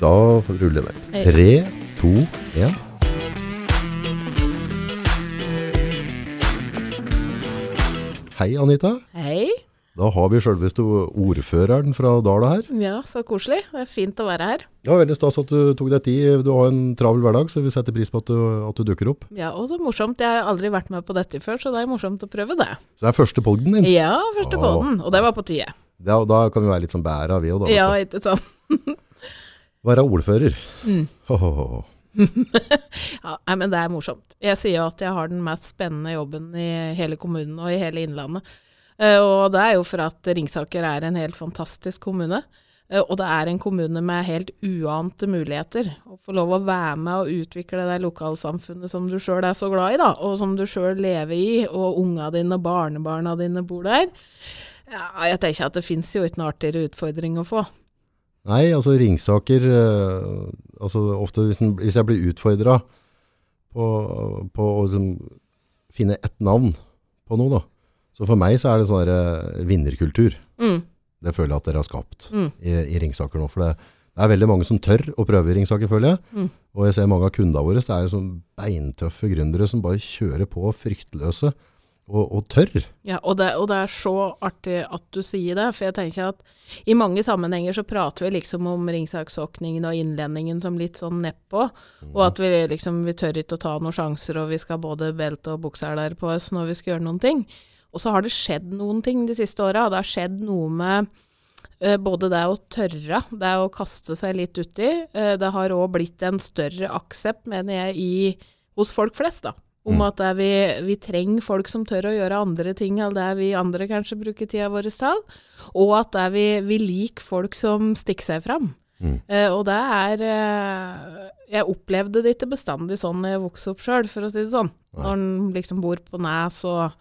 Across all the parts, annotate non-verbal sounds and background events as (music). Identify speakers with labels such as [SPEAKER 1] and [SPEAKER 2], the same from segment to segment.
[SPEAKER 1] Da ruller vi.
[SPEAKER 2] Hei.
[SPEAKER 1] Tre, to, én. Hei, Anita.
[SPEAKER 2] Hei.
[SPEAKER 1] Da har vi sjølveste ordføreren fra Dala her.
[SPEAKER 2] Ja, så koselig. Det er fint å være her.
[SPEAKER 1] Ja, Veldig stas at du tok deg tid. Du har en travel hverdag, så vi setter pris på at du, at du dukker opp.
[SPEAKER 2] Ja, og så morsomt. Jeg har aldri vært med på dette før, så det er morsomt å prøve det.
[SPEAKER 1] Så det er første podden din.
[SPEAKER 2] Ja, første
[SPEAKER 1] Å.
[SPEAKER 2] båten. Og det var på tide.
[SPEAKER 1] Da, da kan vi være litt sånn bæra, vi òg, da.
[SPEAKER 2] Ja, ikke sant. (laughs)
[SPEAKER 1] Være ordfører.
[SPEAKER 2] Mm.
[SPEAKER 1] Oh, oh, oh.
[SPEAKER 2] Ja, nei, men det er morsomt. Jeg sier jo at jeg har den mest spennende jobben i hele kommunen og i hele Innlandet. Eh, og det er jo for at Ringsaker er en helt fantastisk kommune. Eh, og det er en kommune med helt uante muligheter. Å få lov å være med og utvikle det lokalsamfunnet som du sjøl er så glad i, da, og som du sjøl lever i, og unga dine og barnebarna dine bor der. Ja, jeg tenker at det fins jo ikke noe artigere utfordring å få.
[SPEAKER 1] Nei, altså Ringsaker eh, altså Ofte hvis, den, hvis jeg blir utfordra på, på å liksom finne ett navn på noe, da. Så for meg så er det sånn der, eh, vinnerkultur.
[SPEAKER 2] Mm,
[SPEAKER 1] Det føler jeg at dere har skapt
[SPEAKER 2] mm,
[SPEAKER 1] i, i Ringsaker nå. For det, det er veldig mange som tør å prøve Ringsaker, føler jeg.
[SPEAKER 2] Mm.
[SPEAKER 1] Og jeg ser mange av kundene våre, det er sånn beintøffe gründere som bare kjører på fryktløse og, og tørr.
[SPEAKER 2] Ja, og det, og det er så artig at du sier det, for jeg tenker at i mange sammenhenger så prater vi liksom om ringsaksåkningen og innlendingen som litt sånn nedpå, og at vi liksom, vi tør ikke å ta noen sjanser, og vi skal både belte og bukseler på oss når vi skal gjøre noen ting. Og så har det skjedd noen ting de siste åra, det har skjedd noe med eh, både det å tørre, det å kaste seg litt uti, uh, det har òg blitt en større aksept, mener jeg, i, hos folk flest, da. Om
[SPEAKER 1] Mm.
[SPEAKER 2] at vi, vi trenger folk som tør å gjøre andre ting enn det vi andre kanskje bruker tida vår til. Og at vi, vi liker folk som stikker seg fram.
[SPEAKER 1] Mm.
[SPEAKER 2] Eh, og det er eh, Jeg opplevde det ikke bestandig sånn når jeg vokste opp sjøl, for å si det sånn.
[SPEAKER 1] Nei.
[SPEAKER 2] Når en liksom bor på Nes og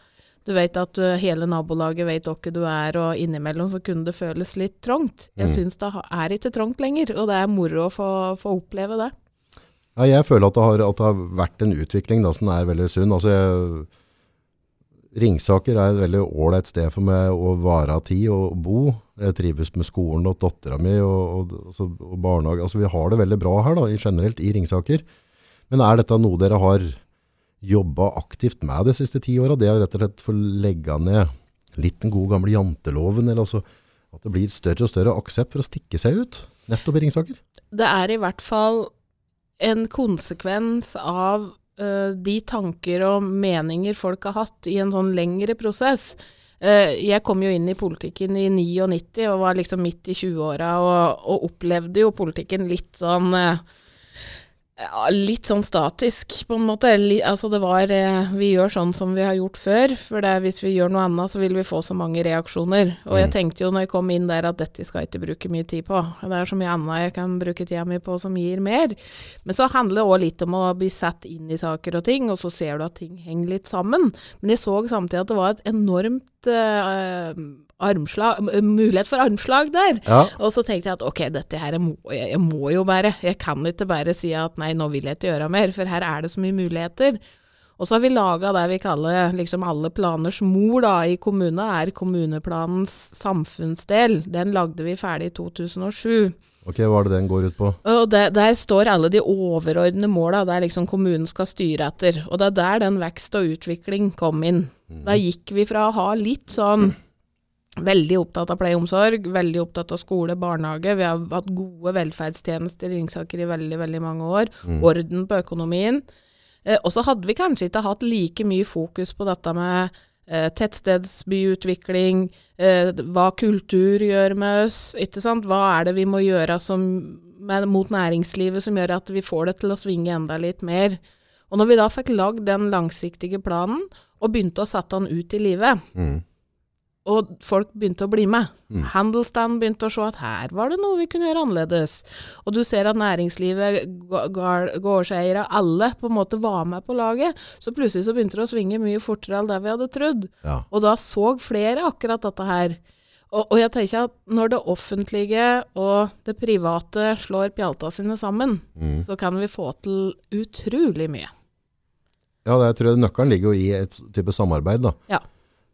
[SPEAKER 2] du vet at du, hele nabolaget vet hvem du er, og innimellom så kunne det føles litt trangt. Jeg
[SPEAKER 1] Mm.
[SPEAKER 2] syns det er ikke trangt lenger, og det er moro å få, få oppleve det.
[SPEAKER 1] Ja, jeg føler at det har, at det har vært en utvikling da, som er veldig sunn. Altså, jeg, Ringsaker er et veldig ålreit sted for meg å være tid og bo. Jeg trives med skolen og dattera mi og, og, altså, og barnehage. Altså, vi har det veldig bra her da, generelt i Ringsaker. Men er dette noe dere har jobba aktivt med de siste ti åra? Det er rett og slett for å legge ned litt den gode gamle janteloven, eller altså at det blir større og større aksept for å stikke seg ut, nettopp i Ringsaker?
[SPEAKER 2] det er i hvert fall en konsekvens av uh, de tanker og meninger folk har hatt i en sånn lengre prosess. Uh, jeg kom jo inn i politikken i 99 og var liksom midt i 20-åra og, og opplevde jo politikken litt sånn eh, ja, litt sånn statisk, på en måte. Altså det var eh, Vi gjør sånn som vi har gjort før, for det, hvis vi gjør noe annet, så vil vi få så mange reaksjoner. Og jeg
[SPEAKER 1] Mm.
[SPEAKER 2] tenkte jo når jeg kom inn der at dette skal jeg ikke bruke mye tid på. Det er så mye annet jeg kan bruke tida mi på som gir mer. Men så handler det òg litt om å bli satt inn i saker og ting, og så ser du at ting henger litt sammen. Men jeg så samtidig at det var et enormt eh, armslag, mulighet for armslag der.
[SPEAKER 1] Ja,
[SPEAKER 2] Og så tenkte jeg at ok, dette her må, jeg, jeg må jo bare. Jeg kan ikke bare si at nei, nå vil jeg ikke gjøre mer, for her er det så mye muligheter. Og så har vi laga det vi kaller liksom alle planers mor da, i kommunen, er kommuneplanens samfunnsdel. Den lagde vi ferdig i 2007.
[SPEAKER 1] ok, hva er det den går ut på?
[SPEAKER 2] Og det, der står alle de overordnede måla, der liksom kommunen skal styre etter. Og det er der den vekst og utvikling kom inn. Da gikk vi fra å ha litt sånn Veldig opptatt av pleie og omsorg, veldig opptatt av skole, barnehage. Vi har hatt gode velferdstjenester i Ringsaker i veldig, veldig mange år.
[SPEAKER 1] Mm.
[SPEAKER 2] Orden på økonomien. Eh, og så hadde vi kanskje ikke hatt like mye fokus på dette med eh, tettstedsbyutvikling, eh, hva kultur gjør med oss, ikke sant. Hva er det vi må gjøre som, med, mot næringslivet som gjør at vi får det til å svinge enda litt mer. Og når vi da fikk lagd den langsiktige planen, og begynte å sette den ut i livet,
[SPEAKER 1] Mm.
[SPEAKER 2] Og folk begynte å bli med.
[SPEAKER 1] Mm.
[SPEAKER 2] Handelstand begynte å se at her var det noe vi kunne gjøre annerledes. Og du ser at næringslivet, gårdseiere, alle på en måte var med på laget. Så plutselig så begynte det å svinge mye fortere enn det vi hadde trodd.
[SPEAKER 1] Ja.
[SPEAKER 2] Og da så flere akkurat dette her. Og, og jeg tenker at når det offentlige og det private slår pjalta sine sammen,
[SPEAKER 1] Mm.
[SPEAKER 2] så kan vi få til utrolig mye.
[SPEAKER 1] Ja, det, jeg tror nøkkelen ligger jo i et type samarbeid. Da.
[SPEAKER 2] Ja.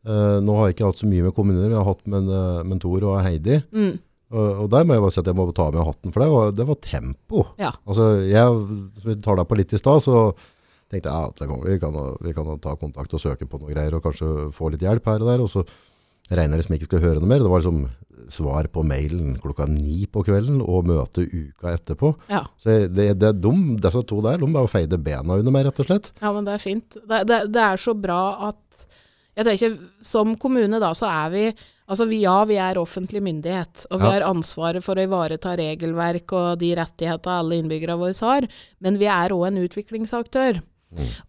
[SPEAKER 1] Eh, nå har jeg ikke hatt så mye med kommuner, vi har hatt med, uh, Mentor og Heidi.
[SPEAKER 2] Mm.
[SPEAKER 1] Og, og der må jeg bare si at jeg må ta med hatten, for det var, det var tempo.
[SPEAKER 2] Ja.
[SPEAKER 1] Altså, jeg, som vi tar deg på litt i stad, så tenkte jeg at vi, kan, vi kan ta kontakt og søke på noe greier, og kanskje få litt hjelp her og der, og så regner jeg liksom ikke skulle høre noe mer. Det var liksom svar på mailen klokka ni på kvelden, og møte uka etterpå.
[SPEAKER 2] Ja.
[SPEAKER 1] Så jeg- det, det, de, disse to der, de bare feide bena under meg, rett og slett.
[SPEAKER 2] Ja, men det er fint. Det, det, det er så bra at Jeg tenker, som kommune da, så er vi Altså vi, ja, vi er offentlig myndighet, og vi
[SPEAKER 1] Ja.
[SPEAKER 2] har ansvaret for å ivareta regelverk og de rettighetene alle innbyggere våre har, men vi er òg en utviklingsaktør.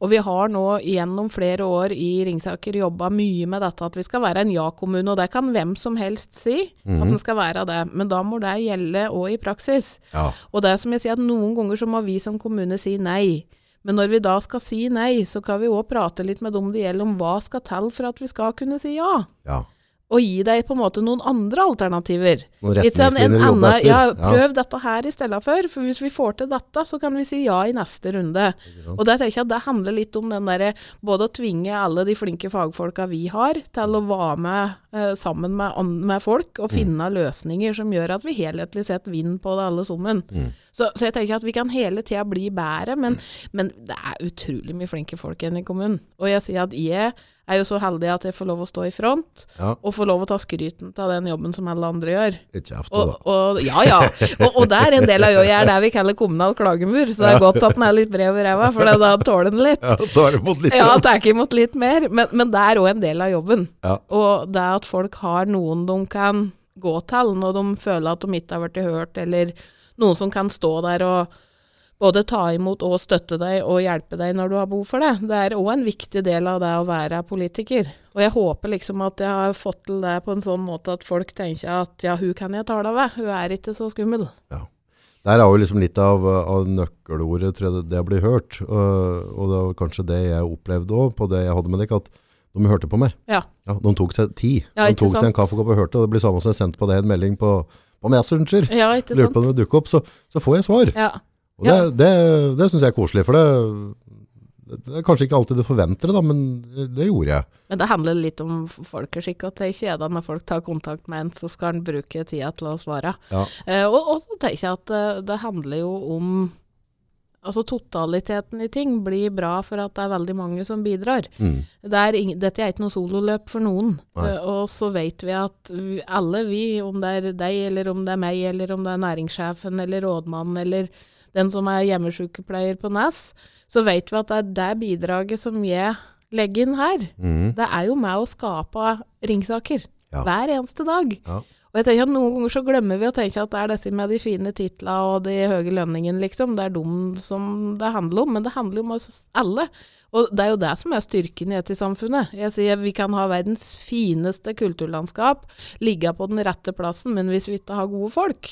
[SPEAKER 2] Og vi har nå gjennom flere år i Ringsaker jobba mye med dette at vi skal være en ja-kommune, og det kan hvem som helst si, at den skal være det. Men da må det gjelde òg i praksis.
[SPEAKER 1] Ja.
[SPEAKER 2] Og det er som jeg sier, at noen ganger så må vi som kommune si nei. Men når vi da skal si nei, så kan vi òg prate litt med dem det gjelder om hva skal til for at vi skal kunne si ja.
[SPEAKER 1] ja.
[SPEAKER 2] Og gi deg på en måte noen andre alternativer.
[SPEAKER 1] Noen
[SPEAKER 2] en
[SPEAKER 1] retningslinjer å jobbe etter.
[SPEAKER 2] Ja,
[SPEAKER 1] Ja.
[SPEAKER 2] prøv dette her i stedet for, for hvis vi får til dette, så kan vi si ja i neste runde. Og der tenker jeg at det handler litt om den derre både å tvinge alle de flinke fagfolka vi har, til å være med eh, sammen med, med folk og finne løsninger som gjør at vi helhetlig sett vinner på det alle sammen. Så, så jeg tenker at vi kan hele tida bli bedre, men, men det er utrolig mye flinke folk igjen i kommunen. Og jeg sier at jeg er jo så heldig at jeg får lov å stå i front,
[SPEAKER 1] Ja.
[SPEAKER 2] og får lov å ta skryten av den jobben som alle andre gjør.
[SPEAKER 1] Litt kjeft
[SPEAKER 2] Og, og, ja, ja. Og, og det er en del av jo, jeg er der vi kaller kommunal klagemur, så det er godt at den er litt bred over ræva, for da tåler den litt.
[SPEAKER 1] Ja, tar imot litt.
[SPEAKER 2] Ja, tar imot litt mer, men, men det er òg en del av jobben.
[SPEAKER 1] Ja.
[SPEAKER 2] Og det at folk har noen de kan gå til når de føler at de ikke har blitt hørt, eller noen som kan stå der og både ta imot og støtte deg og hjelpe deg når du har behov for det. Det er òg en viktig del av det å være politiker. Og jeg håper liksom at jeg har fått til det på en sånn måte at folk tenker at ja, hun kan jeg tale med, hun er ikke så skummel.
[SPEAKER 1] Ja. Der er jo liksom litt av, av nøkkelordet, tror jeg, det, å bli hørt. Og, og det var kanskje det jeg opplevde også, på det jeg hadde med deg, at de hørte på meg.
[SPEAKER 2] Ja.
[SPEAKER 1] Ja, de tok seg tid.
[SPEAKER 2] Ja,
[SPEAKER 1] de
[SPEAKER 2] tok
[SPEAKER 1] tok seg en
[SPEAKER 2] sant?
[SPEAKER 1] kaffekopp og hørte, og det blir samme som jeg sendte på deg en melding på, på Messenger.
[SPEAKER 2] Ja,
[SPEAKER 1] Lurer på om det dukker opp, så, så får jeg svar.
[SPEAKER 2] Ja.
[SPEAKER 1] Og det, det, det synes jeg er koselig, for det, det er kanskje ikke alltid du forventer det, da, men det gjorde jeg.
[SPEAKER 2] Men det handler litt om folkeskikk, at det er kjedelig når folk tar kontakt med en, så skal en bruke tida til å svare.
[SPEAKER 1] Ja.
[SPEAKER 2] Eh, og, og så tenker jeg at det, det handler jo om Altså totaliteten i ting blir bra for at det er veldig mange som bidrar.
[SPEAKER 1] Mm.
[SPEAKER 2] Det er dette er ikke noe sololøp for noen. Eh, og så vet vi at vi, alle vi, om det er deg, eller om det er meg, eller om det er næringssjefen, eller rådmannen, eller den som er hjemmesykepleier på Nes, så vet vi at det er det bidraget som jeg legger inn her.
[SPEAKER 1] Mm.
[SPEAKER 2] Det er jo med å skape ringsaker
[SPEAKER 1] Ja.
[SPEAKER 2] hver eneste dag.
[SPEAKER 1] Ja.
[SPEAKER 2] Og jeg tenker at Noen ganger så glemmer vi å tenke at det er disse med de fine titlene og de høye lønningene, liksom. Det er dem som det handler om, men det handler om oss alle. Og det er jo det som er styrken i samfunnet. Jeg sier Vi kan ha verdens fineste kulturlandskap, ligge på den rette plassen, men hvis vi ikke har gode folk,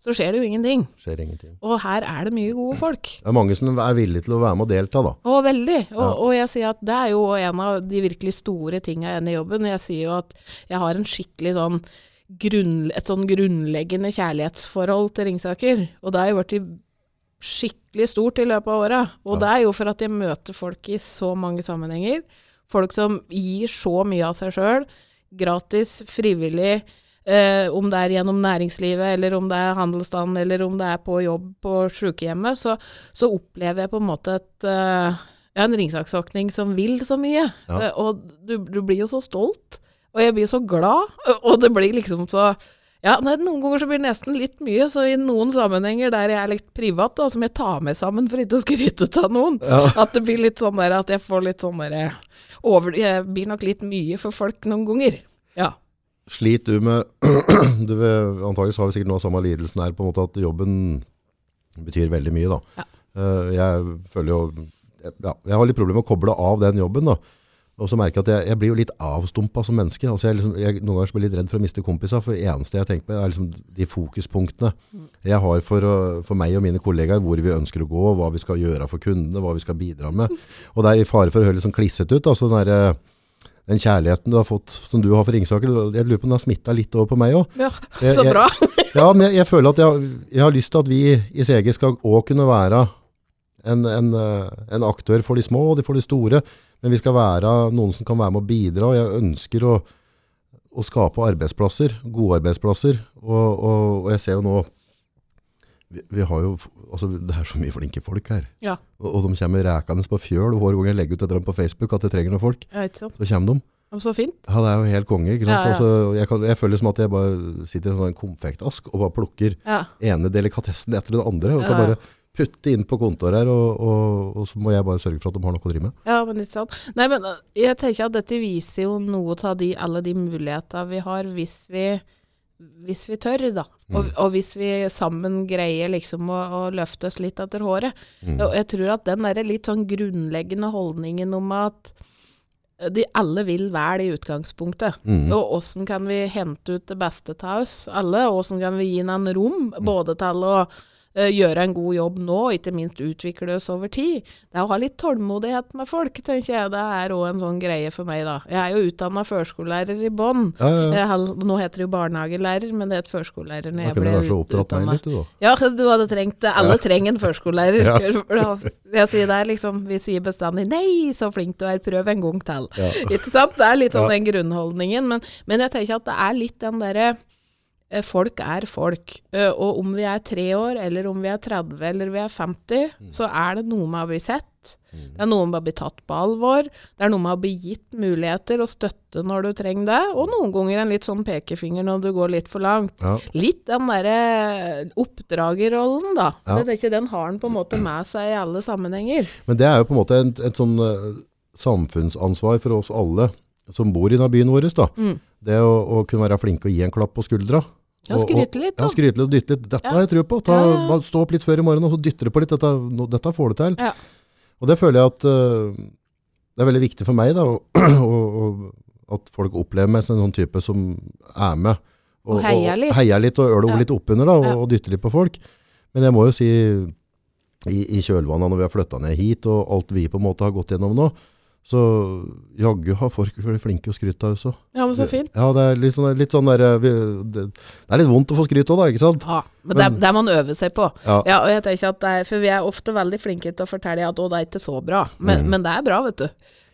[SPEAKER 2] så skjer det jo ingenting.
[SPEAKER 1] Skjer ingenting.
[SPEAKER 2] Og her er det mye gode folk.
[SPEAKER 1] Det er mange som er villige til å være med og delta da.
[SPEAKER 2] Å, veldig. Og,
[SPEAKER 1] Ja.
[SPEAKER 2] og jeg sier at det er jo en av de virkelig store tinga igjen i jobben. Jeg sier jo at jeg har en skikkelig sånn grunn, et sånn grunnleggende kjærlighetsforhold til Ringsaker. Og det har jo blitt skikkelig stort i løpet av åra. Og
[SPEAKER 1] Ja.
[SPEAKER 2] det er jo for at jeg møter folk i så mange sammenhenger. Folk som gir så mye av seg sjøl. Gratis, frivillig. Eh, om det er gjennom næringslivet, eller om det er handelsstanden, eller om det er på jobb på sykehjemmet, så, så opplever jeg på en måte et eh, en ringsaksåkning som vil så mye.
[SPEAKER 1] Ja.
[SPEAKER 2] Eh, og du, du blir jo så stolt, og jeg blir så glad, og det blir liksom så ja, nei, Noen ganger så blir det nesten litt mye, så i noen sammenhenger der jeg er litt privat, da, som jeg tar med sammen for ikke å skryte av noen, at det blir litt sånn der at jeg får litt sånn der over, Jeg blir nok litt mye for folk noen ganger. Ja.
[SPEAKER 1] Sliter du med (clears throat) du Antageligvis har vi sikkert noe av samme lidelsen her, på en måte at jobben betyr veldig mye. da.
[SPEAKER 2] Ja.
[SPEAKER 1] Eh, Jeg føler jo ja, Jeg har litt problemer med å koble av den jobben. da. Og så merker jeg at jeg, jeg blir jo litt avstumpa som menneske. Altså jeg, liksom, jeg Noen ganger så blir jeg litt redd for å miste kompiser, for det eneste jeg tenker på, er liksom de fokuspunktene jeg har for, for meg og mine kollegaer, hvor vi ønsker å gå, hva vi skal gjøre for kundene, hva vi skal bidra med. Og det er i fare for å høre litt sånn klissete ut. altså den der, den kjærligheten du har fått, som du har for Ringsaker, jeg lurer på om den har smittet litt over på meg også.
[SPEAKER 2] ja
[SPEAKER 1] så
[SPEAKER 2] så
[SPEAKER 1] jeg-
[SPEAKER 2] bra. (laughs)
[SPEAKER 1] Ja, men jeg, føler at jeg, jeg har lyst til at vi i CG skal også kunne være en, en, eh, en aktør for de små og de for de store, men vi skal være noen som kan være med å bidra, og jeg ønsker å, å skape arbeidsplasser, gode arbeidsplasser. Og, og, og jeg ser jo nå vi, vi har jo, altså Det er så mye flinke folk her.
[SPEAKER 2] Ja.
[SPEAKER 1] Og, og de kommer rekende på fjøl. og Hver gang jeg legger ut et eller annet på Facebook at jeg trenger noen folk,
[SPEAKER 2] Ja,
[SPEAKER 1] så kommer de.
[SPEAKER 2] Så fint.
[SPEAKER 1] Ja, det er jo helt konge. ikke sant?
[SPEAKER 2] Ja.
[SPEAKER 1] Altså, jeg, kan, jeg føler som at jeg bare sitter i en sånn konfektask og bare plukker
[SPEAKER 2] Ja.
[SPEAKER 1] ene delikatessen etter den andre. Og kan bare putte inn på kontoret her, og, og, og så må jeg bare sørge for at de har noe å drive med.
[SPEAKER 2] Ja, men ikke sant. Nei, men uh, jeg tenker at dette viser jo noe av de, alle de muligheter vi har hvis vi, hvis vi tør, da. Og,
[SPEAKER 1] Mm.
[SPEAKER 2] og hvis vi sammen greier liksom å, å løfte oss litt etter håret.
[SPEAKER 1] Mm.
[SPEAKER 2] Og jeg tror at den der litt sånn grunnleggende holdningen om at de alle vil vel i utgangspunktet.
[SPEAKER 1] Mm.
[SPEAKER 2] Og åssen kan vi hente ut det beste av oss alle? Og åssen kan vi gi en rom,
[SPEAKER 1] Mm.
[SPEAKER 2] både til å gjøre en god jobb nå, og ikke minst utvikle oss over tid. Det er å ha litt tålmodighet med folk, tenker jeg. Det er òg en sånn greie for meg, da. Jeg er jo utdanna førskolelærer i bånn.
[SPEAKER 1] Ja, ja, ja.
[SPEAKER 2] Hal- Nå heter det jo barnehagelærer, men det het førskolelærer når jeg ble utdanna.
[SPEAKER 1] du vært
[SPEAKER 2] så
[SPEAKER 1] oppdratt meg litt, du da.
[SPEAKER 2] Ja, du hadde trengt det. Alle trenger en førskolelærer. (laughs)
[SPEAKER 1] Ja.
[SPEAKER 2] Jeg sier det er liksom, vi sier bestandig 'nei, så flink du er, prøv en gang til'.
[SPEAKER 1] Ja.
[SPEAKER 2] Ikke sant? Det er litt
[SPEAKER 1] Ja.
[SPEAKER 2] den grunnholdningen. Men, men jeg tenker at det er litt den derre eh, Folk er folk. Eh, Og om vi er tre år, eller om vi er 30, eller vi er 50,
[SPEAKER 1] Mm.
[SPEAKER 2] så er det noe med å bli sett. Det er noe med å bli tatt på alvor. Det er noe med å bli gitt muligheter og støtte når du trenger det. Og noen ganger en litt sånn pekefinger når du går litt for langt.
[SPEAKER 1] Ja.
[SPEAKER 2] Litt den derre oppdragerrollen, da.
[SPEAKER 1] Ja.
[SPEAKER 2] Jeg ikke Den har en på en måte med seg i alle sammenhenger.
[SPEAKER 1] Men det er jo på en måte et, et sånn eh, samfunnsansvar for oss alle som bor i denne byen vår. Da.
[SPEAKER 2] Mm.
[SPEAKER 1] Det å, å kunne være flink og gi en klapp på skuldra.
[SPEAKER 2] Ja,
[SPEAKER 1] Og-
[SPEAKER 2] skryte litt,
[SPEAKER 1] Ja, skryte litt og dytte litt. Dette
[SPEAKER 2] Ja.
[SPEAKER 1] har jeg tro på. Ta, stå opp litt før i morgen og så dytter du på litt. Dette, no, dette får du til.
[SPEAKER 2] Ja.
[SPEAKER 1] Og det føler jeg at uh, det er veldig viktig for meg da, og, og, og at folk opplever meg som en sånn type som er med.
[SPEAKER 2] Og heier litt.
[SPEAKER 1] heier litt og øler
[SPEAKER 2] Ja.
[SPEAKER 1] litt oppunder da, og, og dytter litt på folk. Men jeg må jo si, i, i kjølvannet når vi har flyttet ned hit, og alt vi på en måte har gått gjennom nå, så jaggu har folk vært flinke å skryte av også.
[SPEAKER 2] Ja, men så fint.
[SPEAKER 1] Ja, det er litt sånn, litt sånn der, eh, vi, det, det er litt vondt å få skryt av da, ikke sant?
[SPEAKER 2] Ja, men det, er- det er man øver seg på.
[SPEAKER 1] Ja.
[SPEAKER 2] Ja, og jeg tenker at det er, For vi er ofte veldig flinke til å fortelle at å, det er ikke så bra, men,
[SPEAKER 1] Mm.
[SPEAKER 2] men det er bra, vet du.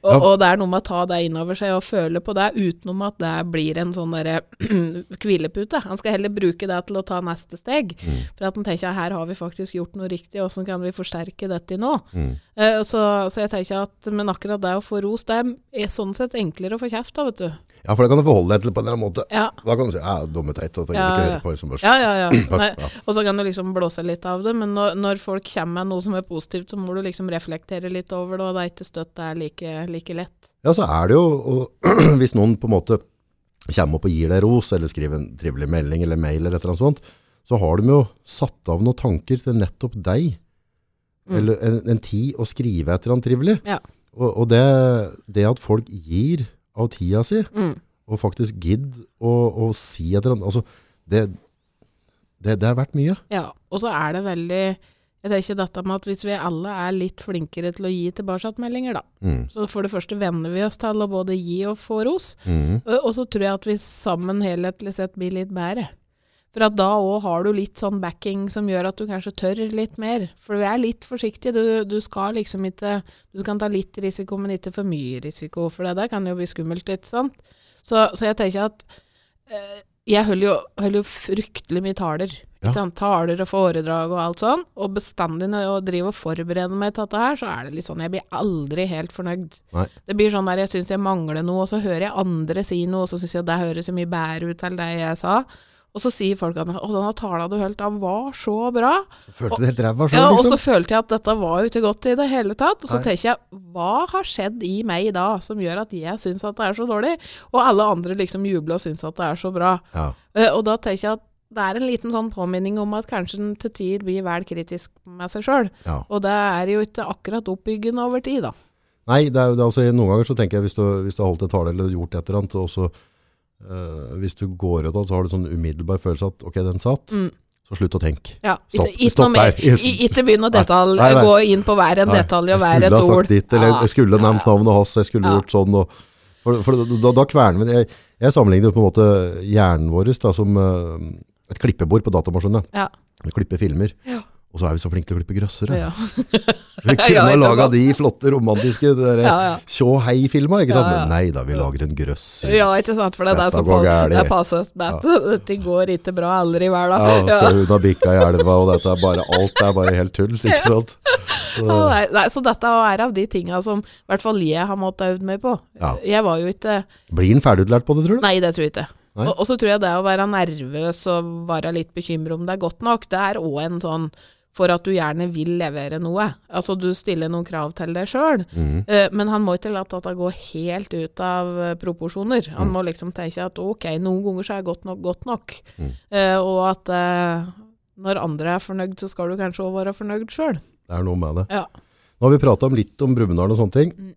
[SPEAKER 2] Og,
[SPEAKER 1] Ja.
[SPEAKER 2] og det er noe med å ta det innover seg og føle på det, utenom at det blir en sånn derre (clears throat) hvilepute. Han skal heller bruke det til å ta neste steg.
[SPEAKER 1] Mm.
[SPEAKER 2] For at han tenker her har vi faktisk gjort noe riktig, åssen kan vi forsterke dette nå?
[SPEAKER 1] Mm.
[SPEAKER 2] Eh, så, så jeg tenker at Men akkurat det å få ros, det er sånn sett enklere å få kjeft av, vet du.
[SPEAKER 1] Ja, for det kan du forholde deg til på en eller annen måte.
[SPEAKER 2] Ja.
[SPEAKER 1] Da kan du si, ja, dumme teit, jeg
[SPEAKER 2] Ja, ja.
[SPEAKER 1] liksom.
[SPEAKER 2] Ja, ja, ja. (clears throat) Nei, og så kan du liksom blåse litt av det, men når, når folk kommer med noe som er positivt, så må du liksom reflektere litt over det, og det er ikke støtt det er like, like lett.
[SPEAKER 1] Ja, så er det jo, og, (clears throat) hvis noen på en måte kommer opp og gir deg ros, eller skriver en trivelig melding eller mail eller et eller annet sånt, så har de jo satt av noen tanker til nettopp deg,
[SPEAKER 2] Mm.
[SPEAKER 1] eller en, en tid å skrive et eller annet trivelig.
[SPEAKER 2] Ja.
[SPEAKER 1] Og, og det, det at folk gir av tida si,
[SPEAKER 2] Mm.
[SPEAKER 1] og faktisk gidder å, å si et eller annet, altså, det, det, det er verdt mye.
[SPEAKER 2] Ja, og så er det veldig Jeg tenker dette med at hvis vi alle er litt flinkere til å gi tilbakemeldinger, da.
[SPEAKER 1] Mm.
[SPEAKER 2] Så for det første venner vi oss til å både gi og få ros.
[SPEAKER 1] Mm.
[SPEAKER 2] Og og så tror jeg at vi sammen helhetlig sett blir litt bedre. For at da òg har du litt sånn backing som gjør at du kanskje tør litt mer. For du er litt forsiktig. Du, du skal liksom ikke Du kan ta litt risiko, men ikke for mye risiko. For det der kan jo bli skummelt, ikke sant. Så, så jeg tenker at eh, Jeg holder jo, holder jo fryktelig mye taler.
[SPEAKER 1] Ja.
[SPEAKER 2] Sant? Taler og foredrag og alt sånn. Og bestandig når jeg driver og forbereder meg til dette her, så er det litt sånn Jeg blir aldri helt fornøyd.
[SPEAKER 1] Nei.
[SPEAKER 2] Det blir sånn der jeg syns jeg mangler noe, og så hører jeg andre si noe, og så syns jeg det høres så mye bedre ut enn det jeg sa. Og så sier folk at 'Å, denne tala du holdt av var så bra'.
[SPEAKER 1] Så følte det helt ræva sjøl,
[SPEAKER 2] Ja, og
[SPEAKER 1] liksom.
[SPEAKER 2] så følte jeg at dette var jo ikke godt i det hele tatt. Og så
[SPEAKER 1] Nei.
[SPEAKER 2] tenker jeg, hva har skjedd i meg da som gjør at jeg syns at det er så dårlig? Og alle andre liksom jubler og syns at det er så bra.
[SPEAKER 1] Ja.
[SPEAKER 2] Uh, Og da tenker jeg at det er en liten sånn påminning om at kanskje den til tider blir vel kritisk med seg sjøl.
[SPEAKER 1] Ja.
[SPEAKER 2] Og det er jo ikke akkurat oppbyggende over tid, da.
[SPEAKER 1] Nei, det er, det er altså, noen ganger så tenker jeg hvis du, hvis du har holdt en tale eller gjort et eller annet, og så eh, hvis du går ut av så har du sånn umiddelbar følelse at ok, den satt,
[SPEAKER 2] Mm.
[SPEAKER 1] så slutt å tenke.
[SPEAKER 2] Ja,
[SPEAKER 1] Stopp-
[SPEAKER 2] ikke,
[SPEAKER 1] stopp der.
[SPEAKER 2] Ikke begynn å detalj,
[SPEAKER 1] Nei, nei.
[SPEAKER 2] gå inn på hver en
[SPEAKER 1] Nei,
[SPEAKER 2] detalj og
[SPEAKER 1] jeg skulle ha sagt ditt, eller jeg skulle nevnt navnet hans, jeg skulle gjort sånn. Og, for for da, da kverner vi jeg, jeg sammenligner på en måte hjernen vår da, som uh, et klippebord på datamaskinen.
[SPEAKER 2] Ja.
[SPEAKER 1] Vi klipper filmer.
[SPEAKER 2] Ja.
[SPEAKER 1] Og så er vi så flinke til å klippe grøssere.
[SPEAKER 2] Ja. (laughs)
[SPEAKER 1] Vi kunne
[SPEAKER 2] Ja,
[SPEAKER 1] ha laga de flotte, romantiske
[SPEAKER 2] Ja, ja.
[SPEAKER 1] Sjå hei-filma, ikke sant?
[SPEAKER 2] Ja, ja.
[SPEAKER 1] Men nei da, vi lager en grøsser.
[SPEAKER 2] ja, ikke sant? For det det er
[SPEAKER 1] så
[SPEAKER 2] det er oss best. (laughs) Dette går ikke bra aldri i dag.
[SPEAKER 1] Ja, så hun har bikka i elva, og dette er bare, alt er bare helt tull, ikke sant? Så, (laughs)
[SPEAKER 2] Ja, nei, nei, så dette er av de tinga som i hvert fall jeg har måttet øve meg på.
[SPEAKER 1] Ja.
[SPEAKER 2] Jeg var jo ikke
[SPEAKER 1] blir han ferdigutlært på det, tror du?
[SPEAKER 2] Nei, det tror jeg ikke. Og, og så tror jeg det å være nervøs og være litt bekymret om det er godt nok, det er òg en sånn for at du gjerne vil levere noe. Altså du stiller noen krav til deg sjøl.
[SPEAKER 1] mm.
[SPEAKER 2] uh, men han må ikke la dette gå helt ut av eh, proporsjoner. Han
[SPEAKER 1] Mm.
[SPEAKER 2] må liksom tenke at ok, noen ganger så er godt nok godt nok.
[SPEAKER 1] Mm.
[SPEAKER 2] uh, og at uh, når andre er fornøyd, så skal du kanskje òg være fornøyd sjøl.
[SPEAKER 1] Det er noe med det.
[SPEAKER 2] Ja.
[SPEAKER 1] Nå har vi prata litt om Brumunddal og sånne ting.
[SPEAKER 2] Mm.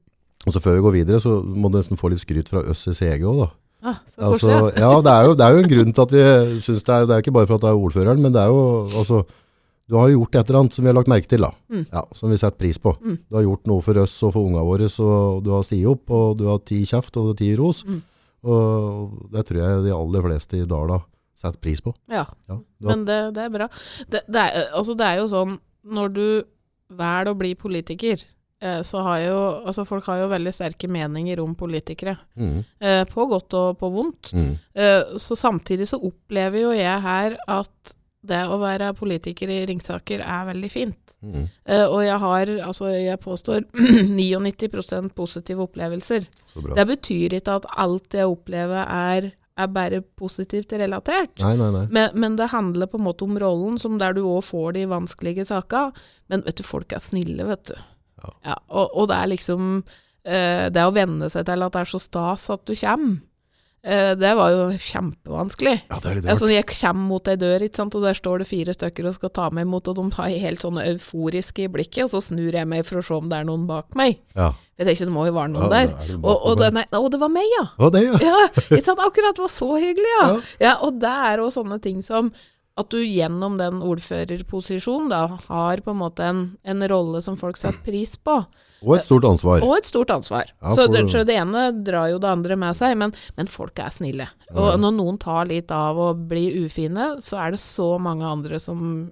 [SPEAKER 1] Og så før vi går videre, så må du nesten få litt skryt fra oss i CG òg, da.
[SPEAKER 2] Ah, så
[SPEAKER 1] Altså, ja, det er, jo, det er jo en grunn til at vi syns det Det er ikke bare for at det er ordføreren, men det er jo altså Du har jo gjort et eller annet som vi har lagt merke til, da.
[SPEAKER 2] Mm.
[SPEAKER 1] Ja, som vi setter pris på.
[SPEAKER 2] Mm.
[SPEAKER 1] Du har gjort noe for oss og for ungene våre, og du har stiget opp, og du har ti kjeft og ti ros.
[SPEAKER 2] Mm.
[SPEAKER 1] Og det tror jeg de aller fleste i Dala setter pris på.
[SPEAKER 2] Ja.
[SPEAKER 1] Ja,
[SPEAKER 2] Men det, det er bra. Det, det, er, altså det er jo sånn, når du velger å bli politiker, eh, så har jo altså folk har jo veldig sterke meninger om politikere.
[SPEAKER 1] mm,
[SPEAKER 2] Eh, på godt og på vondt.
[SPEAKER 1] mm,
[SPEAKER 2] Eh, så samtidig så opplever jo jeg her at det å være politiker i Ringsaker er veldig fint.
[SPEAKER 1] mm.
[SPEAKER 2] Uh, og jeg har, altså jeg påstår (clears throat) 99 positive opplevelser. Det betyr ikke at alt jeg opplever er, er bare positivt relatert.
[SPEAKER 1] Nei, nei, nei.
[SPEAKER 2] Men, men det handler på en måte om rollen, som der du òg får de vanskelige sakene. Men vet du, folk er snille, vet du.
[SPEAKER 1] Ja.
[SPEAKER 2] og, og det er liksom uh, Det å venne seg til at det er så stas at du kommer, det var jo kjempevanskelig.
[SPEAKER 1] Ja, det er litt rart.
[SPEAKER 2] Altså, jeg kommer mot ei dør, ikke sant? og der står det fire stykker og skal ta meg imot, og de tar helt sånn euforiske i blikket, og så snur jeg meg for å se om det er noen bak meg.
[SPEAKER 1] Ja.
[SPEAKER 2] Jeg tenker det må jo være noen
[SPEAKER 1] Ja,
[SPEAKER 2] der.
[SPEAKER 1] det er
[SPEAKER 2] Og, og, det, nei, å, det var meg, ja!
[SPEAKER 1] Å, det, ja.
[SPEAKER 2] Ja, ikke sant? Akkurat, det var så hyggelig, ja.
[SPEAKER 1] Ja.
[SPEAKER 2] ja. Og det er jo sånne ting som at du gjennom den ordførerposisjonen da har på en måte en, en rolle som folk setter pris på,
[SPEAKER 1] Og et stort ansvar.
[SPEAKER 2] og et stort ansvar.
[SPEAKER 1] Ja,
[SPEAKER 2] så, det, så det ene drar jo det andre med seg, men, men folk er snille. Og
[SPEAKER 1] Ja.
[SPEAKER 2] når noen tar litt av og blir ufine, så er det så mange andre som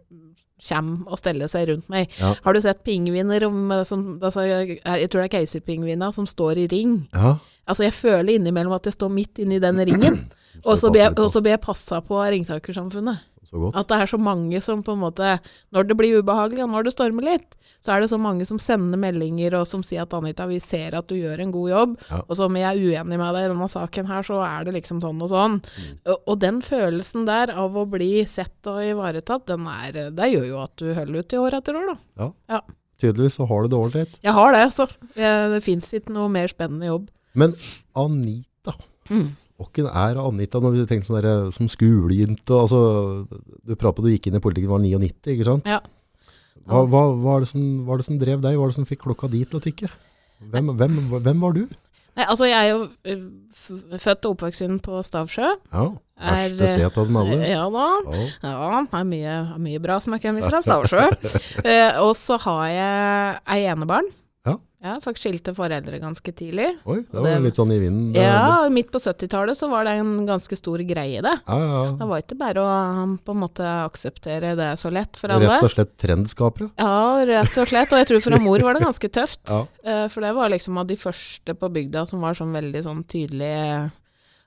[SPEAKER 2] kommer og steller seg rundt meg.
[SPEAKER 1] Ja.
[SPEAKER 2] Har du sett pingviner om, som, altså, jeg tror det er keiserpingviner som står i ring?
[SPEAKER 1] Ja.
[SPEAKER 2] Altså, jeg føler innimellom at jeg står midt inne i den ringen. Og så blir jeg, passa på Ringsakersamfunnet. At det er så mange som på en måte Når det blir ubehagelig, og når det stormer litt, så er det så mange som sender meldinger og som sier at Anita, vi ser at du gjør en god jobb,
[SPEAKER 1] Ja.
[SPEAKER 2] og så om jeg er uenig med deg i denne saken her, så er det liksom sånn og sånn.
[SPEAKER 1] Mm.
[SPEAKER 2] Og, og den følelsen der av å bli sett og ivaretatt, den er Det gjør jo at du holder ut i år etter år, da.
[SPEAKER 1] Ja, Tydeligvis så har du det ålreit.
[SPEAKER 2] Jeg har det, så det fins ikke noe mer spennende jobb.
[SPEAKER 1] Men Anita,
[SPEAKER 2] Mm.
[SPEAKER 1] Hvem er Anita når vi tenker sånn der, som skolejente? Altså, du pratet du gikk inn i politikken var 99, ikke sant?
[SPEAKER 2] Ja.
[SPEAKER 1] Hva, hva, er det som, hva er det som drev deg? Hva er det som fikk klokka di til å tikke? Hvem, hvem, hvem var du?
[SPEAKER 2] Nei, altså jeg er jo eh, født og oppvokst på Stavsjø.
[SPEAKER 1] Ja,
[SPEAKER 2] Er,
[SPEAKER 1] verste sted av dem alle.
[SPEAKER 2] Ja da.
[SPEAKER 1] Ja.
[SPEAKER 2] Ja, det er mye, mye bra som er kommet fra (laughs) Stavsjø. eh, og så har jeg ei enebarn.
[SPEAKER 1] Ja.
[SPEAKER 2] Fikk skilte foreldre ganske tidlig.
[SPEAKER 1] Oi, det var
[SPEAKER 2] det-
[SPEAKER 1] litt sånn i vinden. det-
[SPEAKER 2] Ja, midt på 70-tallet så var det en ganske stor greie, det.
[SPEAKER 1] ja, ja,
[SPEAKER 2] Det var ikke bare å på en måte akseptere det så lett for alle.
[SPEAKER 1] Rett og slett trendskapere.
[SPEAKER 2] Ja, rett og slett. Og jeg tror for en mor var det ganske tøft. (laughs)
[SPEAKER 1] Ja.
[SPEAKER 2] Eh, For det var liksom av de første på bygda som var sånn veldig sånn tydelig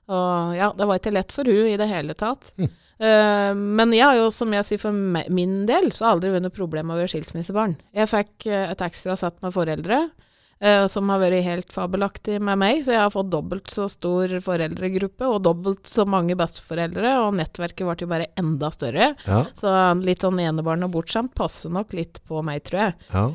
[SPEAKER 2] Og ja, det var ikke lett for hun i det hele tatt.
[SPEAKER 1] Mm.
[SPEAKER 2] Uh, Men jeg har jo, som jeg sier for min del, så har vært noe problem over skilsmissebarn. Jeg fikk eh, et ekstra sett med foreldre. Uh, som har vært helt fabelaktig med meg, så jeg har fått dobbelt så stor foreldregruppe og dobbelt så mange besteforeldre, og nettverket ble jo bare enda større.
[SPEAKER 1] Ja,
[SPEAKER 2] Så litt sånn enebarn og bortskjemt passer nok litt på meg, tror jeg.
[SPEAKER 1] ja.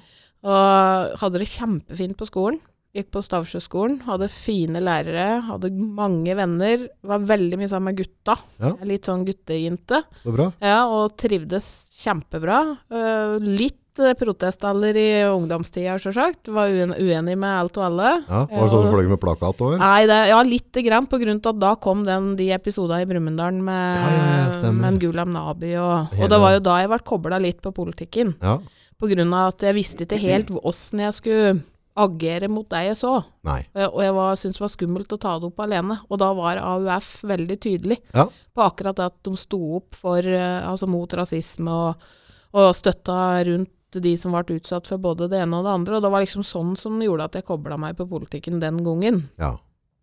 [SPEAKER 2] Og hadde det kjempefint på skolen. Gikk på Stavsjøskolen, hadde fine lærere, hadde mange venner. Var veldig mye sammen med gutta.
[SPEAKER 1] Ja.
[SPEAKER 2] Litt sånn guttejente.
[SPEAKER 1] Så bra.
[SPEAKER 2] Ja, og trivdes kjempebra. Uh, litt protestaller protestalder i ungdomstida, sjølsagt. Var uenig med alt og alle.
[SPEAKER 1] Ja, var det sånn du fløy med plakat
[SPEAKER 2] det, ja, lite grann, på grunn av at da kom den, de episodene i Brumunddal med,
[SPEAKER 1] ja,
[SPEAKER 2] med Gulam Nabi, og, og det var jo da jeg ble kobla litt på politikken.
[SPEAKER 1] Ja.
[SPEAKER 2] På grunn av at jeg visste ikke helt åssen jeg skulle agere mot deg jeg så.
[SPEAKER 1] Nei.
[SPEAKER 2] Og jeg, var- syntes det var skummelt å ta det opp alene. Og da var AUF veldig tydelig
[SPEAKER 1] Ja.
[SPEAKER 2] på akkurat det at de sto opp for, eh, altså mot rasisme og, og støtta rundt de som ble utsatt for både det ene og det andre. Og det var liksom sånn som gjorde at jeg kobla meg på politikken den gangen.
[SPEAKER 1] Ja.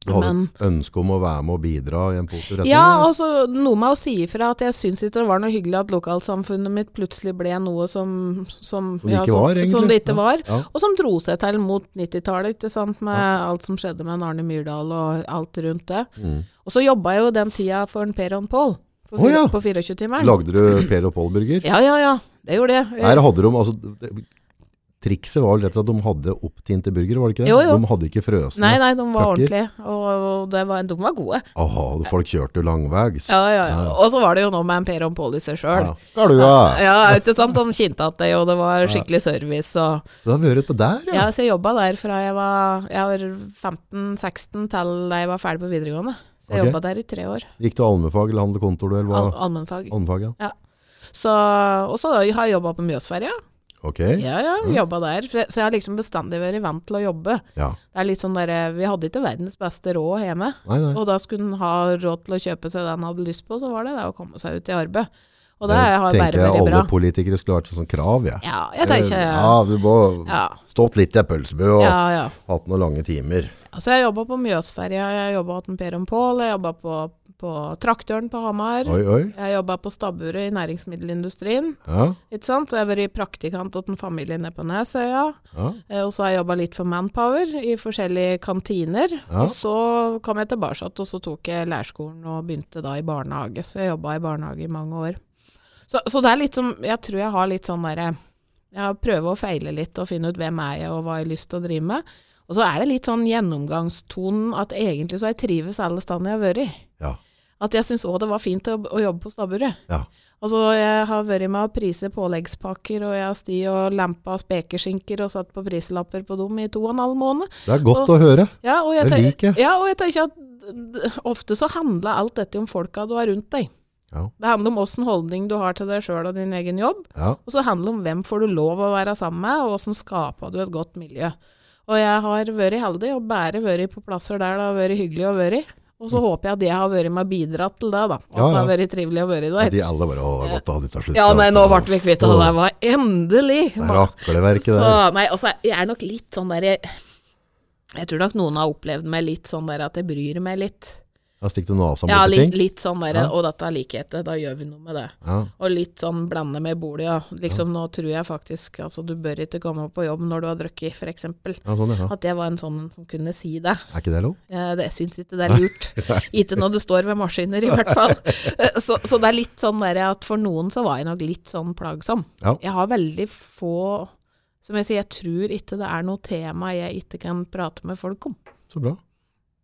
[SPEAKER 1] Du hadde
[SPEAKER 2] Men-
[SPEAKER 1] et ønske om å være med og bidra i en positiv retning?
[SPEAKER 2] Ja, og så noe med å si ifra at jeg syns ikke det var noe hyggelig at lokalsamfunnet mitt plutselig ble noe som Som,
[SPEAKER 1] Som ja, som var.
[SPEAKER 2] Det ikke
[SPEAKER 1] Ja.
[SPEAKER 2] var.
[SPEAKER 1] Ja.
[SPEAKER 2] Og som dro seg til mot 90-tallet, ikke sant, med alt som skjedde med Arne Myrdal og alt rundt det.
[SPEAKER 1] Mm.
[SPEAKER 2] Og så jobba jeg jo den tida for en Per og en Pål på, oh,
[SPEAKER 1] ja.
[SPEAKER 2] på 24-timeren.
[SPEAKER 1] Lagde du Per og Pål-burger?
[SPEAKER 2] Ja, ja, ja. Det gjorde jeg.
[SPEAKER 1] Her hadde de, altså, trikset var vel rett og slett at de hadde opptinte burgere, var det ikke det?
[SPEAKER 2] Jo, jo.
[SPEAKER 1] De hadde ikke frøsne.
[SPEAKER 2] Nei, nei, de var
[SPEAKER 1] kakker.
[SPEAKER 2] ordentlige. Og, og det var, de var gode.
[SPEAKER 1] Aha, folk kjørte jo langveis.
[SPEAKER 2] Ja, ja, ja. Og så var det jo noe med en Per og en Pål i seg sjøl.
[SPEAKER 1] Ja. Galua!
[SPEAKER 2] Ja, ikke sant. De kjente at det, og det var skikkelig service. Og,
[SPEAKER 1] Så du har vært på der, ja.
[SPEAKER 2] ja, så jeg jobba der fra jeg var, var 15-16 til jeg var ferdig på videregående. Så jeg
[SPEAKER 1] okay.
[SPEAKER 2] jobba der i tre år.
[SPEAKER 1] Gikk du allmennfag eller handlekontor, eller hva?
[SPEAKER 2] Al allmennfag.
[SPEAKER 1] ja. ja.
[SPEAKER 2] Så, og så har jeg jobba på Mjøsferja.
[SPEAKER 1] Ok.
[SPEAKER 2] Ja, ja, jobba der. Så jeg- har liksom bestandig vært vant til å jobbe.
[SPEAKER 1] Ja.
[SPEAKER 2] Det er litt sånn der, Vi hadde ikke verdens beste råd hjemme.
[SPEAKER 1] Nei, nei.
[SPEAKER 2] Og da skulle en ha råd til å kjøpe seg det en hadde lyst på, så var det det å komme seg ut i arbeid. Og det har
[SPEAKER 1] tenker jeg
[SPEAKER 2] vært
[SPEAKER 1] alle
[SPEAKER 2] bra.
[SPEAKER 1] politikere skulle hatt som krav, jeg.
[SPEAKER 2] Ja, jeg tenker
[SPEAKER 1] Ja, du må
[SPEAKER 2] Ja,
[SPEAKER 1] stått litt i ei pølsebø og
[SPEAKER 2] ja. ja.
[SPEAKER 1] hatt noen lange timer.
[SPEAKER 2] Altså, jeg jobba på Mjøsferja, jeg jobba hos Per Pål, jeg jobba på, på Traktøren på Hamar.
[SPEAKER 1] Oi, oi.
[SPEAKER 2] Jeg jobba på stabburet i næringsmiddelindustrien.
[SPEAKER 1] Ja,
[SPEAKER 2] Ikke sant? Så jeg har vært praktikant hos en familie nede på Nesøya.
[SPEAKER 1] ja.
[SPEAKER 2] Eh, Og så har jeg jobba litt for Manpower i forskjellige kantiner.
[SPEAKER 1] Ja.
[SPEAKER 2] Og så kom jeg tilbake og så tok jeg lærerskolen og begynte da i barnehage. Så jeg jobba i barnehage i mange år. Så, så det er litt som Jeg tror jeg har litt sånn derre Jeg prøver å feile litt og finne ut hvem er jeg og hva jeg har lyst til å drive med. Og så er det litt sånn gjennomgangstonen at egentlig så har jeg trives alle stedene jeg har vært. At jeg syns òg det var fint å, å jobbe på stabburet.
[SPEAKER 1] Ja.
[SPEAKER 2] Altså, jeg har vært med å prise påleggspakker, og jeg har sti og lempa spekeskinker og satt på prislapper på dem i to og en halv måned.
[SPEAKER 1] Det er godt
[SPEAKER 2] Og-
[SPEAKER 1] å høre.
[SPEAKER 2] Ja, og jeg,
[SPEAKER 1] Det liker jeg.
[SPEAKER 2] Ja, og jeg tenker at ofte så handler alt dette om folka du har rundt deg.
[SPEAKER 1] Ja.
[SPEAKER 2] Det handler om åssen holdning du har til deg sjøl og din egen jobb.
[SPEAKER 1] Ja.
[SPEAKER 2] Og så handler det om hvem får du lov å være sammen med, og åssen skaper du et godt miljø. Og jeg har vært heldig og bare vært på plasser der det har vært hyggelig å være. Og så håper jeg at jeg har vært med og bidratt til det, da. At
[SPEAKER 1] Ja,
[SPEAKER 2] det har vært trivelig å være
[SPEAKER 1] At
[SPEAKER 2] der.
[SPEAKER 1] de alle bare Å, det godt å ha dette slutt.
[SPEAKER 2] Ja, nei, nå
[SPEAKER 1] altså.
[SPEAKER 2] ble vi kvitt det. Det var endelig.
[SPEAKER 1] Det er rakleverket
[SPEAKER 2] Så,
[SPEAKER 1] der.
[SPEAKER 2] nei, altså, jeg er nok litt sånn der jeg, jeg tror nok noen har opplevd meg litt sånn der at jeg bryr meg litt.
[SPEAKER 1] Da stikker du nesa
[SPEAKER 2] Ja, litt,
[SPEAKER 1] ting.
[SPEAKER 2] litt sånn der,
[SPEAKER 1] Ja.
[SPEAKER 2] og dette er likheter, da gjør vi noe med det.
[SPEAKER 1] Ja.
[SPEAKER 2] Og litt sånn blande med bordet, ja. Liksom nå tror jeg faktisk, altså du bør ikke komme på jobb når du har drukket, eksempel.
[SPEAKER 1] ja, sånn, ja.
[SPEAKER 2] At jeg var en sånn som kunne si det.
[SPEAKER 1] Er ikke det lov?
[SPEAKER 2] Eh, det jeg syns ikke det er lurt. (laughs) ikke når du står ved maskiner, i hvert fall. Eh, så, så det er litt sånn der at for noen så var jeg nok litt sånn plagsom.
[SPEAKER 1] Ja.
[SPEAKER 2] Jeg har veldig få Som jeg sier, jeg tror ikke det er noe tema jeg ikke kan prate med folk om.
[SPEAKER 1] Så bra.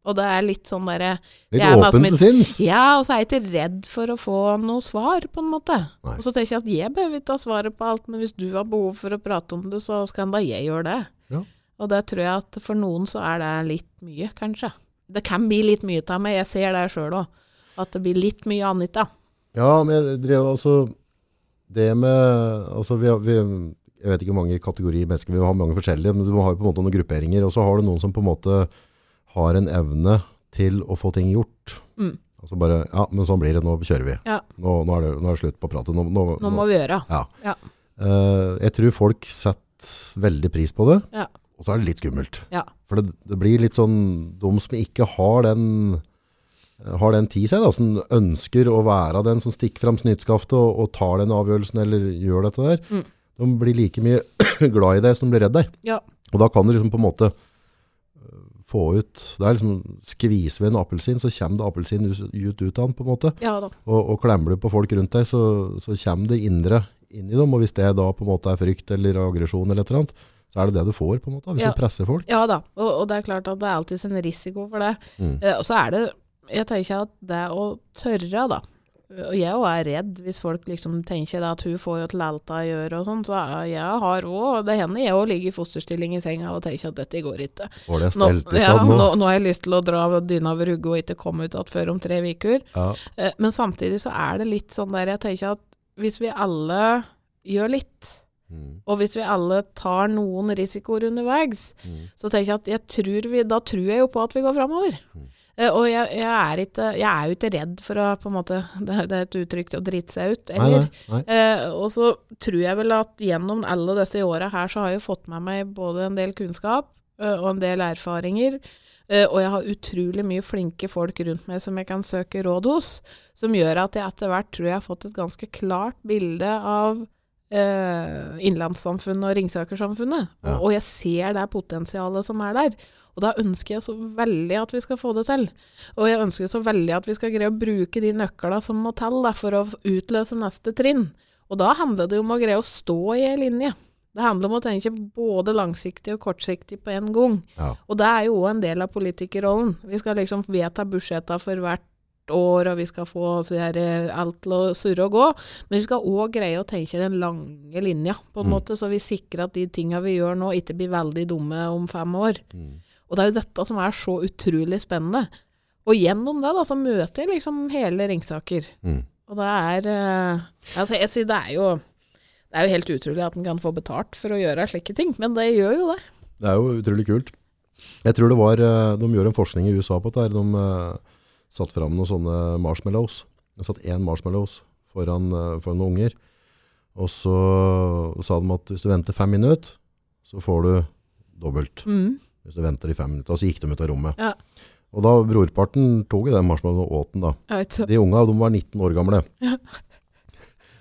[SPEAKER 2] Og det er litt sånn derre
[SPEAKER 1] Litt
[SPEAKER 2] Jeg er meg
[SPEAKER 1] åpen til sinns.
[SPEAKER 2] Ja, og så er jeg ikke redd for å få noe svar, på en måte.
[SPEAKER 1] Nei.
[SPEAKER 2] Og så tenker jeg at jeg behøver ikke ha svaret på alt, men hvis du har behov for å prate om det, så skal da jeg gjøre det.
[SPEAKER 1] Ja.
[SPEAKER 2] Og det tror jeg at for noen så er det litt mye, kanskje. Det kan bli litt mye av meg, jeg ser det sjøl òg. At det blir litt mye Anita.
[SPEAKER 1] Ja, men jeg drev altså Det med Altså, vi, vi Jeg vet ikke hvor mange kategorier mennesker vi har, mange forskjellige, men du har jo på en måte noen grupperinger, og så har du noen som på en måte har en evne til å få ting gjort.
[SPEAKER 2] Mm.
[SPEAKER 1] Altså bare Ja, men sånn blir det. Nå kjører vi.
[SPEAKER 2] Ja.
[SPEAKER 1] Nå, nå, er det, nå er det slutt på pratet. Nå, nå,
[SPEAKER 2] må vi gjøre.
[SPEAKER 1] Ja.
[SPEAKER 2] Ja.
[SPEAKER 1] Uh, jeg tror folk setter veldig pris på det,
[SPEAKER 2] Ja.
[SPEAKER 1] og så er det litt skummelt.
[SPEAKER 2] Ja.
[SPEAKER 1] For det, det blir litt sånn De som ikke har den har den tid seg, da, som ønsker å være den som stikker fram snytskaftet og, og tar den avgjørelsen eller gjør dette der,
[SPEAKER 2] Mm.
[SPEAKER 1] de blir like mye (clears throat) glad i deg som de blir redd deg.
[SPEAKER 2] Ja.
[SPEAKER 1] Og da kan du liksom på en måte få ut Det er liksom Skviser vi en appelsin, så kommer det appelsin ut, ut, av den, på en måte.
[SPEAKER 2] Ja da.
[SPEAKER 1] Og, og klemmer du på folk rundt deg, så, så kommer det indre inn i dem. Og hvis det da på en måte er frykt eller aggresjon eller et eller annet, så er det det du får, på en måte, hvis
[SPEAKER 2] Ja.
[SPEAKER 1] du presser folk.
[SPEAKER 2] Ja da, og, og det er klart at det er alltid en risiko for det.
[SPEAKER 1] Mm.
[SPEAKER 2] Eh, og så er det Jeg tenker at det å tørre, da Og jeg òg er redd hvis folk liksom tenker at hun får jo til alt hun gjør og sånn, så jeg har òg Det hender jeg òg ligger i fosterstilling i senga og tenker at dette går ikke.
[SPEAKER 1] Får det
[SPEAKER 2] Nå,
[SPEAKER 1] stelt i
[SPEAKER 2] ja,
[SPEAKER 1] stand nå.
[SPEAKER 2] nå, nå har jeg lyst til å dra dyna over hodet og ikke komme ut igjen før om tre uker.
[SPEAKER 1] Ja.
[SPEAKER 2] Eh, men samtidig så er det litt sånn der jeg tenker at hvis vi alle gjør litt,
[SPEAKER 1] Mm.
[SPEAKER 2] og hvis vi alle tar noen risikoer underveis,
[SPEAKER 1] Mm.
[SPEAKER 2] så tenker jeg at jeg tror vi, da tror jeg jo på at vi går framover.
[SPEAKER 1] Mm.
[SPEAKER 2] Eh, og jeg, jeg, er ikke, jeg er jo ikke redd for å på en måte (laughs) Det, det er et uttrykk å drite seg ut, eller?
[SPEAKER 1] nei, nei.
[SPEAKER 2] Eh, og så tror jeg vel at gjennom alle disse åra her, så har jeg fått med meg både en del kunnskap eh, og en del erfaringer. eh, og jeg har utrolig mye flinke folk rundt meg som jeg kan søke råd hos, som gjør at jeg etter hvert tror jeg har fått et ganske klart bilde av eh, innlandssamfunnet og Ringsakersamfunnet.
[SPEAKER 1] Ja.
[SPEAKER 2] Og jeg ser det potensialet som er der. Og da ønsker jeg så veldig at vi skal få det til. Og jeg ønsker så veldig at vi skal greie å bruke de nøklene som må til da, for å utløse neste trinn. Og da handler det om å greie å stå i en linje. Det handler om å tenke både langsiktig og kortsiktig på en gang.
[SPEAKER 1] Ja.
[SPEAKER 2] Og det er jo òg en del av politikerrollen. Vi skal liksom vedta budsjetta for hvert år, og vi skal få eh, alt til å surre og gå. Men vi skal òg greie å tenke den lange linja, på en
[SPEAKER 1] Mm.
[SPEAKER 2] måte, så vi sikrer at de tinga vi gjør nå, ikke blir veldig dumme om fem år.
[SPEAKER 1] Mm.
[SPEAKER 2] Og det er jo dette som er så utrolig spennende. Og gjennom det da, så møter jeg liksom hele Ringsaker.
[SPEAKER 1] Mm.
[SPEAKER 2] Og det er eh, altså jeg sier det er jo det er jo helt utrolig at en kan få betalt for å gjøre slike ting, men det gjør jo det.
[SPEAKER 1] Det er jo utrolig kult. Jeg tror det var, eh, de gjør en forskning i USA på dette. De eh, satt fram noen sånne marshmallows. De satt én marshmallows foran, foran noen unger. Og så sa de at hvis du venter fem minutter, så får du dobbelt.
[SPEAKER 2] Mm.
[SPEAKER 1] Hvis du venter i fem minutter. Og så gikk de ut av rommet.
[SPEAKER 2] Ja.
[SPEAKER 1] Og da brorparten tok den marshmallowen og åt den da. De unga, de var 19 år gamle. (laughs)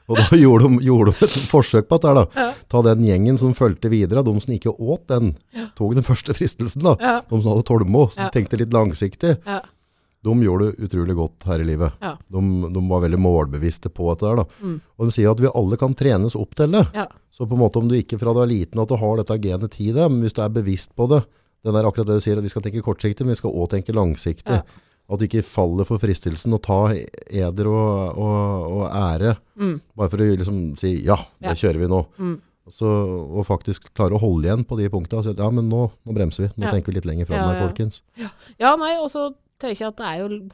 [SPEAKER 1] Og da gjorde de, gjorde de et forsøk på dette da.
[SPEAKER 2] Ja.
[SPEAKER 1] Ta den gjengen som følte videre, de som ikke åt den,
[SPEAKER 2] Ja.
[SPEAKER 1] tok den første fristelsen da.
[SPEAKER 2] ja,
[SPEAKER 1] De som hadde tålmod, som
[SPEAKER 2] Ja.
[SPEAKER 1] tenkte litt langsiktig,
[SPEAKER 2] ja,
[SPEAKER 1] de gjorde det utrolig godt her i livet.
[SPEAKER 2] Ja.
[SPEAKER 1] De, de var veldig målbevisste på dette der da.
[SPEAKER 2] Mm.
[SPEAKER 1] Og de sier at vi alle kan trenes opp til det.
[SPEAKER 2] ja,
[SPEAKER 1] Så på en måte om du ikke fra du er liten at du har dette genet i deg, men hvis du er bevisst på det, den er akkurat det du sier, at vi skal tenke kortsiktig, men vi skal også tenke langsiktig.
[SPEAKER 2] Ja.
[SPEAKER 1] At du ikke faller for fristelsen å ta eder og, og, og ære,
[SPEAKER 2] mm,
[SPEAKER 1] bare for å liksom si, ja, det
[SPEAKER 2] Ja.
[SPEAKER 1] kjører vi nå.
[SPEAKER 2] mm,
[SPEAKER 1] Så, og faktisk klare å holde igjen på de punktene. og at, Ja, men nå, nå bremser vi. Nå
[SPEAKER 2] Ja.
[SPEAKER 1] tenker vi litt lenger frem
[SPEAKER 2] Ja,
[SPEAKER 1] her,
[SPEAKER 2] ja.
[SPEAKER 1] folkens.
[SPEAKER 2] ja, nei, og så tenker jeg at det er jo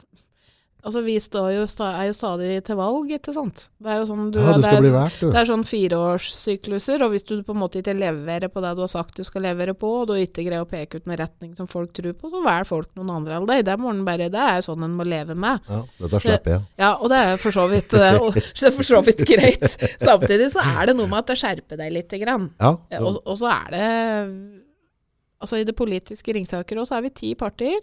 [SPEAKER 2] Altså, vi står jo, er jo stadig til valg, ikke sant? Det er jo sånn du,
[SPEAKER 1] Ja, du skal
[SPEAKER 2] er-
[SPEAKER 1] bli valgt, du.
[SPEAKER 2] Det er sånn fireårssykluser, og hvis du på en måte ikke leverer på det du har sagt du skal levere på, og du ikke greier å peke ut en retning som folk tror på, så velger folk noen andre enn deg. Det, er en bare, det er sånn en må leve med.
[SPEAKER 1] Ja, dette slipper jeg.
[SPEAKER 2] Ja, og det er for så vidt, eh, (laughs) for så vidt greit. Samtidig så er det noe med at det skjerper deg litt. Grann.
[SPEAKER 1] Ja,
[SPEAKER 2] Og, og så er det Altså i det politiske Ringsaker også, så er vi ti partier.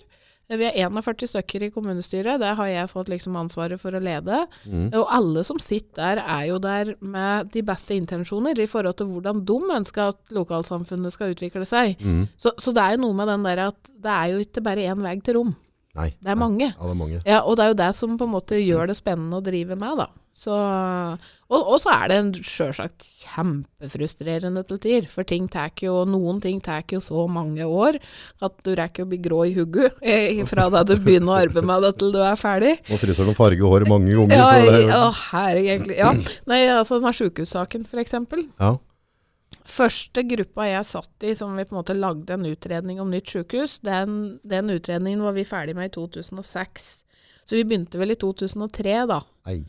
[SPEAKER 2] Vi er 41 stykker i kommunestyret. Det har jeg fått liksom ansvaret for å lede.
[SPEAKER 1] mm.
[SPEAKER 2] Og alle som sitter der, er jo der med de beste intensjoner i forhold til hvordan de ønsker at lokalsamfunnet skal utvikle seg.
[SPEAKER 1] Mm.
[SPEAKER 2] Så, så det er jo noe med den der at det er jo ikke bare én vei til rom.
[SPEAKER 1] Nei.
[SPEAKER 2] Det er mange.
[SPEAKER 1] Ja, det er mange.
[SPEAKER 2] Ja, og det er jo det som på en måte gjør det spennende å drive med, da. Så, og, og så er det en sjølsagt kjempefrustrerende til tider, for ting tar jo, noen ting tar jo så mange år at du rekker å bli grå i hugget eh, fra da du begynner å arbeide med det til du er ferdig.
[SPEAKER 1] Og fryser noen farge håret mange ganger.
[SPEAKER 2] Ja, ja her egentlig. Ja. Nei, altså den sjukehussaken, for eksempel.
[SPEAKER 1] ja.
[SPEAKER 2] Første gruppa jeg satt i, som vi på en måte lagde en utredning om nytt sykehus, den, den utredningen var vi ferdig med i 2006. Så vi begynte vel i 2003, da.
[SPEAKER 1] Nei.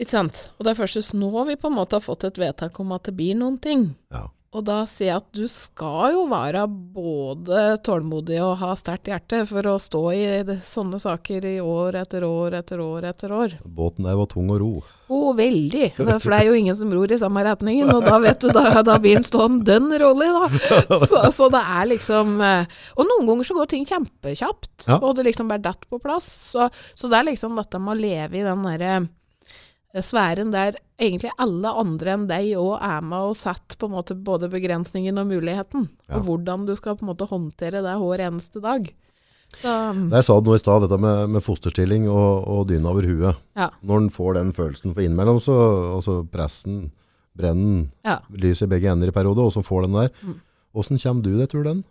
[SPEAKER 2] Ikke sant? Og det er først nå vi på en måte har fått et vedtak om at det blir noen ting.
[SPEAKER 1] Ja.
[SPEAKER 2] Og da sier jeg at du skal jo være både tålmodig og ha sterkt hjerte for å stå i det, sånne saker i år etter år etter år etter år.
[SPEAKER 1] Båten der var tung å ro.
[SPEAKER 2] Å, veldig. (laughs) For det er jo ingen som ror i samme retningen, og da vet du, da, da blir den stående dønn rolig, da. (laughs) Så, så det er liksom eh, Og noen ganger så går ting kjempekjapt,
[SPEAKER 1] Ja.
[SPEAKER 2] og det liksom bare detter på plass. Så, så det er liksom dette med å leve i den derre sfæren der egentlig alle andre enn deg òg er med og setter på en måte både begrensningen og muligheten.
[SPEAKER 1] Ja.
[SPEAKER 2] Og hvordan du skal på en måte håndtere det hver eneste dag. Så
[SPEAKER 1] Jeg sa det nå i stad, dette med, med fosterstilling og, og dyna over huet.
[SPEAKER 2] ja.
[SPEAKER 1] Når en får den følelsen for innimellom, så altså pressen, brennen,
[SPEAKER 2] ja.
[SPEAKER 1] lyset i begge ender i periode, og så får den der.
[SPEAKER 2] Mm.
[SPEAKER 1] Hvordan kommer du deg, tror du den?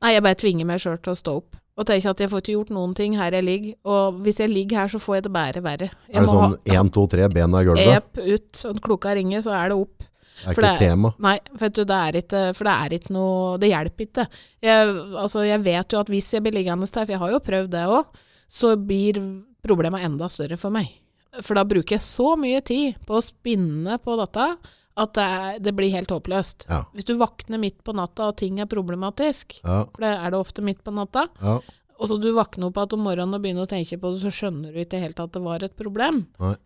[SPEAKER 2] Nei, jeg bare tvinger meg sjøl til å stå opp. Og tenker at jeg får ikke gjort noen ting her jeg ligger. Og hvis jeg ligger her, så får jeg det bare verre. Jeg
[SPEAKER 1] Er det sånn 1, 2, 3, bena i gulvet?
[SPEAKER 2] Jepp, ut, sånn klokka ringer, så er det opp.
[SPEAKER 1] Det Er
[SPEAKER 2] for
[SPEAKER 1] ikke
[SPEAKER 2] det
[SPEAKER 1] tema?
[SPEAKER 2] Nei, vet du, det er ikke, for det er ikke noe Det hjelper ikke. Jeg, altså, jeg vet jo at hvis jeg blir liggende der, for jeg har jo prøvd det òg, så blir problemet enda større for meg. For da bruker jeg så mye tid på å spinne på dette at det, er, det blir helt håpløst.
[SPEAKER 1] Ja.
[SPEAKER 2] Hvis du våkner midt på natta og ting er problematisk,
[SPEAKER 1] Ja,
[SPEAKER 2] for det er det ofte midt på natta,
[SPEAKER 1] ja.
[SPEAKER 2] Og så du våkner opp igjen om morgenen og begynner å tenke på det, så skjønner du ikke helt at det var et problem.
[SPEAKER 1] Nei.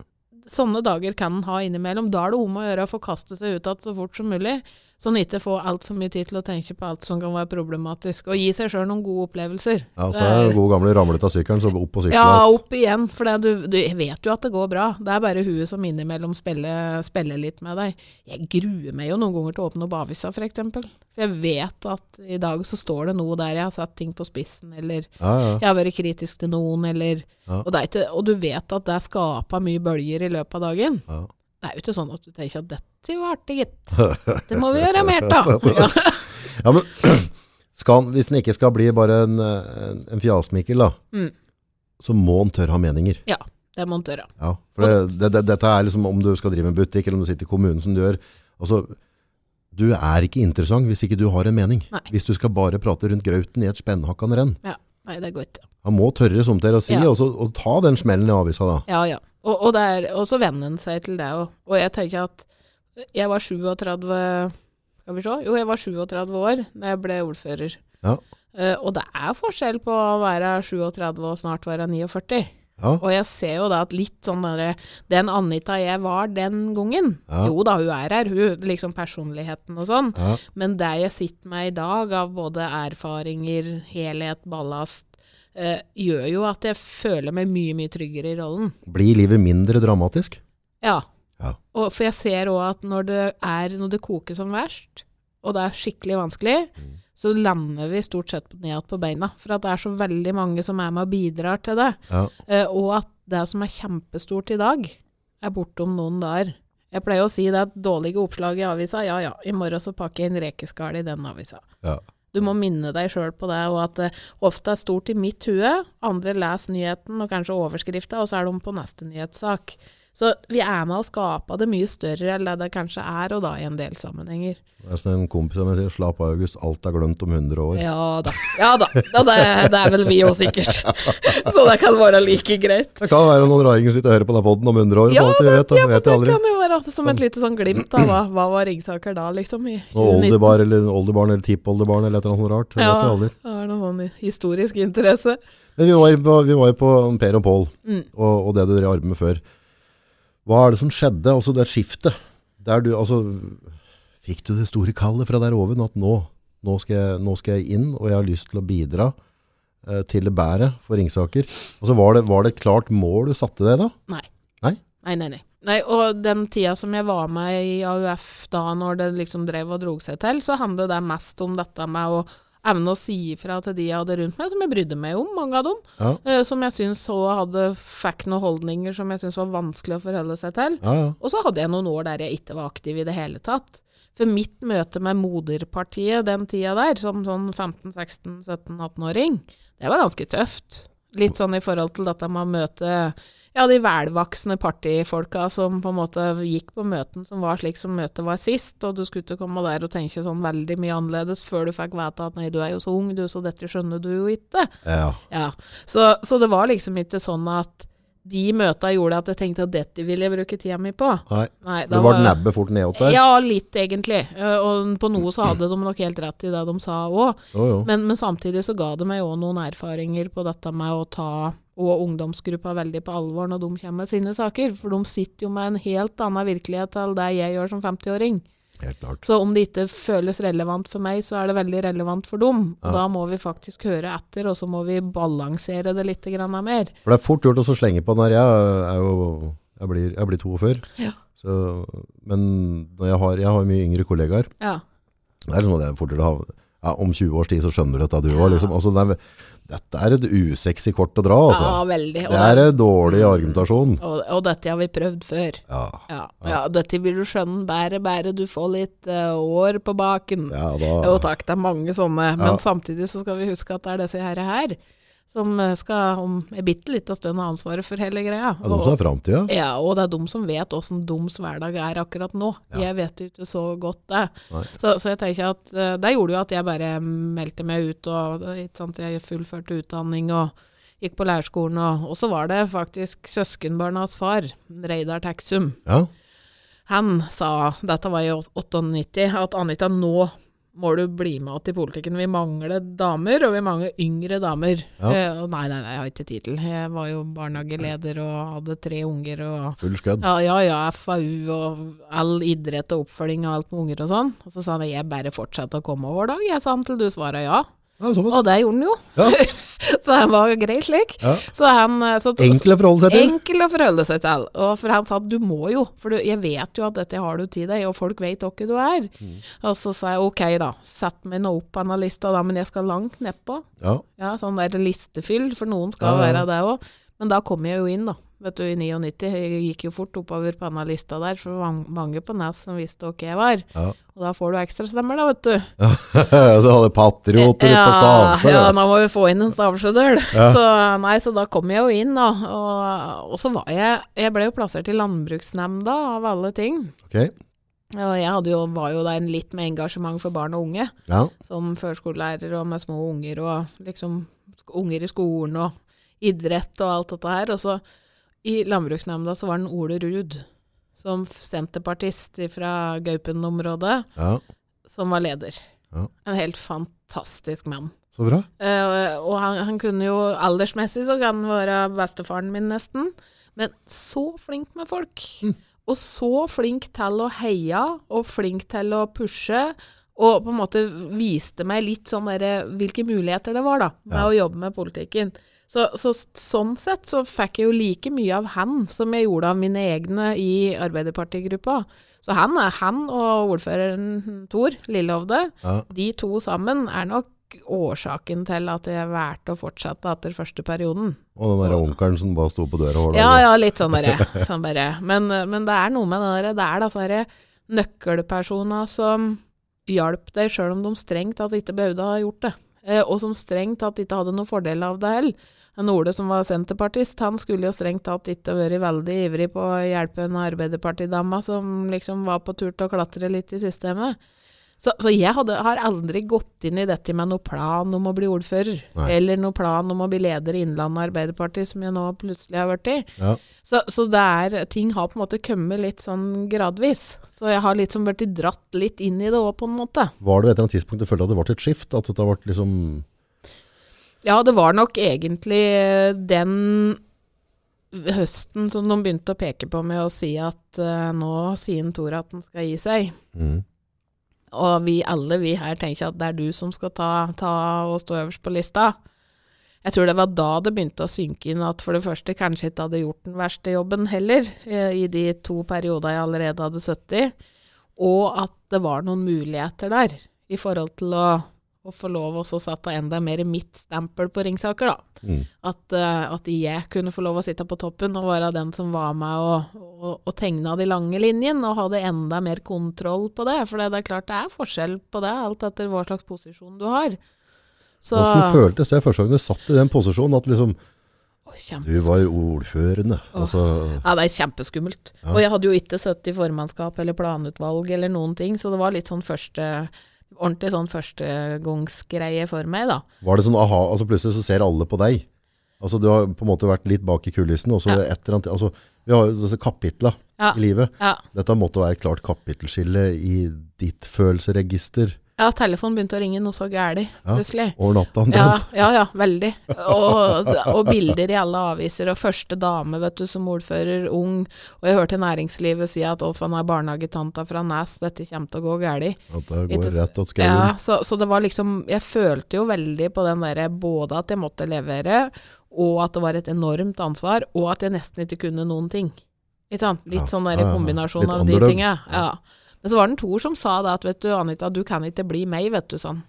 [SPEAKER 2] Sånne dager kan en ha innimellom. Da er det om å gjøre å få kaste seg ut igjen så fort som mulig, sånn ikke få altfor mye tid til å tenke på alt som kan være problematisk. Og gi seg sjøl noen gode opplevelser.
[SPEAKER 1] Ja, og
[SPEAKER 2] så
[SPEAKER 1] er det gode gamle ramlet av sykkelen, så opp på sykkelen.
[SPEAKER 2] Ja, opp igjen. For det, du, du vet jo at det går bra. Det er bare huet som innimellom spiller, spiller litt med deg. Jeg gruer meg jo noen ganger til å åpne opp avisa, f.eks. For jeg vet at i dag så står det noe der jeg har satt ting på spissen, eller
[SPEAKER 1] Ja, ja.
[SPEAKER 2] jeg har vært kritisk til noen, eller og, det ikke, og du vet at det skaper mye bølger i løpet av dagen.
[SPEAKER 1] ja.
[SPEAKER 2] Det er jo ikke sånn at du tenker at dette var artig, gitt. Det må vi gjøre mer av. Ja. (laughs)
[SPEAKER 1] Ja, men (clears throat) (clears throat) skal, hvis den ikke skal bli bare en, en, en fjasmikkel, da,
[SPEAKER 2] Mm.
[SPEAKER 1] så må han tørre ha meninger.
[SPEAKER 2] Ja, Det må han tørre.
[SPEAKER 1] Ja, for det, det, det, dette er liksom om du skal drive en butikk, eller om du sitter i kommunen som du gjør. Altså, du er ikke interessant hvis ikke du har en mening.
[SPEAKER 2] Nei.
[SPEAKER 1] Hvis du skal bare prate rundt grauten i et spennhakkende renn.
[SPEAKER 2] Nei, det går ikke.
[SPEAKER 1] Han må tørre som til å si,
[SPEAKER 2] Ja.
[SPEAKER 1] og, så, og ta den smellen i avisa da.
[SPEAKER 2] Ja, ja. Og, og, det er, og så venner en seg til det òg. Og jeg tenker at jeg var 37 Skal vi se? Jo, jeg var 37 år da jeg ble ordfører.
[SPEAKER 1] Ja.
[SPEAKER 2] Uh, og det er forskjell på å være 37 og snart være 49.
[SPEAKER 1] Ja,
[SPEAKER 2] Og jeg ser jo da at litt sånn derre Den Anita jeg var den gangen
[SPEAKER 1] Ja.
[SPEAKER 2] Jo da, hun er her, hun. Liksom personligheten og sånn.
[SPEAKER 1] ja,
[SPEAKER 2] Men det jeg sitter med i dag, av både erfaringer, helhet, ballast, eh, gjør jo at jeg føler meg mye, mye tryggere i rollen.
[SPEAKER 1] blir livet mindre dramatisk?
[SPEAKER 2] Ja.
[SPEAKER 1] Ja.
[SPEAKER 2] Og for jeg ser òg at når det er når det koker som verst, og det er skikkelig vanskelig,
[SPEAKER 1] Mm.
[SPEAKER 2] så lander vi stort sett ned igjen på beina. For at det er så veldig mange som er med og bidrar til det.
[SPEAKER 1] Ja,
[SPEAKER 2] Eh, og at det som er kjempestort i dag, er borte om noen dager. Jeg pleier å si det at dårlige oppslag i avisa, ja ja, i morgen så pakker jeg inn rekeskall i den avisa.
[SPEAKER 1] ja.
[SPEAKER 2] Du må minne deg sjøl på det, og at det ofte er stort i mitt hue. Andre leser nyheten og kanskje overskrifta, og så er de på neste nyhetssak. Så vi er med å skape det mye større enn det det kanskje er, og da i en del sammenhenger.
[SPEAKER 1] Det er sånn en kompis av meg sier, slapp av August, alt er glemt om 100 år.
[SPEAKER 2] Ja da. Ja da. Ja, det, det er vel vi òg sikkert. (laughs) Så det kan være like greit.
[SPEAKER 1] Det kan være noen raringer sitter og hører på denne podden om 100 år,
[SPEAKER 2] Ja,
[SPEAKER 1] det, vet.
[SPEAKER 2] Ja,
[SPEAKER 1] vet
[SPEAKER 2] det kan jo være som et lite sånn glimt av hva, hva var Ringsaker da, liksom, i
[SPEAKER 1] Noe
[SPEAKER 2] 2019.
[SPEAKER 1] oldebar, eller oldebarn, eller tippoldebarn, eller et eller annet sånt rart.
[SPEAKER 2] Ja, det var noe sånn historisk interesse.
[SPEAKER 1] Men vi var, på, vi var jo på Per og Pål,
[SPEAKER 2] Mm.
[SPEAKER 1] og, og det du drev arbeid med før. Hva er det som skjedde, altså det skiftet? Der du, altså, fikk du det store kallet fra der oven, at nå, nå, skal jeg, nå skal jeg inn, og jeg har lyst til å bidra eh, til det bedre for Ringsaker. Altså, var det, var det et klart mål du satte deg da?
[SPEAKER 2] Nei.
[SPEAKER 1] Nei?
[SPEAKER 2] Nei, nei, nei. Nei, og den tida som jeg var med i AUF da, når det liksom drev og drog seg til, så handlet det mest om dette med å evne å si ifra til de jeg hadde rundt meg, som jeg brydde meg om, mange av dem.
[SPEAKER 1] Ja,
[SPEAKER 2] Uh, som jeg syns så hadde fikk noen holdninger som jeg syntes var vanskelig å forholde seg til.
[SPEAKER 1] ja, ja.
[SPEAKER 2] Og så hadde jeg noen år der jeg ikke var aktiv i det hele tatt. For mitt møte med moderpartiet den tida der, som sånn 15-16-17-18-åring, det var ganske tøft. Litt sånn i forhold til dette med å møte ja, de velvoksne partifolka som på en måte gikk på møten som var slik som møtet var sist, og du skulle ikke komme der og tenke sånn veldig mye annerledes før du fikk vite at nei, du er jo så ung, du, så dette skjønner du jo ikke.
[SPEAKER 1] ja.
[SPEAKER 2] Ja, så, så det var liksom ikke sånn at de møta gjorde at jeg tenkte at dette vil jeg bruke tida mi på.
[SPEAKER 1] Nei,
[SPEAKER 2] Nei,
[SPEAKER 1] det var nebbet fort nedåt der.
[SPEAKER 2] Ja, litt egentlig. Eh, Og på noe så hadde de nok helt rett i det de sa òg.
[SPEAKER 1] Jo.
[SPEAKER 2] Men, men samtidig så ga det meg òg noen erfaringer på dette med å ta og ungdomsgruppa veldig på alvor når de kommer med sine saker. For de sitter jo med en helt annen virkelighet enn det jeg gjør som 50-åring.
[SPEAKER 1] Helt klart.
[SPEAKER 2] Så om det ikke føles relevant for meg, så er det veldig relevant for dem.
[SPEAKER 1] Ja.
[SPEAKER 2] da må vi faktisk høre etter, og så må vi balansere det litt grann mer.
[SPEAKER 1] For det er fort gjort å slenge på den her. Jeg er jo jeg blir, jeg blir 42.
[SPEAKER 2] Ja.
[SPEAKER 1] Så, men når jeg har, jeg har mye yngre kollegaer.
[SPEAKER 2] Ja.
[SPEAKER 1] Det er sånn at det er fort gjort å ha ja, Om 20 års tid så skjønner du dette, du òg. Liksom. Altså, det dette er et usexy kort å dra, altså.
[SPEAKER 2] ja, veldig. Og,
[SPEAKER 1] det er en dårlig argumentasjon.
[SPEAKER 2] og, og dette har vi prøvd før.
[SPEAKER 1] Ja,
[SPEAKER 2] Ja, ja, dette vil du skjønne bare, bare du får litt uh, år på baken.
[SPEAKER 1] ja da...
[SPEAKER 2] Jo takk, det er mange sånne, men samtidig så skal vi huske at det er disse her, her som eh, skal om en bitte liten stund ha ansvaret for hele greia.
[SPEAKER 1] Det er De som er framtida.
[SPEAKER 2] ja, og det er de som vet åssen deres hverdag er akkurat nå.
[SPEAKER 1] Ja.
[SPEAKER 2] Jeg vet ikke så godt det. Så, så jeg tenker at eh, det gjorde jo at jeg bare meldte meg ut, og sant, jeg fullførte utdanning og gikk på lærerskolen, og, og så var det faktisk søskenbarnas far, Reidar Taksum.
[SPEAKER 1] Ja.
[SPEAKER 2] Han sa, dette var i 98, at Anita, nå må du bli med oss i politikken. Vi mangler damer, og vi mangler yngre damer.
[SPEAKER 1] Ja.
[SPEAKER 2] Eh, nei, nei, nei, jeg har ikke tid til. Jeg var jo barnehageleder og hadde tre unger og
[SPEAKER 1] Full skudd.
[SPEAKER 2] ja, ja, ja, FAU og all idrett og oppfølging og alt med unger og sånn. Og så sa han jeg bare fortsetter å komme over dag, jeg sa han til du svarer ja.
[SPEAKER 1] Ja, såpass.
[SPEAKER 2] Og det gjorde han jo.
[SPEAKER 1] Ja. (laughs)
[SPEAKER 2] så han var grei slik.
[SPEAKER 1] Ja.
[SPEAKER 2] Så han eh, så,
[SPEAKER 1] enkel å forholde seg til.
[SPEAKER 2] Enkel å forholde seg til. Og for han sa du må jo, for du, jeg vet jo at dette har du til deg, og folk vet hvem du er.
[SPEAKER 1] Mm.
[SPEAKER 2] Og så sa jeg ok da, sett meg nå opp på denne lista da, men jeg skal langt nedpå.
[SPEAKER 1] Ja.
[SPEAKER 2] Ja, sånn der listefyll, for noen skal være det òg. Men da kom jeg jo inn, da. Vet du, i 99. Jeg gikk jo fort oppover på denne lista der, for det var mange på Nes som visste hvem jeg var.
[SPEAKER 1] Ja.
[SPEAKER 2] Og da får du ekstra stemmer, da, vet du. (laughs)
[SPEAKER 1] du hadde patrioter på Stavsjø.
[SPEAKER 2] Ja, nå må vi få inn en stavsjødøl. Så, nei, så da kom jeg jo inn, da. Og, og så var jeg Jeg ble jo plassert i landbruksnemnda, av alle ting.
[SPEAKER 1] Ok.
[SPEAKER 2] Og jeg jo, var jo der litt med engasjement for barn og unge.
[SPEAKER 1] Ja.
[SPEAKER 2] Som førskolelærer og med små unger, og liksom unger i skolen og idrett og alt dette her. Og så i landbruksnemnda så var den Ole Ruud, som senterpartist fra Gaupen-området,
[SPEAKER 1] ja.
[SPEAKER 2] som var leder.
[SPEAKER 1] Ja.
[SPEAKER 2] En helt fantastisk mann.
[SPEAKER 1] Så bra.
[SPEAKER 2] Uh, og han, han kunne jo aldersmessig så kan han være bestefaren min nesten, men så flink med folk.
[SPEAKER 1] Mm.
[SPEAKER 2] Og så flink til å heie, og flink til å pushe, og på en måte viste meg litt sånn derre hvilke muligheter det var, da, med
[SPEAKER 1] Ja.
[SPEAKER 2] å jobbe med politikken. Så, så sånn sett så fikk jeg jo like mye av han som jeg gjorde av mine egne i Arbeiderpartigruppa. Så han, han og ordføreren Tor Lillehovde,
[SPEAKER 1] Ja.
[SPEAKER 2] de to sammen er nok årsaken til at jeg valgte å fortsette etter første perioden.
[SPEAKER 1] Og den der onkelen som bare sto på døra og.
[SPEAKER 2] Ja, ja, litt sånn derre. (laughs) Sånn bare. Men, men det er noe med det der, det er disse nøkkelpersonene som hjalp deg sjøl om de strengt tatt ikke burde ha gjort det. Eh, og som strengt tatt ikke hadde noen fordel av det heller. En Ole som var senterpartist, han skulle jo strengt tatt ikke vært veldig ivrig på å hjelpe en arbeiderpartidamme som liksom var på tur til å klatre litt i systemet. Så, så jeg hadde, har aldri gått inn i dette med noe plan om å bli ordfører,
[SPEAKER 1] Nei.
[SPEAKER 2] eller noe plan om å bli leder i Innlandet Arbeiderparti, som jeg nå plutselig har vært i.
[SPEAKER 1] Ja.
[SPEAKER 2] Så, så det er, ting har på en måte kommet litt sånn gradvis. Så jeg har liksom blitt dratt litt inn i det òg, på en måte.
[SPEAKER 1] Var det et eller annet tidspunkt du følte at det ble et skift? At det ble liksom
[SPEAKER 2] Ja, det var nok egentlig den høsten som de begynte å peke på med å si at uh, nå sier Tor at han skal gi seg.
[SPEAKER 1] mm.
[SPEAKER 2] Og vi alle vi her tenker at det er du som skal ta, ta og stå øverst på lista. Jeg tror det var da det begynte å synke inn at for det første kanskje ikke hadde gjort den verste jobben heller, eh, i de to perioder jeg allerede hadde sittet i, og at det var noen muligheter der i forhold til å, å få lov å sette enda mer mitt stempel på Ringsaker, da.
[SPEAKER 1] Mm.
[SPEAKER 2] At, eh, at jeg kunne få lov å sitte på toppen og være den som var med og, og, og tegna de lange linjene, og hadde enda mer kontroll på det. For det er klart det er forskjell på det, alt etter hva slags posisjon du har. Så
[SPEAKER 1] Hvordan føltes det første gang du satt i den posisjonen? At liksom, du var ordførende. Altså,
[SPEAKER 2] Ja, det er kjempeskummelt.
[SPEAKER 1] Ja.
[SPEAKER 2] Og jeg hadde jo ikke sittet i formannskap eller planutvalg eller noen ting, så det var litt sånn første Ordentlig sånn førstegangsgreie for meg, da.
[SPEAKER 1] var det sånn aha, altså plutselig så ser alle på deg. Altså du har på en måte vært litt bak i kulissen, og så
[SPEAKER 2] Ja.
[SPEAKER 1] et eller annet, altså vi har jo disse kapitler
[SPEAKER 2] Ja.
[SPEAKER 1] i livet.
[SPEAKER 2] Ja.
[SPEAKER 1] Dette måtte være et klart kapittelskille i ditt følelseregister
[SPEAKER 2] ja, telefonen begynte å ringe noe så gæli,
[SPEAKER 1] Ja.
[SPEAKER 2] plutselig.
[SPEAKER 1] over natta
[SPEAKER 2] Ja,
[SPEAKER 1] omtrent.
[SPEAKER 2] ja, ja, veldig. Og, og bilder i alle aviser, og første dame, vet du, som ordfører, ung. Og jeg hørte næringslivet si at å, han er barnehagetanta fra Nes, dette kommer til å gå galt.
[SPEAKER 1] At det går
[SPEAKER 2] Ikke-
[SPEAKER 1] rett åt
[SPEAKER 2] Ja, så, så det var liksom Jeg følte jo veldig på den derre både at jeg måtte levere, og at det var et enormt ansvar, og at jeg nesten ikke kunne noen ting. Ikke sant? Litt
[SPEAKER 1] Ja,
[SPEAKER 2] sånn
[SPEAKER 1] ja,
[SPEAKER 2] der
[SPEAKER 1] ja.
[SPEAKER 2] kombinasjon
[SPEAKER 1] Litt
[SPEAKER 2] av de tinga. Ja. Men så var det en Tor som sa det at vet du, Anita, du kan ikke bli meg, vet du, sånn.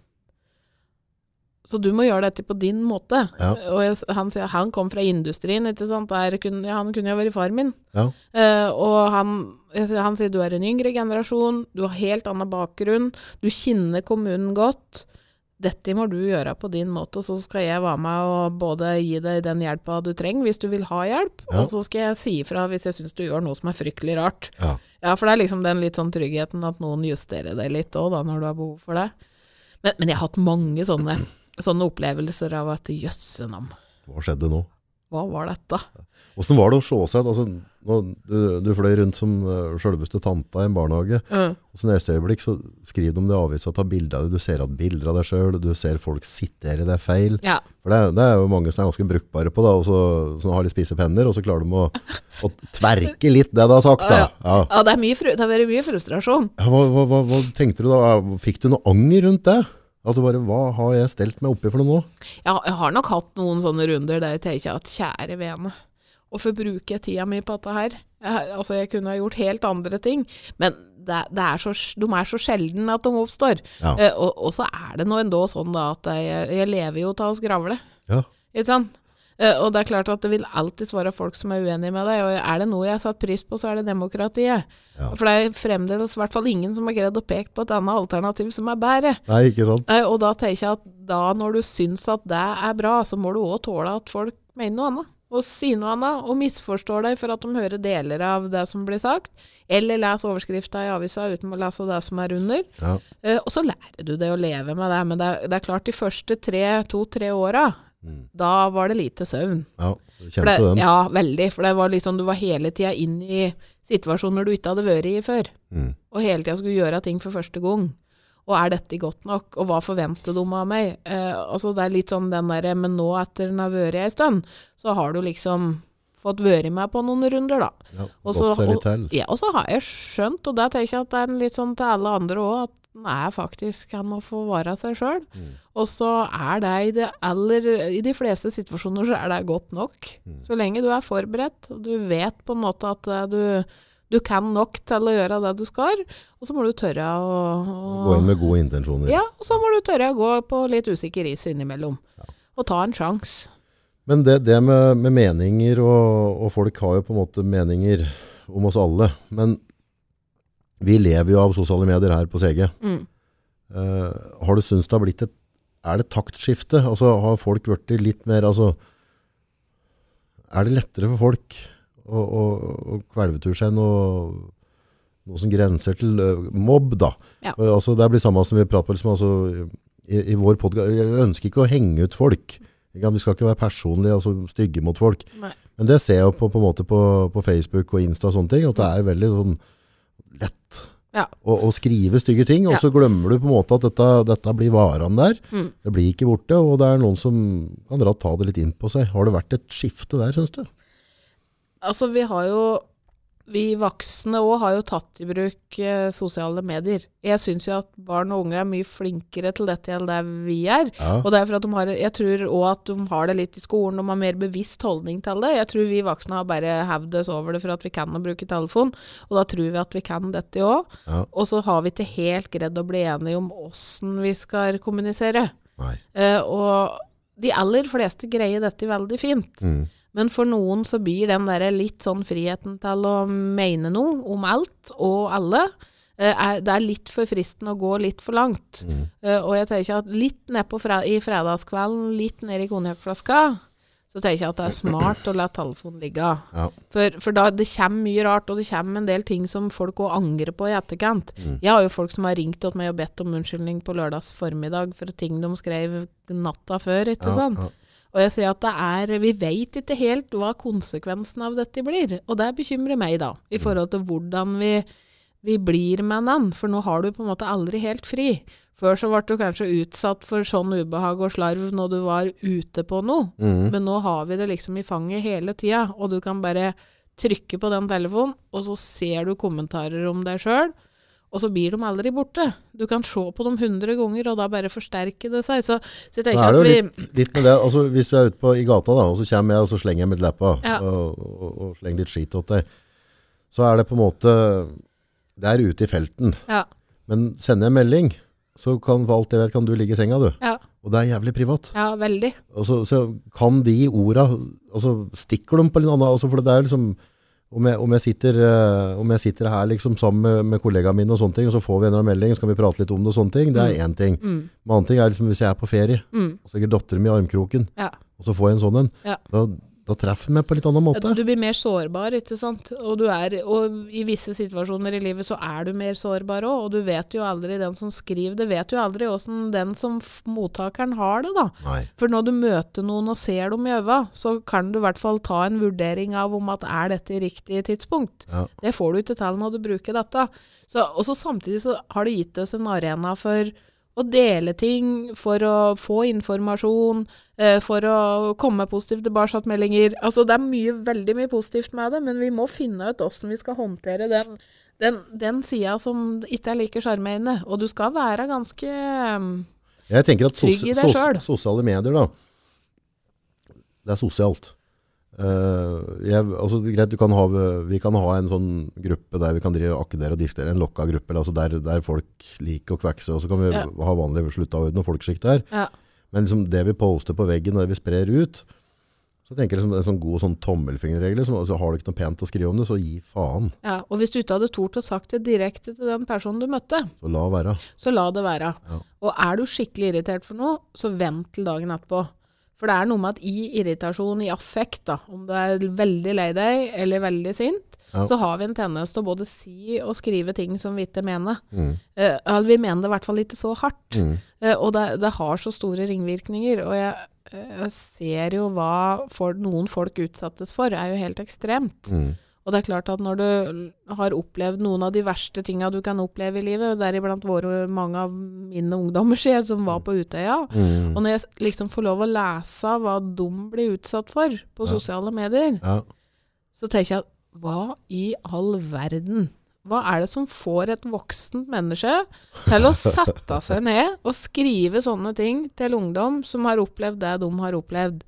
[SPEAKER 2] Så du må gjøre dette på din måte.
[SPEAKER 1] Ja.
[SPEAKER 2] Og jeg, han han kom fra industrien, ikke sant. Kunne, ja, han kunne jo vært far min.
[SPEAKER 1] Ja.
[SPEAKER 2] Uh, og han, han sier du er en yngre generasjon, du har helt annen bakgrunn, du kjenner kommunen godt. Dette må du gjøre på din måte, og så skal jeg være med og både gi deg den hjelpa du trenger hvis du vil ha hjelp,
[SPEAKER 1] Ja.
[SPEAKER 2] og så skal jeg si ifra hvis jeg syns du gjør noe som er fryktelig rart.
[SPEAKER 1] Ja.
[SPEAKER 2] Ja, for det er liksom den litt sånn tryggheten at noen justerer deg litt òg, da, når du har behov for det. Men, men jeg har hatt mange sånne, sånne opplevelser av at jøsse nam.
[SPEAKER 1] Hva skjedde nå?
[SPEAKER 2] Hva var dette?
[SPEAKER 1] Hvordan var det å se seg? Altså, nå, du, du fløy rundt som uh, selveste tanta i en barnehage.
[SPEAKER 2] Mm.
[SPEAKER 1] Og så neste øyeblikk så skriver de om det i avisa, tar bilder av det. Du ser at bilder av deg sjøl, du ser folk sitere er feil.
[SPEAKER 2] Ja.
[SPEAKER 1] For det, det er jo mange som er ganske brukbare på det, og så, som har litt spisse penner, og så klarer de å, å tverke litt det du har sagt. Da. Ja.
[SPEAKER 2] ja, det, er mye, fru- det har vært mye frustrasjon.
[SPEAKER 1] Hva, hva, hva, hva tenkte du da? Fikk du noe anger rundt det? Altså bare, Hva har jeg stelt meg oppi for noe nå?
[SPEAKER 2] Ja, jeg har nok hatt noen sånne runder der jeg tenker at kjære vene, hvorfor bruker jeg tida mi på dette her? Jeg, altså, jeg kunne ha gjort helt andre ting, men det, det er så, de er så sjelden at de oppstår.
[SPEAKER 1] Ja.
[SPEAKER 2] Eh, og, og så er det nå endå sånn da at jeg, jeg lever jo til å skravle,
[SPEAKER 1] Ja.
[SPEAKER 2] ikke sant? Eh, og det er klart at det vil alltid være folk som er uenige med deg, og er det noe jeg har satt pris på, så er det demokratiet.
[SPEAKER 1] Ja.
[SPEAKER 2] For det er fremdeles i hvert fall ingen som har greid å peke på et annet alternativ som er bedre.
[SPEAKER 1] Nei, ikke sant?
[SPEAKER 2] Eh, og da tenker jeg at da når du syns at det er bra, så må du òg tåle at folk mener noe annet. Og sier noe annet, og misforstår deg for at de hører deler av det som blir sagt. Eller les overskrifta i avisa uten å lese det som er under.
[SPEAKER 1] Ja.
[SPEAKER 2] Uh, og så lærer du deg å leve med det. Men det er, det er klart, de første tre, to-tre åra,
[SPEAKER 1] Mm.
[SPEAKER 2] da var det lite søvn.
[SPEAKER 1] ja du kjente
[SPEAKER 2] det,
[SPEAKER 1] den.
[SPEAKER 2] ja, veldig. For det var liksom, du var hele tida inn i situasjoner du ikke hadde vært i før.
[SPEAKER 1] Mm.
[SPEAKER 2] Og hele tida skulle gjøre ting for første gang. Og er dette godt nok? Og hva forventer de av meg? Eh, altså det er litt sånn den derre Men nå, etter den har vært ei stund, så har du liksom fått vært med på noen runder, da.
[SPEAKER 1] Ja,
[SPEAKER 2] Og Ja, og så har jeg skjønt, og det tenker jeg at det er litt sånn til alle andre òg, at en er faktisk kan må få være seg sjøl.
[SPEAKER 1] Mm.
[SPEAKER 2] Og så er det i det aller I de fleste situasjoner så er det godt nok.
[SPEAKER 1] Mm.
[SPEAKER 2] Så lenge du er forberedt, og du vet på en måte at eh, du, du kan nok til å gjøre det du skal, og så må du tørre å, å
[SPEAKER 1] Gå inn med gode intensjoner.
[SPEAKER 2] Ja, og så må du tørre å gå på litt usikker is innimellom. Og ta en sjanse.
[SPEAKER 1] Men det, det med, med meninger, og, og folk har jo på en måte meninger om oss alle. Men vi lever jo av sosiale medier her på CG.
[SPEAKER 2] Mm.
[SPEAKER 1] Uh, har du syntes det har blitt et Er det taktskifte? Altså, har folk blitt litt mer altså, Er det lettere for folk å, og, og kvelvetur seg noe, noe som grenser til mobb, da?
[SPEAKER 2] Ja.
[SPEAKER 1] Altså, det blir samme som vi prater på liksom, altså, i, i vår podcast. Jeg ønsker ikke å henge ut folk. Vi skal ikke være personlige altså stygge mot folk.
[SPEAKER 2] Nei.
[SPEAKER 1] Men det ser jeg på, på, måte på, på Facebook og Insta og sånne ting, at det er veldig sånn lett
[SPEAKER 2] Ja.
[SPEAKER 1] å, å skrive stygge ting, og
[SPEAKER 2] Ja.
[SPEAKER 1] så glemmer du på en måte at dette, dette blir varene der.
[SPEAKER 2] Mm.
[SPEAKER 1] Det blir ikke borte, og det er noen som kan dra ta det litt inn på seg. Har det vært et skifte der, synes du?
[SPEAKER 2] Altså, vi har jo Vi voksne òg har jo tatt i bruk eh, sosiale medier. Jeg syns jo at barn og unge er mye flinkere til dette enn det vi er.
[SPEAKER 1] Ja.
[SPEAKER 2] Og det er for at de har, jeg tror òg at de har det litt i skolen, de har mer bevisst holdning til det. Jeg tror vi voksne har bare hevd oss over det for at vi kan å bruke telefon, og da tror vi at vi kan dette òg.
[SPEAKER 1] Ja.
[SPEAKER 2] Og så har vi ikke helt greid å bli enige om åssen vi skal kommunisere. Eh, og de aller fleste greier dette veldig fint.
[SPEAKER 1] Mm.
[SPEAKER 2] Men for noen så blir den der litt sånn friheten til å mene noe om alt og alle, eh, er, det er litt for fristende å gå litt for langt.
[SPEAKER 1] Mm.
[SPEAKER 2] Uh, og jeg tenker at litt nedpå fre i fredagskvelden, litt ned i konjakkflaska, så tenker jeg at det er smart å la telefonen ligge.
[SPEAKER 1] Ja.
[SPEAKER 2] For, for da, det kommer mye rart, og det kommer en del ting som folk òg angrer på i etterkant.
[SPEAKER 1] Mm.
[SPEAKER 2] Jeg har jo folk som har ringt til meg og bedt om unnskyldning på lørdags formiddag for ting de skrev natta før, ikke
[SPEAKER 1] Ja,
[SPEAKER 2] sant?
[SPEAKER 1] ja.
[SPEAKER 2] Og jeg sier at det er Vi vet ikke helt hva konsekvensen av dette blir. Og det bekymrer meg, da, i
[SPEAKER 1] Mm.
[SPEAKER 2] forhold til hvordan vi, vi blir med den. For nå har du på en måte aldri helt fri. Før så ble du kanskje utsatt for sånn ubehag og slarv når du var ute på noe.
[SPEAKER 1] Mm.
[SPEAKER 2] Men nå har vi det liksom i fanget hele tida, og du kan bare trykke på den telefonen, og så ser du kommentarer om deg sjøl. Og så blir de aldri borte. Du kan se på dem hundre ganger, og da bare forsterker det seg. Så, så jeg tenker
[SPEAKER 1] er det
[SPEAKER 2] at vi
[SPEAKER 1] litt, litt med det, altså Hvis du er ute på, i gata, da, og så kommer jeg og så slenger jeg med leppa
[SPEAKER 2] Ja.
[SPEAKER 1] og, og, og slenger litt skit åt deg, så er det på en måte Det er ute i felten.
[SPEAKER 2] Ja.
[SPEAKER 1] Men sender jeg melding, så kan for alt jeg vet, kan du ligge i senga, du.
[SPEAKER 2] Ja,
[SPEAKER 1] Og det er jævlig privat.
[SPEAKER 2] ja veldig.
[SPEAKER 1] Og så, så kan de orda altså Stikker de på litt annet? altså For det er liksom om jeg, om, jeg sitter, eh, om jeg sitter her liksom sammen med, med kollegaene mine, og sånne ting, og så får vi en melding, så kan vi prate litt om det, og sånne ting, det er én ting.
[SPEAKER 2] Mm.
[SPEAKER 1] En annen ting er liksom hvis jeg er på ferie,
[SPEAKER 2] Mm.
[SPEAKER 1] og så ligger datteren min i armkroken,
[SPEAKER 2] Ja.
[SPEAKER 1] og så får jeg en sånn en.
[SPEAKER 2] Ja.
[SPEAKER 1] Da, Da treffer den meg på en litt annen måte.
[SPEAKER 2] Du blir mer sårbar, ikke sant. Og, du er, og i visse situasjoner i livet så er du mer sårbar òg, og du vet jo aldri, den som skriver det, vet jo aldri åssen den som mottakeren har det, da.
[SPEAKER 1] Nei.
[SPEAKER 2] For når du møter noen og ser dem i øynene, så kan du i hvert fall ta en vurdering av om at er dette riktig tidspunkt.
[SPEAKER 1] Ja.
[SPEAKER 2] Det får du ikke til når du bruker dette. Så, og så samtidig så har det gitt oss en arena for å dele ting, for å få informasjon, eh, for å komme med positive tilbakemeldinger. Altså det er mye, veldig mye positivt med det, men vi må finne ut hvordan vi skal håndtere den, den, den sida som ikke er like sjarmerende. Og du skal være ganske um,
[SPEAKER 1] Jeg tenker at sos
[SPEAKER 2] Trygg i deg
[SPEAKER 1] sos
[SPEAKER 2] selv.
[SPEAKER 1] sosiale medier, da, det er sosialt. Eh, jeg, altså, greit, du kan ha, vi kan ha en sånn gruppe der vi kan drive akkedere og distere, en lokka gruppe, altså der, der folk liker å kvekse, og så kan vi
[SPEAKER 2] Ja.
[SPEAKER 1] ha vanlig slutta orden og folkeskikt der.
[SPEAKER 2] Ja.
[SPEAKER 1] Men liksom det vi poster på veggen, og det vi sprer ut, så tenker jeg liksom, en sånn god sånn tommelfingerregel, som, altså, har du ikke noe pent å skrive om det, så gi faen,
[SPEAKER 2] Ja, og hvis du ikke hadde tort å sagt det direkte til den personen du møtte,
[SPEAKER 1] så la være.
[SPEAKER 2] så la det være.
[SPEAKER 1] Ja.
[SPEAKER 2] Og er du skikkelig irritert for noe, så vent til dagen etterpå. For det er noe med at i irritasjon, i affekt, da, om du er veldig lei deg eller veldig sint,
[SPEAKER 1] Ja.
[SPEAKER 2] så har vi en tendens til å både si og skrive ting som vi ikke mener.
[SPEAKER 1] Mm.
[SPEAKER 2] Eh, vi mener det i hvert fall ikke så hardt.
[SPEAKER 1] Mm.
[SPEAKER 2] Eh, og det, det har så store ringvirkninger. Og jeg, jeg ser jo hva for, noen folk utsattes for, er jo helt ekstremt.
[SPEAKER 1] Mm.
[SPEAKER 2] Og det er klart at når du har opplevd noen av de verste tinga du kan oppleve i livet, deriblant våre mange av mine ungdommer sier, som var på Utøya,
[SPEAKER 1] Mm.
[SPEAKER 2] og når jeg liksom får lov å lese hva de blir utsatt for på
[SPEAKER 1] Ja.
[SPEAKER 2] sosiale medier,
[SPEAKER 1] Ja.
[SPEAKER 2] så tenker jeg at hva i all verden? Hva er det som får et voksent menneske til å (laughs) sette seg ned og skrive sånne ting til ungdom som har opplevd det de har opplevd?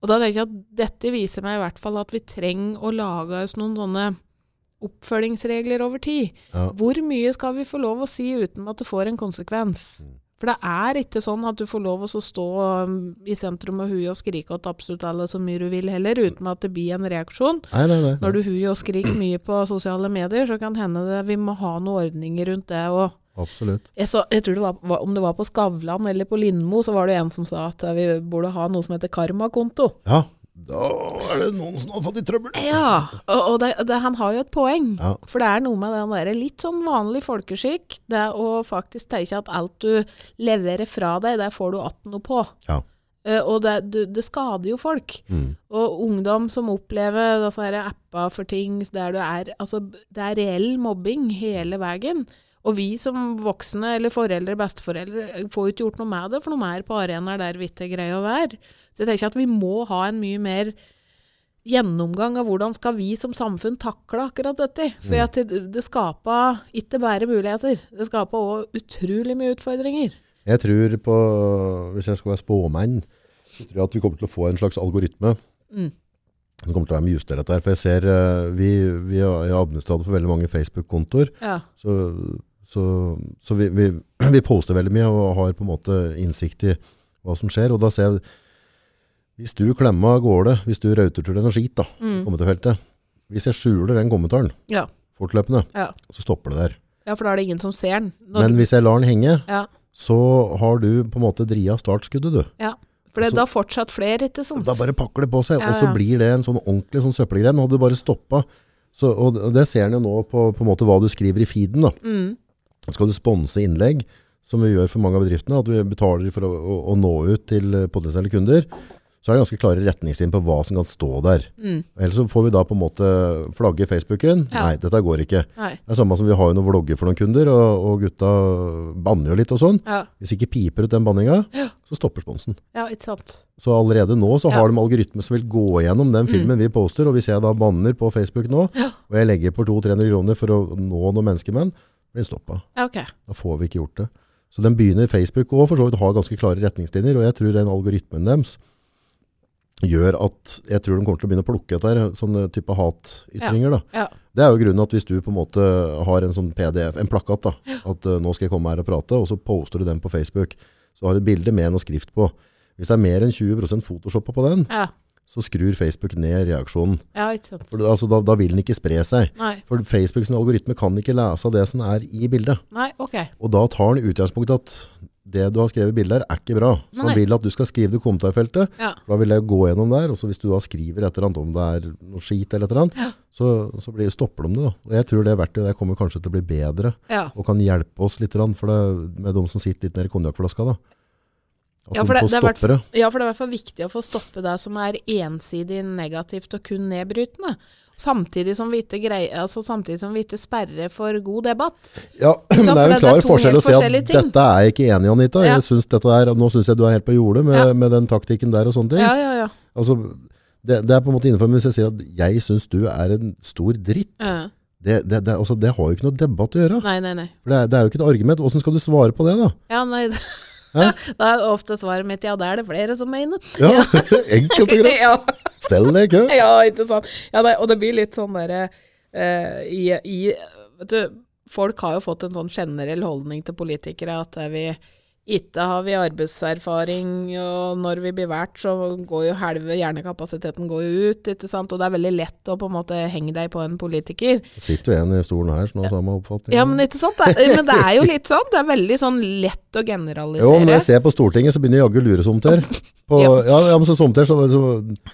[SPEAKER 2] Og da tenker jeg at dette viser meg i hvert fall at vi trenger å lage oss noen sånne oppfølgingsregler over tid.
[SPEAKER 1] Ja.
[SPEAKER 2] Hvor mye skal vi få lov å si uten at det får en konsekvens?
[SPEAKER 1] Mm.
[SPEAKER 2] For det er ikke sånn at du får lov å stå um, i sentrum av huet og skrike åt absolutt alle så mye du vil heller, uten at det blir en reaksjon.
[SPEAKER 1] Nei, nei, nei.
[SPEAKER 2] Når du huier og skriker mye på sosiale medier, så kan hende det vi må ha noen ordninger rundt det. Og
[SPEAKER 1] Absolutt.
[SPEAKER 2] jeg, så, jeg tror det var, om det var på Skavlan eller på Lindmo, så var det en som sa at vi burde ha noe som heter karmakonto.
[SPEAKER 1] Ja, da er det noen som har fått i trøbbel.
[SPEAKER 2] Ja, og, og det, det, han har jo et poeng.
[SPEAKER 1] Ja.
[SPEAKER 2] For det er noe med den der litt sånn vanlig folkeskikk, det å faktisk tenke at alt du leverer fra deg, det får du att noe på.
[SPEAKER 1] Ja.
[SPEAKER 2] Uh, og det, du, det skader jo folk.
[SPEAKER 1] Mm.
[SPEAKER 2] Og ungdom som opplever disse apper for ting der du er Altså, det er reell mobbing hele veien. Og vi som voksne, eller foreldre, besteforeldre, får jo ikke gjort noe med det, for de er på arenaer der vi ikke greier å være. Så jeg tenker at vi må ha en mye mer gjennomgang av hvordan skal vi som samfunn takle akkurat dette. For
[SPEAKER 1] Mm.
[SPEAKER 2] at det, det skaper ikke bare muligheter, det skaper òg utrolig mye utfordringer.
[SPEAKER 1] Jeg tror på, hvis jeg skal være spåmann, så tror jeg at vi kommer til å få en slags algoritme
[SPEAKER 2] Mm.
[SPEAKER 1] Det kommer til å være mye justert dette her. For jeg ser, eh, vi, vi er jeg er for veldig mange Facebook-kontoer,
[SPEAKER 2] Ja.
[SPEAKER 1] så, så, så vi, vi, (clears throat) vi poster veldig mye og har på en måte innsikt i hva som skjer. Og da ser jeg, hvis du klemmer av gårde, hvis du rauter til noe skit da,
[SPEAKER 2] Mm.
[SPEAKER 1] kommentarfeltet, hvis jeg skjuler den kommentaren
[SPEAKER 2] Ja.
[SPEAKER 1] fortløpende,
[SPEAKER 2] Ja.
[SPEAKER 1] så stopper det der.
[SPEAKER 2] ja, for da er det ingen som ser den. Når
[SPEAKER 1] Men hvis jeg lar den henge,
[SPEAKER 2] ja.
[SPEAKER 1] så har du på en måte dria startskuddet du.
[SPEAKER 2] Ja, for det,
[SPEAKER 1] er
[SPEAKER 2] da fortsatt flere, ikke sant?
[SPEAKER 1] Da bare pakker det på seg, og så blir det en sånn ordentlig sånn søppelgren. Hadde du bare stoppa. Så, og det- ser en jo nå på, på måte hva du skriver i feeden. Da.
[SPEAKER 2] Mm.
[SPEAKER 1] Skal du sponse innlegg, som vi gjør for mange av bedriftene, at vi betaler for å, å, å nå ut til potensielle kunder, så er det ganske klare retningslinjer på hva som kan stå der.
[SPEAKER 2] Mm.
[SPEAKER 1] Ellers så får vi da på en måte flagge Facebooken.
[SPEAKER 2] Ja.
[SPEAKER 1] Nei, dette går ikke.
[SPEAKER 2] Nei.
[SPEAKER 1] Det er samme som vi har jo noen vlogger for noen kunder, og, og gutta banner jo litt og sånn.
[SPEAKER 2] Ja,
[SPEAKER 1] Hvis ikke piper ut den banninga,
[SPEAKER 2] Ja.
[SPEAKER 1] så stopper sponsen.
[SPEAKER 2] ja, ikke sant.
[SPEAKER 1] Så allerede nå så har de algoritmer som vil gå gjennom den filmen vi poster, og hvis jeg da banner på Facebook nå, og jeg legger på 200-300 kroner for å nå noen den, blir stoppa. stoppet.
[SPEAKER 2] Ja, ok.
[SPEAKER 1] Da får vi ikke gjort det. Så den begynner Facebook òg, for så vidt har ganske klare retningslinjer, og jeg tror den algoritmen deres gjør at jeg tror de kommer til å begynne å plukke etter sånne type hatytringer. Da.
[SPEAKER 2] Ja.
[SPEAKER 1] Det er jo grunnen at hvis du på en måte har en sånn PDF, en plakat, da, at uh, nå skal jeg komme her og prate, og så poster du den på Facebook, så har du et bilde med noe skrift på. Hvis det er mer enn 20% photoshoppa på den,
[SPEAKER 2] Ja.
[SPEAKER 1] Så skrur Facebook ned reaksjonen.
[SPEAKER 2] ja, ikke sant.
[SPEAKER 1] For, altså, da, da vil den ikke spre seg.
[SPEAKER 2] Nei,
[SPEAKER 1] For Facebooks algoritme kan ikke lese av det som er i bildet.
[SPEAKER 2] nei, ok.
[SPEAKER 1] Og da tar den utgangspunkt at det du har skrevet i bildet her, er ikke bra. Så
[SPEAKER 2] Nei.
[SPEAKER 1] han vil at du skal skrive det i kommentarfeltet.
[SPEAKER 2] Ja.
[SPEAKER 1] For da vil jeg gå gjennom der, og så hvis du da skriver et eller annet om det er noe skit eller et eller annet,
[SPEAKER 2] Ja.
[SPEAKER 1] så, så blir, stopper de det. da. Og jeg tror det verktøyet der kommer kanskje til å bli bedre,
[SPEAKER 2] ja.
[SPEAKER 1] og kan hjelpe oss litt, for det, med de som sitter litt nede i konjakkflaska. da.
[SPEAKER 2] Ja, for det- det er
[SPEAKER 1] det.
[SPEAKER 2] Ja, for det er i hvert fall viktig å få stoppe det som er ensidig negativt og kun nedbrytende. Samtidig som greier, altså samtidig som vi ikke sperrer for god debatt.
[SPEAKER 1] Ja, (clears throat) men det er jo
[SPEAKER 2] det-
[SPEAKER 1] en klar forskjell å si at
[SPEAKER 2] ting.
[SPEAKER 1] dette er jeg ikke enig i, Anita.
[SPEAKER 2] Ja.
[SPEAKER 1] Jeg synes er, nå syns jeg du er helt på jordet med,
[SPEAKER 2] Ja.
[SPEAKER 1] med den taktikken der og sånne ting.
[SPEAKER 2] Ja, ja, ja.
[SPEAKER 1] Altså, det, det er på en måte innenfor, men hvis jeg sier at jeg syns du er en stor dritt, det, det, det, altså, det har jo ikke noe debatt å gjøre.
[SPEAKER 2] Nei, nei, nei.
[SPEAKER 1] For det er, det jo ikke et argument. Hvordan skal du svare på det, da?
[SPEAKER 2] Ja, nei. (laughs) (laughs) Da er ofte svaret mitt ja, det er det flere som mener.
[SPEAKER 1] Ja, (laughs) Enkelt og greit. (laughs)
[SPEAKER 2] ja,
[SPEAKER 1] Stell deg i kø.
[SPEAKER 2] ja, ikke sant. Ja, det, og det blir litt sånn derre uh, i, i Vet du, folk har jo fått en sånn generell holdning til politikere at er vi ikke har vi arbeidserfaring, og når vi blir valgt, så går jo halve hjernekapasiteten går jo ut, ikke sant. Og det er veldig lett å på en måte henge deg på en politiker.
[SPEAKER 1] Det sitter jo en i stolen her som har samme oppfatning.
[SPEAKER 2] Ja, men ikke sant. Det, er- men det er jo litt sånn. Det er veldig sånn lett å generalisere.
[SPEAKER 1] jo, når jeg ser på Stortinget, så begynner jeg jaggu lure somter. På,
[SPEAKER 2] Ja.
[SPEAKER 1] ja, men så somter så, så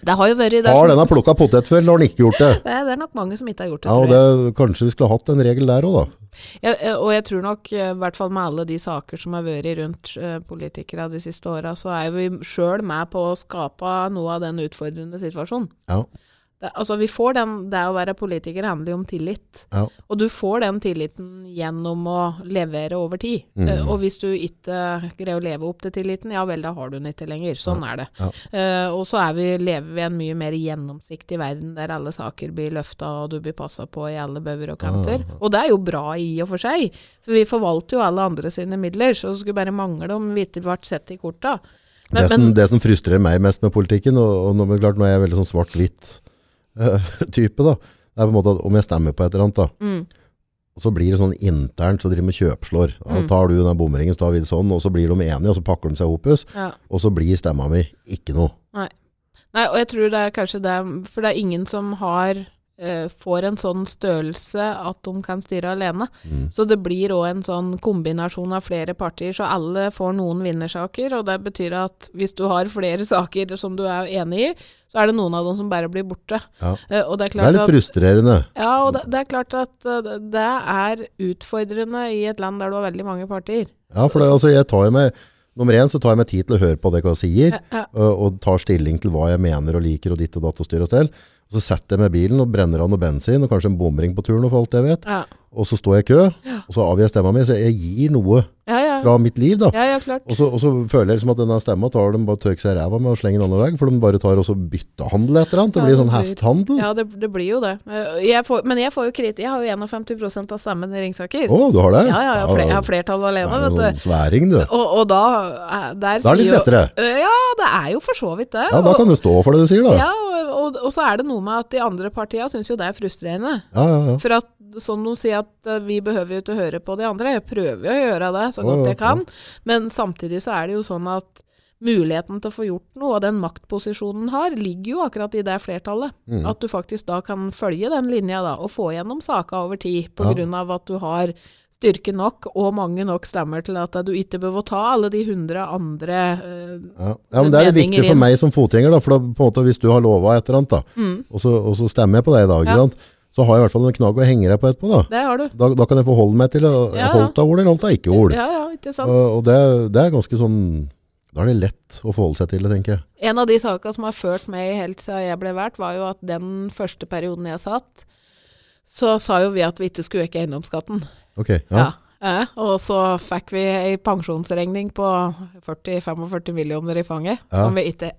[SPEAKER 2] Det har jo vært det,
[SPEAKER 1] har denne plukka potet før, eller har den ikke gjort det?
[SPEAKER 2] det, det er nok mange som ikke har gjort det,
[SPEAKER 1] Ja,
[SPEAKER 2] tror jeg.
[SPEAKER 1] det, Kanskje vi skulle hatt en regel der òg, da.
[SPEAKER 2] Ja, eh, og jeg tror nok, eh, i hvert fall med alle de saker som har vært rundt politikere de siste åra, så er vi sjøl med på å skape noe av den utfordrende situasjonen.
[SPEAKER 1] Ja.
[SPEAKER 2] Det, altså, vi får den, det å være politiker handler jo om tillit.
[SPEAKER 1] Ja.
[SPEAKER 2] Og du får den tilliten gjennom å levere over tid.
[SPEAKER 1] Mm.
[SPEAKER 2] Uh, og hvis du ikke greier å leve opp til tilliten, ja vel, da har du den ikke lenger. Sånn er det.
[SPEAKER 1] Ja.
[SPEAKER 2] Uh, og så er vi, lever vi i en mye mer gjennomsiktig verden, der alle saker blir løfta, og du blir passa på i alle bauger og kanter.
[SPEAKER 1] Ah.
[SPEAKER 2] Og det er jo bra i og for seg, for vi forvalter jo alle andre sine midler, så det skulle bare mangle om vi ikke ble sett i korta. Men,
[SPEAKER 1] det, som,
[SPEAKER 2] men,
[SPEAKER 1] det som frustrerer meg mest med politikken, og, og nå, klart, nå er jeg veldig sånn (laughs) svart-hvitt-type, da, det er på en måte at om jeg stemmer på et eller annet, da,
[SPEAKER 2] mm,
[SPEAKER 1] og så blir det sånn internt, så driver med kjøpslår. Da
[SPEAKER 2] Mm.
[SPEAKER 1] tar du den bomringen, så tar vi det sånn, og så blir de enige, og så pakker de seg opus,
[SPEAKER 2] ja.
[SPEAKER 1] og så blir stemma mi ikke noe.
[SPEAKER 2] Nei, og jeg tror det er kanskje det For det er ingen som har eh, får en sånn størrelse at de kan styre alene.
[SPEAKER 1] Mm.
[SPEAKER 2] Så det blir òg en sånn kombinasjon av flere partier, så alle får noen vinnersaker. Og det betyr at hvis du har flere (laughs) saker som du er enig i, så er det noen av dem som bare blir borte.
[SPEAKER 1] Ja.
[SPEAKER 2] Eh, det er
[SPEAKER 1] Det er litt
[SPEAKER 2] at
[SPEAKER 1] frustrerende.
[SPEAKER 2] ja, og det, det er klart at eh, det- er utfordrende i et land der du har veldig mange partier.
[SPEAKER 1] Ja, for det, altså, jeg tar jo meg, nummer én så tar jeg meg tid til å høre på det jeg sier,
[SPEAKER 2] Ja, ja.
[SPEAKER 1] og, og tar stilling til hva jeg mener og liker og ditt og datt og styr og stell. Og så setter jeg meg i bilen og brenner av noe bensin, og kanskje en bomring på turen, og for alt jeg vet.
[SPEAKER 2] Ja,
[SPEAKER 1] Og så står jeg i kø, og så avgir jeg stemma mi, så jeg gir noe
[SPEAKER 2] ja.
[SPEAKER 1] Fra mitt liv da.
[SPEAKER 2] ja, ja klart.
[SPEAKER 1] Og så, og så føler jeg liksom at denne stemma tar de bare tørker seg ræva med og slenger den andre vei, for de bare tar også byttehandel et eller annet. Det blir sånn hesthandel.
[SPEAKER 2] Ja, det, det blir jo det. Eh, Jeg får, men jeg får jo kritikk. Jeg har jo 51 av stemmen i Ringsaker.
[SPEAKER 1] Å, du har det?
[SPEAKER 2] Ja, ja, jeg har, fler, jeg har flertall alene, vet
[SPEAKER 1] sånn
[SPEAKER 2] du.
[SPEAKER 1] sværing, du.
[SPEAKER 2] Og, og da eh, Der
[SPEAKER 1] Da er det litt
[SPEAKER 2] lettere? jo-. Eh, Ja, det er jo for så vidt det.
[SPEAKER 1] Ja, da kan du stå for det du sier, da.
[SPEAKER 2] Ja, og, og, så er det noe med at de andre partiene syns jo det er frustrerende.
[SPEAKER 1] Ja, ja, ja.
[SPEAKER 2] For at som de sier at vi behøver jo ikke høre på de andre. Jeg prøver jo å gjøre det så godt
[SPEAKER 1] ja,
[SPEAKER 2] jeg kan. Men samtidig så er det jo sånn at muligheten til å få gjort noe, og den maktposisjonen har, ligger jo akkurat i det flertallet.
[SPEAKER 1] Mm.
[SPEAKER 2] At du faktisk da kan følge den linja da, og få gjennom saka over tid, på
[SPEAKER 1] Ja.
[SPEAKER 2] grunn av at du har styrke nok og mange nok stemmer til at du ikke behøver å ta alle de hundre andre uh,
[SPEAKER 1] Ja. ja, men det er det viktig for meg som fotgjenger, da, for da, på en måte, hvis du har lova et eller annet, da,
[SPEAKER 2] mm,
[SPEAKER 1] og, så, og så stemmer jeg på deg i dag,
[SPEAKER 2] Ja.
[SPEAKER 1] Så har jeg i hvert fall en knagg å henge deg på etterpå. Da.
[SPEAKER 2] Det har du.
[SPEAKER 1] Da, da kan jeg forholde meg til
[SPEAKER 2] Ja, ja.
[SPEAKER 1] holdt av ord eller holdt av ikke ord.
[SPEAKER 2] Ja, ja, ikke sant.
[SPEAKER 1] Og, og det, det er ganske sånn Da er det lett å forholde seg til det, tenker jeg.
[SPEAKER 2] En av de sakene som har ført meg helt siden jeg ble valgt, var jo at den første perioden jeg satt, så sa jo vi at vi ikke skulle øke eiendomsskatten.
[SPEAKER 1] Ok, ja.
[SPEAKER 2] Ja. eh, og så fikk vi ei pensjonsregning på 40-45 millioner i fanget,
[SPEAKER 1] Ja.
[SPEAKER 2] som vi ikke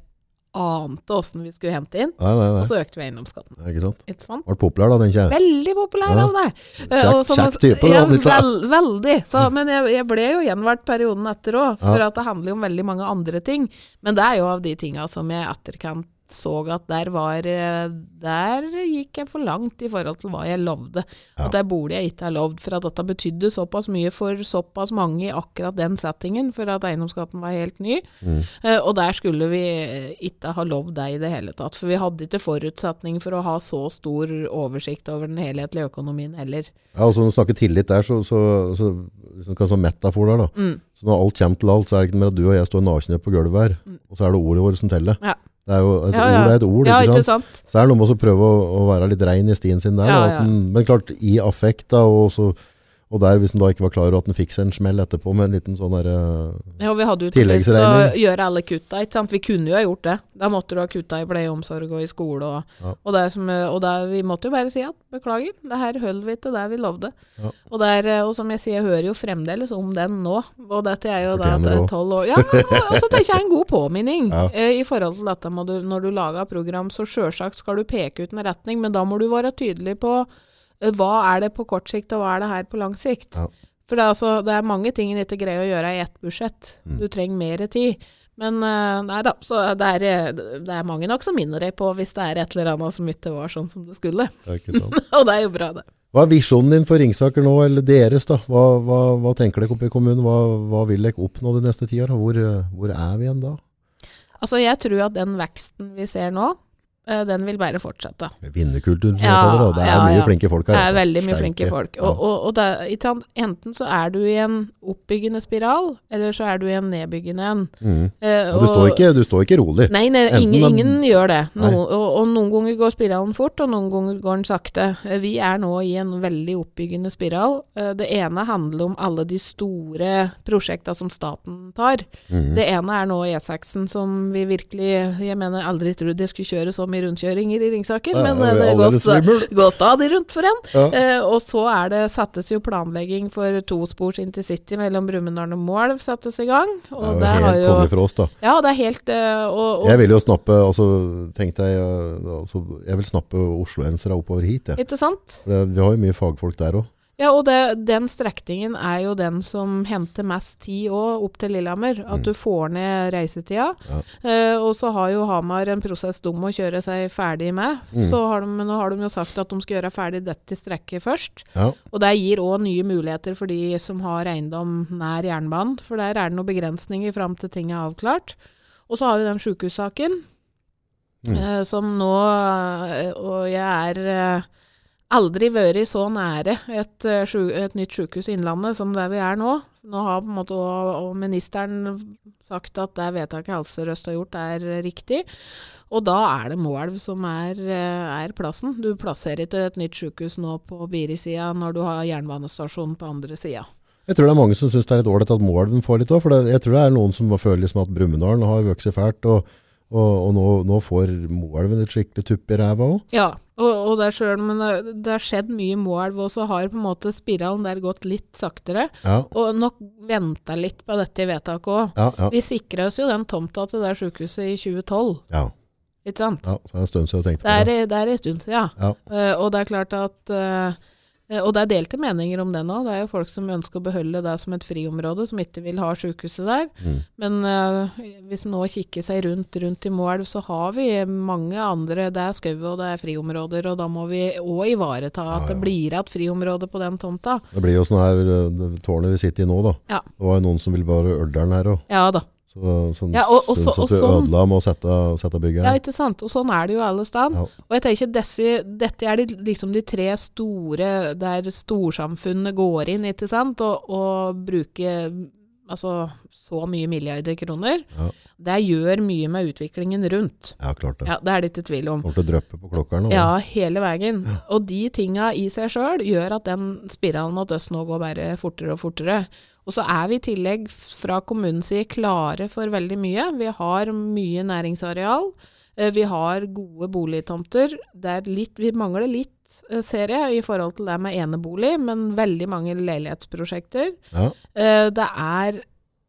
[SPEAKER 2] ante åssen vi skulle hente inn.
[SPEAKER 1] Nei, nei, nei.
[SPEAKER 2] Og så økte vi eiendomsskatten.
[SPEAKER 1] Ikke sant?
[SPEAKER 2] Ikke sant?
[SPEAKER 1] Ble populær da, tenker jeg.
[SPEAKER 2] Veldig populær
[SPEAKER 1] Ja.
[SPEAKER 2] av det. Eh,
[SPEAKER 1] Kjekk-
[SPEAKER 2] og
[SPEAKER 1] kjekk type,
[SPEAKER 2] Ja, vel, veldig. Så, men jeg, jeg ble jo gjenvalgt perioden etter òg, for
[SPEAKER 1] Ja.
[SPEAKER 2] at det handler jo om veldig mange andre ting. Men det er jo av de tinga som jeg i etterkant så at der var eh, Der gikk jeg for langt i forhold til hva jeg lovde.
[SPEAKER 1] Ja.
[SPEAKER 2] At der burde jeg ikke ha lovd, for at dette betydde såpass mye for såpass mange i akkurat den settingen, for at eiendomsskatten var helt ny.
[SPEAKER 1] Mm.
[SPEAKER 2] Uh, og der skulle vi eh, ikke ha lovd det i det hele tatt. For vi hadde ikke forutsetning for å ha så stor oversikt over den helhetlige økonomien heller.
[SPEAKER 1] Ja, altså Når du snakker tillit der, så, så, så du kan ha metafor der da.
[SPEAKER 2] Mm.
[SPEAKER 1] Så når alt kommer til alt, så er det ikke mer at du og jeg står nakne på gulvet her, og så er det ordet vårt som teller.
[SPEAKER 2] Ja.
[SPEAKER 1] Det er jo, et
[SPEAKER 2] Ja, ja.
[SPEAKER 1] ord er et ord,
[SPEAKER 2] Ja,
[SPEAKER 1] ikke
[SPEAKER 2] ikke
[SPEAKER 1] sant?
[SPEAKER 2] sant?
[SPEAKER 1] Så er det noe med å prøve å, å være litt rein i stien sin der. Da, den, men klart, i affekt da, og, så, og der, hvis den da ikke var klar over at den fikk seg en smell etterpå med en liten sånn der, eh,
[SPEAKER 2] Ja, vi hadde jo ikke lyst til å gjøre alle kutta, ikke sant. Vi kunne jo ha gjort det. Da måtte du ha kutta i pleieomsorg og i skole og,
[SPEAKER 1] Ja.
[SPEAKER 2] og, det som, og der, vi måtte jo bare si at beklager, det her holder vi til det vi lovde.
[SPEAKER 1] Ja.
[SPEAKER 2] Og, der, og som jeg sier, jeg hører jo fremdeles om den nå. Og dette er jo da det
[SPEAKER 1] det
[SPEAKER 2] tolv år. Ja, og så tenker jeg en god påminning (laughs)
[SPEAKER 1] Ja.
[SPEAKER 2] eh, i forhold til dette du, når du lager program, så sjølsagt skal du peke ut en retning, men da må du være tydelig på hva er det på kort sikt, og hva er det her på lang sikt.
[SPEAKER 1] Ja.
[SPEAKER 2] For det er, altså, det er mange ting en ikke greier å gjøre i ett budsjett.
[SPEAKER 1] Mm.
[SPEAKER 2] Du trenger mer tid. Men eh, nei da, så det er, eh, det er mange nok som minner deg på hvis det er et eller annet som ikke var sånn som det skulle.
[SPEAKER 1] det. (laughs)
[SPEAKER 2] Og det er jo bra, det.
[SPEAKER 1] Hva er visjonen din for Ringsaker nå, eller deres da? Hva, hva, hva tenker dere oppe i kommunen? Hva, hva vil dere oppnå de neste ti år? Hvor, eh, hvor er vi igjen da?
[SPEAKER 2] Altså, jeg tror at den veksten vi ser nå, eh, den vil bare fortsette.
[SPEAKER 1] Vinnerkulturen, som
[SPEAKER 2] Ja,
[SPEAKER 1] jeg kaller det. Det er
[SPEAKER 2] ja,
[SPEAKER 1] mye
[SPEAKER 2] ja.
[SPEAKER 1] flinke folk her.
[SPEAKER 2] Det er
[SPEAKER 1] altså.
[SPEAKER 2] veldig mye
[SPEAKER 1] Sterke.
[SPEAKER 2] flinke folk. Og, og, og er- sant? Enten så er du i en oppbyggende spiral, eller så er du i en nedbyggende en.
[SPEAKER 1] Mm.
[SPEAKER 2] Eh,
[SPEAKER 1] Og du, står ikke, du står ikke rolig.
[SPEAKER 2] Nei, nei ingen,
[SPEAKER 1] man-
[SPEAKER 2] ingen gjør det. No, og, og noen ganger går spiralen fort, og noen ganger går den sakte. Eh, Vi er nå i en veldig oppbyggende spiral. Eh, Det ene handler om alle de store prosjekta som staten tar.
[SPEAKER 1] Mm.
[SPEAKER 2] Det ene er nå E6-en som vi virkelig Jeg mener aldri trodde jeg skulle kjøre så mye rundkjøringer i Ringsaker, men eh, det går,
[SPEAKER 1] st (laughs)
[SPEAKER 2] går stadig rundt for en.
[SPEAKER 1] Ja.
[SPEAKER 2] Eh, og så er det, settes jo planlegging for tospors intercity mellom Brumunddal og Moelv settes i gang.
[SPEAKER 1] Det er jo helt konge for oss, da.
[SPEAKER 2] Ja, det er helt eh, og, og,
[SPEAKER 1] Jeg vil jo snappe altså, tenkte jeg, eh, altså, jeg vil snappe osloensere oppover hit. Jeg.
[SPEAKER 2] Ikke sant?
[SPEAKER 1] Det, vi har jo mye fagfolk der òg.
[SPEAKER 2] Ja, og det, den strekningen er jo den som henter mest tid òg, opp til Lillehammer. At
[SPEAKER 1] Mm.
[SPEAKER 2] du får ned reisetida.
[SPEAKER 1] Ja.
[SPEAKER 2] Eh, og så har jo Hamar en prosess de må kjøre seg ferdig med.
[SPEAKER 1] Mm.
[SPEAKER 2] Så har de, nå har de jo sagt at de skal gjøre ferdig dette strekket først.
[SPEAKER 1] Ja.
[SPEAKER 2] Og det gir òg nye muligheter for de som har eiendom nær jernbanen. For der er det noen begrensninger fram til ting er avklart. Og så har vi den sjukehussaken.
[SPEAKER 1] Mm.
[SPEAKER 2] Eh, som nå eh, Og jeg er eh, aldri vært så nære et, eh, et nytt sykehus i Innlandet som der vi er nå. Nå har på en måte og, ministeren sagt at det vedtaket Helse Sør-Øst har gjort, er riktig. Og da er det Moelv som er, eh, er plassen. Du plasserer ikke et nytt sykehus nå på Biri-sida når du har jernbanestasjonen på andre sida.
[SPEAKER 1] Jeg tror det er mange som syns det er litt ålreit at Moelven får litt òg. For det, jeg tror det er noen som føler liksom at Brumunddal har vokst fælt, og, og, og nå, nå får Moelven et skikkelig tupp i ræva òg.
[SPEAKER 2] Ja, og, og det er selv, men det, det har skjedd mye i Moelv, og så har på en måte spiralen der gått litt saktere.
[SPEAKER 1] Ja,
[SPEAKER 2] Og nok venta litt på dette vedtaket òg.
[SPEAKER 1] ja, ja.
[SPEAKER 2] Vi sikra oss jo den tomta til det sykehuset i 2012,
[SPEAKER 1] ja,
[SPEAKER 2] ikke sant?
[SPEAKER 1] ja. Så er det en stund siden jeg tenkte
[SPEAKER 2] Det er,
[SPEAKER 1] på det.
[SPEAKER 2] i- det er en stund siden.
[SPEAKER 1] Ja.
[SPEAKER 2] Uh, og det er klart at eh, Og det er delte meninger om det nå. Det er jo folk som ønsker å beholde det som et friområde, som ikke vil ha sykehuset der.
[SPEAKER 1] Mm.
[SPEAKER 2] Men uh, hvis en nå kikker seg rundt, rundt i Moelv, så har vi mange andre Det er skau og det er friområder, og da må vi òg ivareta at
[SPEAKER 1] Ja,
[SPEAKER 2] det blir et friområde på den tomta.
[SPEAKER 1] Det blir jo sånn her eh, det tårnet vi sitter i nå, da.
[SPEAKER 2] Ja.
[SPEAKER 1] Det var jo noen som ville bare Ølderen her òg.
[SPEAKER 2] Ja da.
[SPEAKER 1] Så, sånn,
[SPEAKER 2] Ja, og- og så- og sånn-
[SPEAKER 1] ødela med å sette, sette bygget
[SPEAKER 2] Ja, ikke sant. Og sånn er det jo alle steder.
[SPEAKER 1] Ja.
[SPEAKER 2] Og jeg tenker disse, dette er de, liksom de tre store der storsamfunnet går inn, ikke sant, og, og bruker altså, så mye milliarder kroner.
[SPEAKER 1] Ja.
[SPEAKER 2] Det gjør mye med utviklingen rundt.
[SPEAKER 1] Ja, klart det.
[SPEAKER 2] Ja, Det er det ikke tvil om.
[SPEAKER 1] Kommer til å dryppe på klokkeren.
[SPEAKER 2] Ja, hele veien. Og de tinga i seg sjøl gjør at den spiralen mot øst nå går bare fortere og fortere. Og så er vi i tillegg fra kommunens side klare for veldig mye. Vi har mye næringsareal. Eh, Vi har gode boligtomter. Er litt, vi mangler litt, eh, ser jeg, i forhold til det med enebolig, men veldig mange leilighetsprosjekter.
[SPEAKER 1] Ja.
[SPEAKER 2] Eh, Det er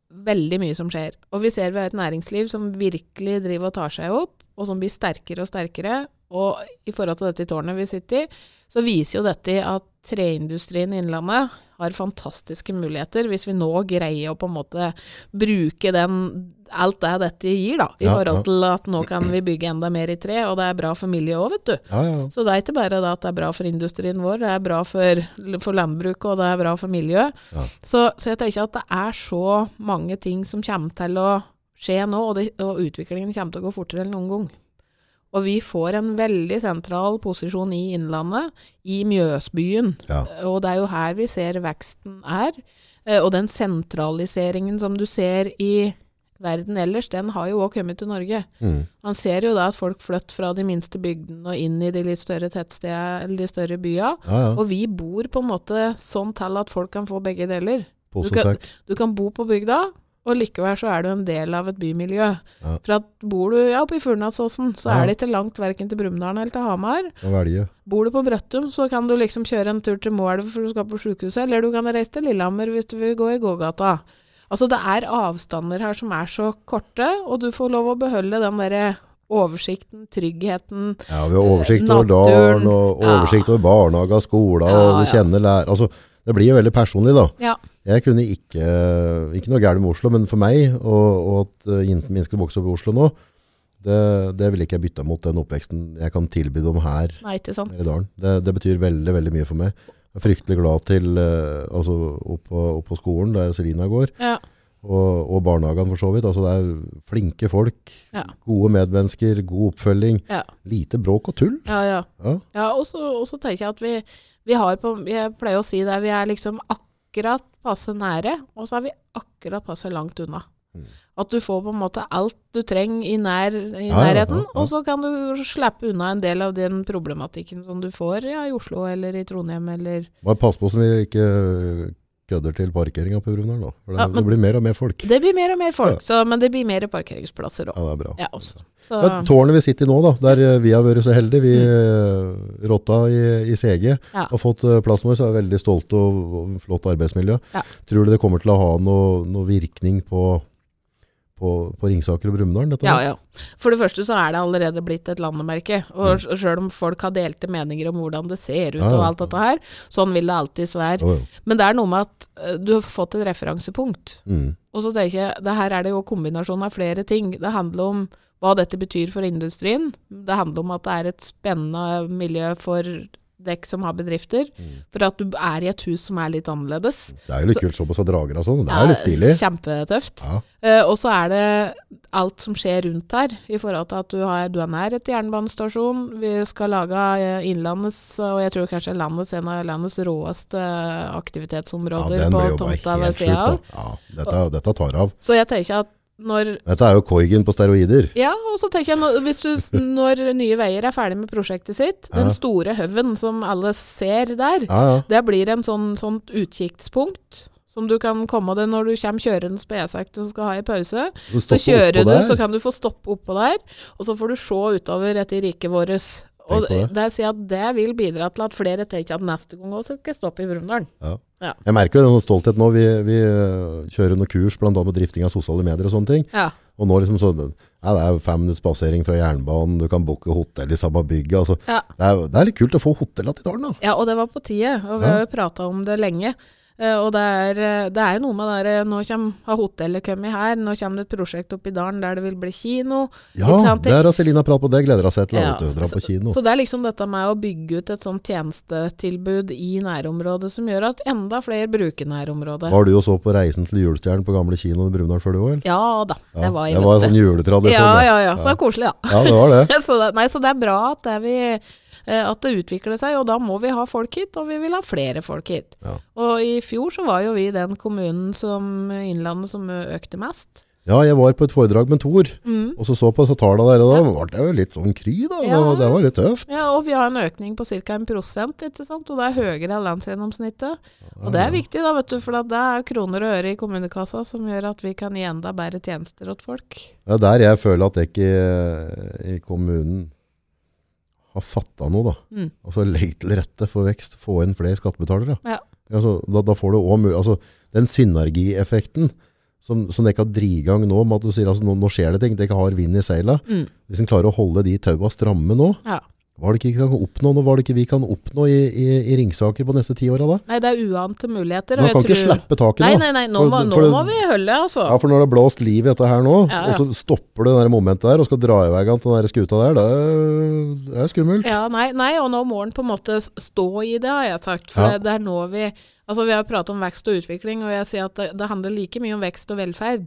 [SPEAKER 2] veldig mye som skjer. Og vi ser vi har et næringsliv som virkelig driver og tar seg opp, og som blir sterkere og sterkere. Og i forhold til dette tårnet vi sitter i, så viser jo dette at treindustrien i Innlandet har fantastiske muligheter hvis vi nå greier å på en måte bruke den alt det dette gir, da. I
[SPEAKER 1] Ja,
[SPEAKER 2] forhold til at nå kan vi bygge enda mer i tre, og det er bra for miljøet òg, vet du.
[SPEAKER 1] Ja, ja.
[SPEAKER 2] Så det er ikke bare det at det er bra for industrien vår, det er bra for, for landbruket, og det er bra for miljøet.
[SPEAKER 1] Ja.
[SPEAKER 2] Så, så jeg tenker at det er så mange ting som kommer til å skje nå, og, det, og utviklingen kommer til å gå fortere enn noen gang. Og vi får en veldig sentral posisjon i Innlandet, i Mjøsbyen.
[SPEAKER 1] Ja.
[SPEAKER 2] Og det er jo her vi ser veksten er. Eh, Og den sentraliseringen som du ser i verden ellers, den har jo òg kommet til Norge.
[SPEAKER 1] Mm.
[SPEAKER 2] Man ser jo da at folk flytter fra de minste bygdene og inn i de litt større tettstedene eller de større byene.
[SPEAKER 1] ja, ja.
[SPEAKER 2] Og vi bor på en måte sånn til at folk kan få begge deler. Du kan- Du kan bo på bygda, og likevel så er du en del av et bymiljø.
[SPEAKER 1] Ja.
[SPEAKER 2] For at bor du ja, oppe i Furnadsåsen, så
[SPEAKER 1] Ja.
[SPEAKER 2] er det ikke langt verken til Brumunddal eller til Hamar. Bor du på Brøttum, så kan du liksom kjøre en tur til Moelv for du skal på sykehuset, eller du kan reise til Lillehammer hvis du vil gå i gågata. Altså det er avstander her som er så korte, og du får lov å beholde den derre oversikten, tryggheten.
[SPEAKER 1] naturen Ja, vi har oversikt over
[SPEAKER 2] dagen,
[SPEAKER 1] dalen, og oversikt over barnehage, skole, og du kjenner lærer... Altså, det blir jo veldig personlig, da.
[SPEAKER 2] Ja.
[SPEAKER 1] Jeg kunne ikke Ikke noe gærent med Oslo, men for meg, og, og at eh, jentene mine skal vokse opp i Oslo nå, det, det vil ikke jeg bytte mot den oppveksten jeg kan tilby dem her,
[SPEAKER 2] Nei, ikke sant?
[SPEAKER 1] her i dalen. Det, det betyr veldig, veldig mye for meg. Jeg er fryktelig glad til eh, altså, opp, på, opp på skolen, der Selina går,
[SPEAKER 2] Ja.
[SPEAKER 1] og, og barnehagene for så vidt. Altså, det er flinke folk,
[SPEAKER 2] Ja.
[SPEAKER 1] gode medmennesker, god oppfølging,
[SPEAKER 2] Ja.
[SPEAKER 1] lite bråk og tull.
[SPEAKER 2] Ja, ja. Og så tenker jeg at vi, vi har på Jeg pleier å si det, vi er liksom akkurat passe nære, og så er vi akkurat passe langt unna.
[SPEAKER 1] Mm.
[SPEAKER 2] At du får på en måte alt du trenger i, nær, i
[SPEAKER 1] Ja,
[SPEAKER 2] nærheten,
[SPEAKER 1] ja, ja.
[SPEAKER 2] og så kan du slippe unna en del av den problematikken som du får i Oslo eller i Trondheim eller
[SPEAKER 1] Bare pass på så vi ikke kødder til parkeringa på Brumunddal nå. For det,
[SPEAKER 2] Ja, men-
[SPEAKER 1] det blir mer og mer folk.
[SPEAKER 2] Det blir mer og mer folk, så, men det blir mer parkeringsplasser
[SPEAKER 1] Ja,
[SPEAKER 2] òg.
[SPEAKER 1] det er bra.
[SPEAKER 2] Ja, også. Så,
[SPEAKER 1] Men tårnet vi sitter i nå, da, der eh, vi har vært så heldige, vi eh, rotta i, i CG,
[SPEAKER 2] Mm. Ja.
[SPEAKER 1] har fått eh, plassen vår, så er vi veldig stolte og, og flott arbeidsmiljø.
[SPEAKER 2] Ja.
[SPEAKER 1] Tror du det kommer til å ha noe, noe virkning på, på, på Ringsaker og Brumunddal?
[SPEAKER 2] Ja, ja. For det første så er det allerede blitt et landemerke. Og mm. sjøl om folk har delte meninger om hvordan det ser ut
[SPEAKER 1] Ja,
[SPEAKER 2] og alt dette her, sånn vil det alltids være. Men det er noe med at eh, du har fått et referansepunkt.
[SPEAKER 1] Mm.
[SPEAKER 2] Og så tenker jeg, det her er det jo kombinasjon av flere ting. Det handler om hva dette betyr for industrien. Det handler om at det er et spennende miljø for dekk som har bedrifter.
[SPEAKER 1] Mm.
[SPEAKER 2] For at du er i et hus som er litt annerledes.
[SPEAKER 1] Det er jo litt kult å se på drager og sånn. Det er litt stilig.
[SPEAKER 2] Kjempetøft.
[SPEAKER 1] Ja.
[SPEAKER 2] Uh, og så er det alt som skjer rundt her, i forhold til at du, har, du er nær et jernbanestasjon. Vi skal lage eh, innlandets, og jeg tror kanskje landets, en av landets råeste
[SPEAKER 1] ja,
[SPEAKER 2] aktivitetsområder
[SPEAKER 1] den
[SPEAKER 2] på tomta ved sida av.
[SPEAKER 1] Ja, dette, dette tar av.
[SPEAKER 2] Så jeg tenker at når
[SPEAKER 1] Dette er jo Koigen på steroider.
[SPEAKER 2] Ja, og så tenker jeg hvis du, (laughs) når Nye Veier er ferdig med prosjektet sitt, den store haugen som alle ser der,
[SPEAKER 1] Ja, ja.
[SPEAKER 2] det blir en sånn, sånt utkikkspunkt. Som du kan komme deg når du kommer kjørende på E6 og skal ha i pause. Så kjører du, så kan du få stoppe oppå der, og så får du se utover etter riket vårt. Og
[SPEAKER 1] det.
[SPEAKER 2] det. sier at det vil bidra til at flere tenker at neste gang også skal stoppe i Brumunddal.
[SPEAKER 1] Jeg merker jo den stolthet nå. Vi, vi øh, kjører noen kurs annet med drifting av sosiale medier og sånne ting.
[SPEAKER 2] Ja.
[SPEAKER 1] Og nå liksom så, ja, det er jo fem minutts passering fra jernbanen, du kan booke hotell i samme bygget. Altså,
[SPEAKER 2] Ja.
[SPEAKER 1] det, er, det er litt kult å få hotellene til dalen da.
[SPEAKER 2] ja, og det var på tide, og vi
[SPEAKER 1] Ja.
[SPEAKER 2] har jo prata om det lenge. Eh, og det er, eh, det er noe med det Nå kommer, har hotellet kommet her, nå kommer det et prosjekt opp i dalen der det vil bli kino.
[SPEAKER 1] Ja, der har Selina pratet på, det gleder hun seg til.
[SPEAKER 2] Ja,
[SPEAKER 1] du, Dra på kino.
[SPEAKER 2] Så det er liksom dette med å bygge ut et sånt tjenestetilbud i nærområdet som gjør at enda flere bruker nærområdet.
[SPEAKER 1] Var du og så på Reisen til julestjernen på gamle kinoen i Brumunddal før du eller?
[SPEAKER 2] Ja da,
[SPEAKER 1] Ja,
[SPEAKER 2] det var jeg
[SPEAKER 1] det var en sånn juletradisjon.
[SPEAKER 2] Ja,
[SPEAKER 1] det.
[SPEAKER 2] ja, Så Det var koselig, da.
[SPEAKER 1] Ja, det var det. (laughs)
[SPEAKER 2] så, det, nei, så det er bra at det, vi, at det utvikler seg, og da må vi ha folk hit, og vi vil ha flere folk hit.
[SPEAKER 1] Ja.
[SPEAKER 2] Og i fjor så var jo vi den kommunen som Innlandet som økte mest.
[SPEAKER 1] Ja, jeg var på et foredrag med Tor,
[SPEAKER 2] Mm.
[SPEAKER 1] og så så på så tallene der, og da ble det jo litt sånn kry da.
[SPEAKER 2] Ja.
[SPEAKER 1] Det var litt tøft.
[SPEAKER 2] Ja, og vi har en økning på ca. en prosent, ikke sant? og det er høyere enn landsgjennomsnittet. Og det er viktig, da, vet du, for det er kroner og øre i kommunekassa som gjør at vi kan gi enda bedre tjenester til folk.
[SPEAKER 1] Det er der jeg føler at jeg ikke i kommunen har fatta noe, da.
[SPEAKER 2] Mm.
[SPEAKER 1] Altså legg til rette for vekst, få inn flere skattebetalere.
[SPEAKER 2] Ja.
[SPEAKER 1] Altså, da, da får du også mulig altså, den synergieffekten som, som dere har drive i gang nå, med at du sier altså, nå, nå skjer det ting, dere har vind i seila.
[SPEAKER 2] Mm.
[SPEAKER 1] Hvis en klarer å holde de taua stramme nå,
[SPEAKER 2] Ja.
[SPEAKER 1] Hva er det ikke vi kan oppnå nå? Hva er det ikke vi kan oppnå i, i, i Ringsaker på neste ti åra da?
[SPEAKER 2] Nei, det er uante muligheter.
[SPEAKER 1] Man kan ikke
[SPEAKER 2] tror-
[SPEAKER 1] slippe taket nå.
[SPEAKER 2] nei, nei, nå,
[SPEAKER 1] For-
[SPEAKER 2] må, nå
[SPEAKER 1] for-
[SPEAKER 2] må vi holde, altså.
[SPEAKER 1] Ja, for når det har blåst liv i dette her nå,
[SPEAKER 2] Ja,
[SPEAKER 1] og så stopper det der momentet der og skal dra i vei til den der skuta der, det er, det er skummelt.
[SPEAKER 2] Ja, nei, nei, og nå må en på en måte stå i det, har jeg sagt. For
[SPEAKER 1] Ja.
[SPEAKER 2] det, det er nå vi Altså, vi har pratet om vekst og utvikling, og jeg sier at det, det handler like mye om vekst og velferd.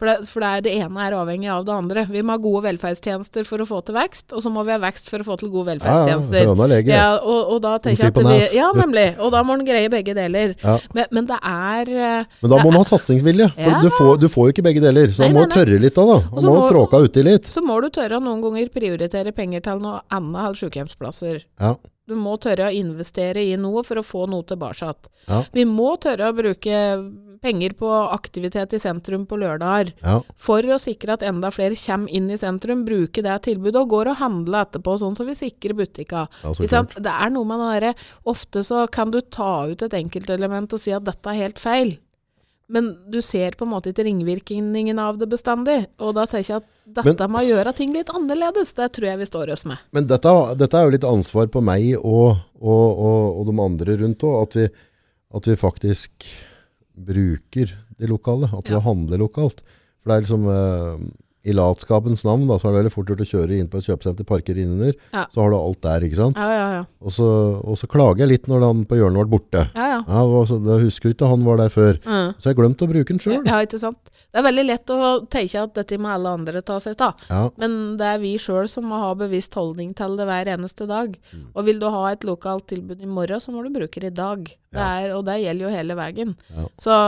[SPEAKER 2] For, det, for det, det ene er avhengig av det andre. Vi må ha gode velferdstjenester for å få til vekst, og så må vi ha vekst for å få til gode
[SPEAKER 1] Ja, ja,
[SPEAKER 2] velferdstjenester. Ja, og, og da tenker jeg at vi. Ja, nemlig. Og da må en greie begge deler.
[SPEAKER 1] Ja.
[SPEAKER 2] Men, men det er eh,
[SPEAKER 1] Men da må en ha satsingsvilje, for
[SPEAKER 2] Ja.
[SPEAKER 1] du, får, du får jo ikke begge deler. Så en må
[SPEAKER 2] nei, nei.
[SPEAKER 1] tørre litt da, da.
[SPEAKER 2] Og
[SPEAKER 1] Man må
[SPEAKER 2] må-
[SPEAKER 1] tråka uti litt.
[SPEAKER 2] Så må du tørre å noen ganger prioritere penger til noe annet enn sykehjemsplasser.
[SPEAKER 1] Ja.
[SPEAKER 2] Du må tørre å investere i noe for å få noe tilbake.
[SPEAKER 1] Ja.
[SPEAKER 2] Vi må tørre å bruke penger på aktivitet i sentrum på lørdager.
[SPEAKER 1] Ja.
[SPEAKER 2] For å sikre at enda flere kommer inn i sentrum, bruker det tilbudet og går og handler etterpå, sånn som vi sikrer butikka.
[SPEAKER 1] Ja, så?
[SPEAKER 2] Det er noe med det derre Ofte så kan du ta ut et enkeltelement og si at dette er helt feil. Men du ser på en måte ikke ringvirkningen av det bestandig. Og da tenker jeg at dette med å gjøre ting litt annerledes, det tror jeg vi står oss med.
[SPEAKER 1] Men dette, dette er jo litt ansvar på meg og, og, og, og de andre rundt òg. At, at vi faktisk bruker det lokale. At du
[SPEAKER 2] Ja.
[SPEAKER 1] handler lokalt. For det er liksom eh, I latskapens navn da, så er det veldig fort gjort å kjøre inn på et kjøpesenter, parkere innunder.
[SPEAKER 2] Ja.
[SPEAKER 1] Så har du alt der, ikke sant.
[SPEAKER 2] Ja, ja, ja.
[SPEAKER 1] Og så, og så klager jeg litt når han på hjørnet ble borte.
[SPEAKER 2] ja, ja.
[SPEAKER 1] Ja, det husker Jeg ikke han var der før.
[SPEAKER 2] Mm.
[SPEAKER 1] Så jeg glemte å bruke den sjøl.
[SPEAKER 2] Ja, ikke sant. Det er veldig lett å tenke at dette må alle andre ta seg av.
[SPEAKER 1] Ja.
[SPEAKER 2] Men det er vi sjøl som må ha bevisst holdning til det hver eneste dag.
[SPEAKER 1] Mm.
[SPEAKER 2] Og vil du ha et lokalt tilbud i morgen, så må du bruke det i dag. Det er, og det gjelder jo hele veien.
[SPEAKER 1] Ja.
[SPEAKER 2] Så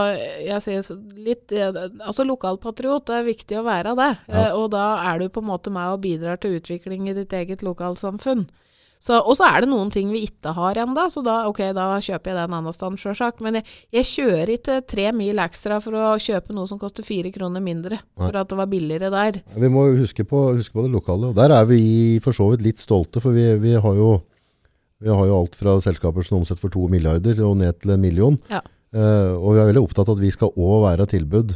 [SPEAKER 2] jeg sier så litt eh, Altså lokalpatriot, det er viktig å være det.
[SPEAKER 1] Ja.
[SPEAKER 2] Eh, Og da er du på en måte med og bidrar til utvikling i ditt eget lokalsamfunn. Og så er det noen ting vi ikke har ennå, så da, okay, da kjøper jeg det en annen sted, sjølsagt. Men jeg, jeg kjører ikke tre mil ekstra for å kjøpe noe som koster fire kroner mindre,
[SPEAKER 1] Nei.
[SPEAKER 2] for at det var billigere der.
[SPEAKER 1] Vi må huske på, huske på det lokale. Og der er vi for så vidt litt stolte, for vi, vi, har, jo, vi har jo alt fra selskaper som omsetter for to milliarder og ned til en million.
[SPEAKER 2] Ja.
[SPEAKER 1] Uh, og vi er veldig opptatt av at vi skal òg være tilbud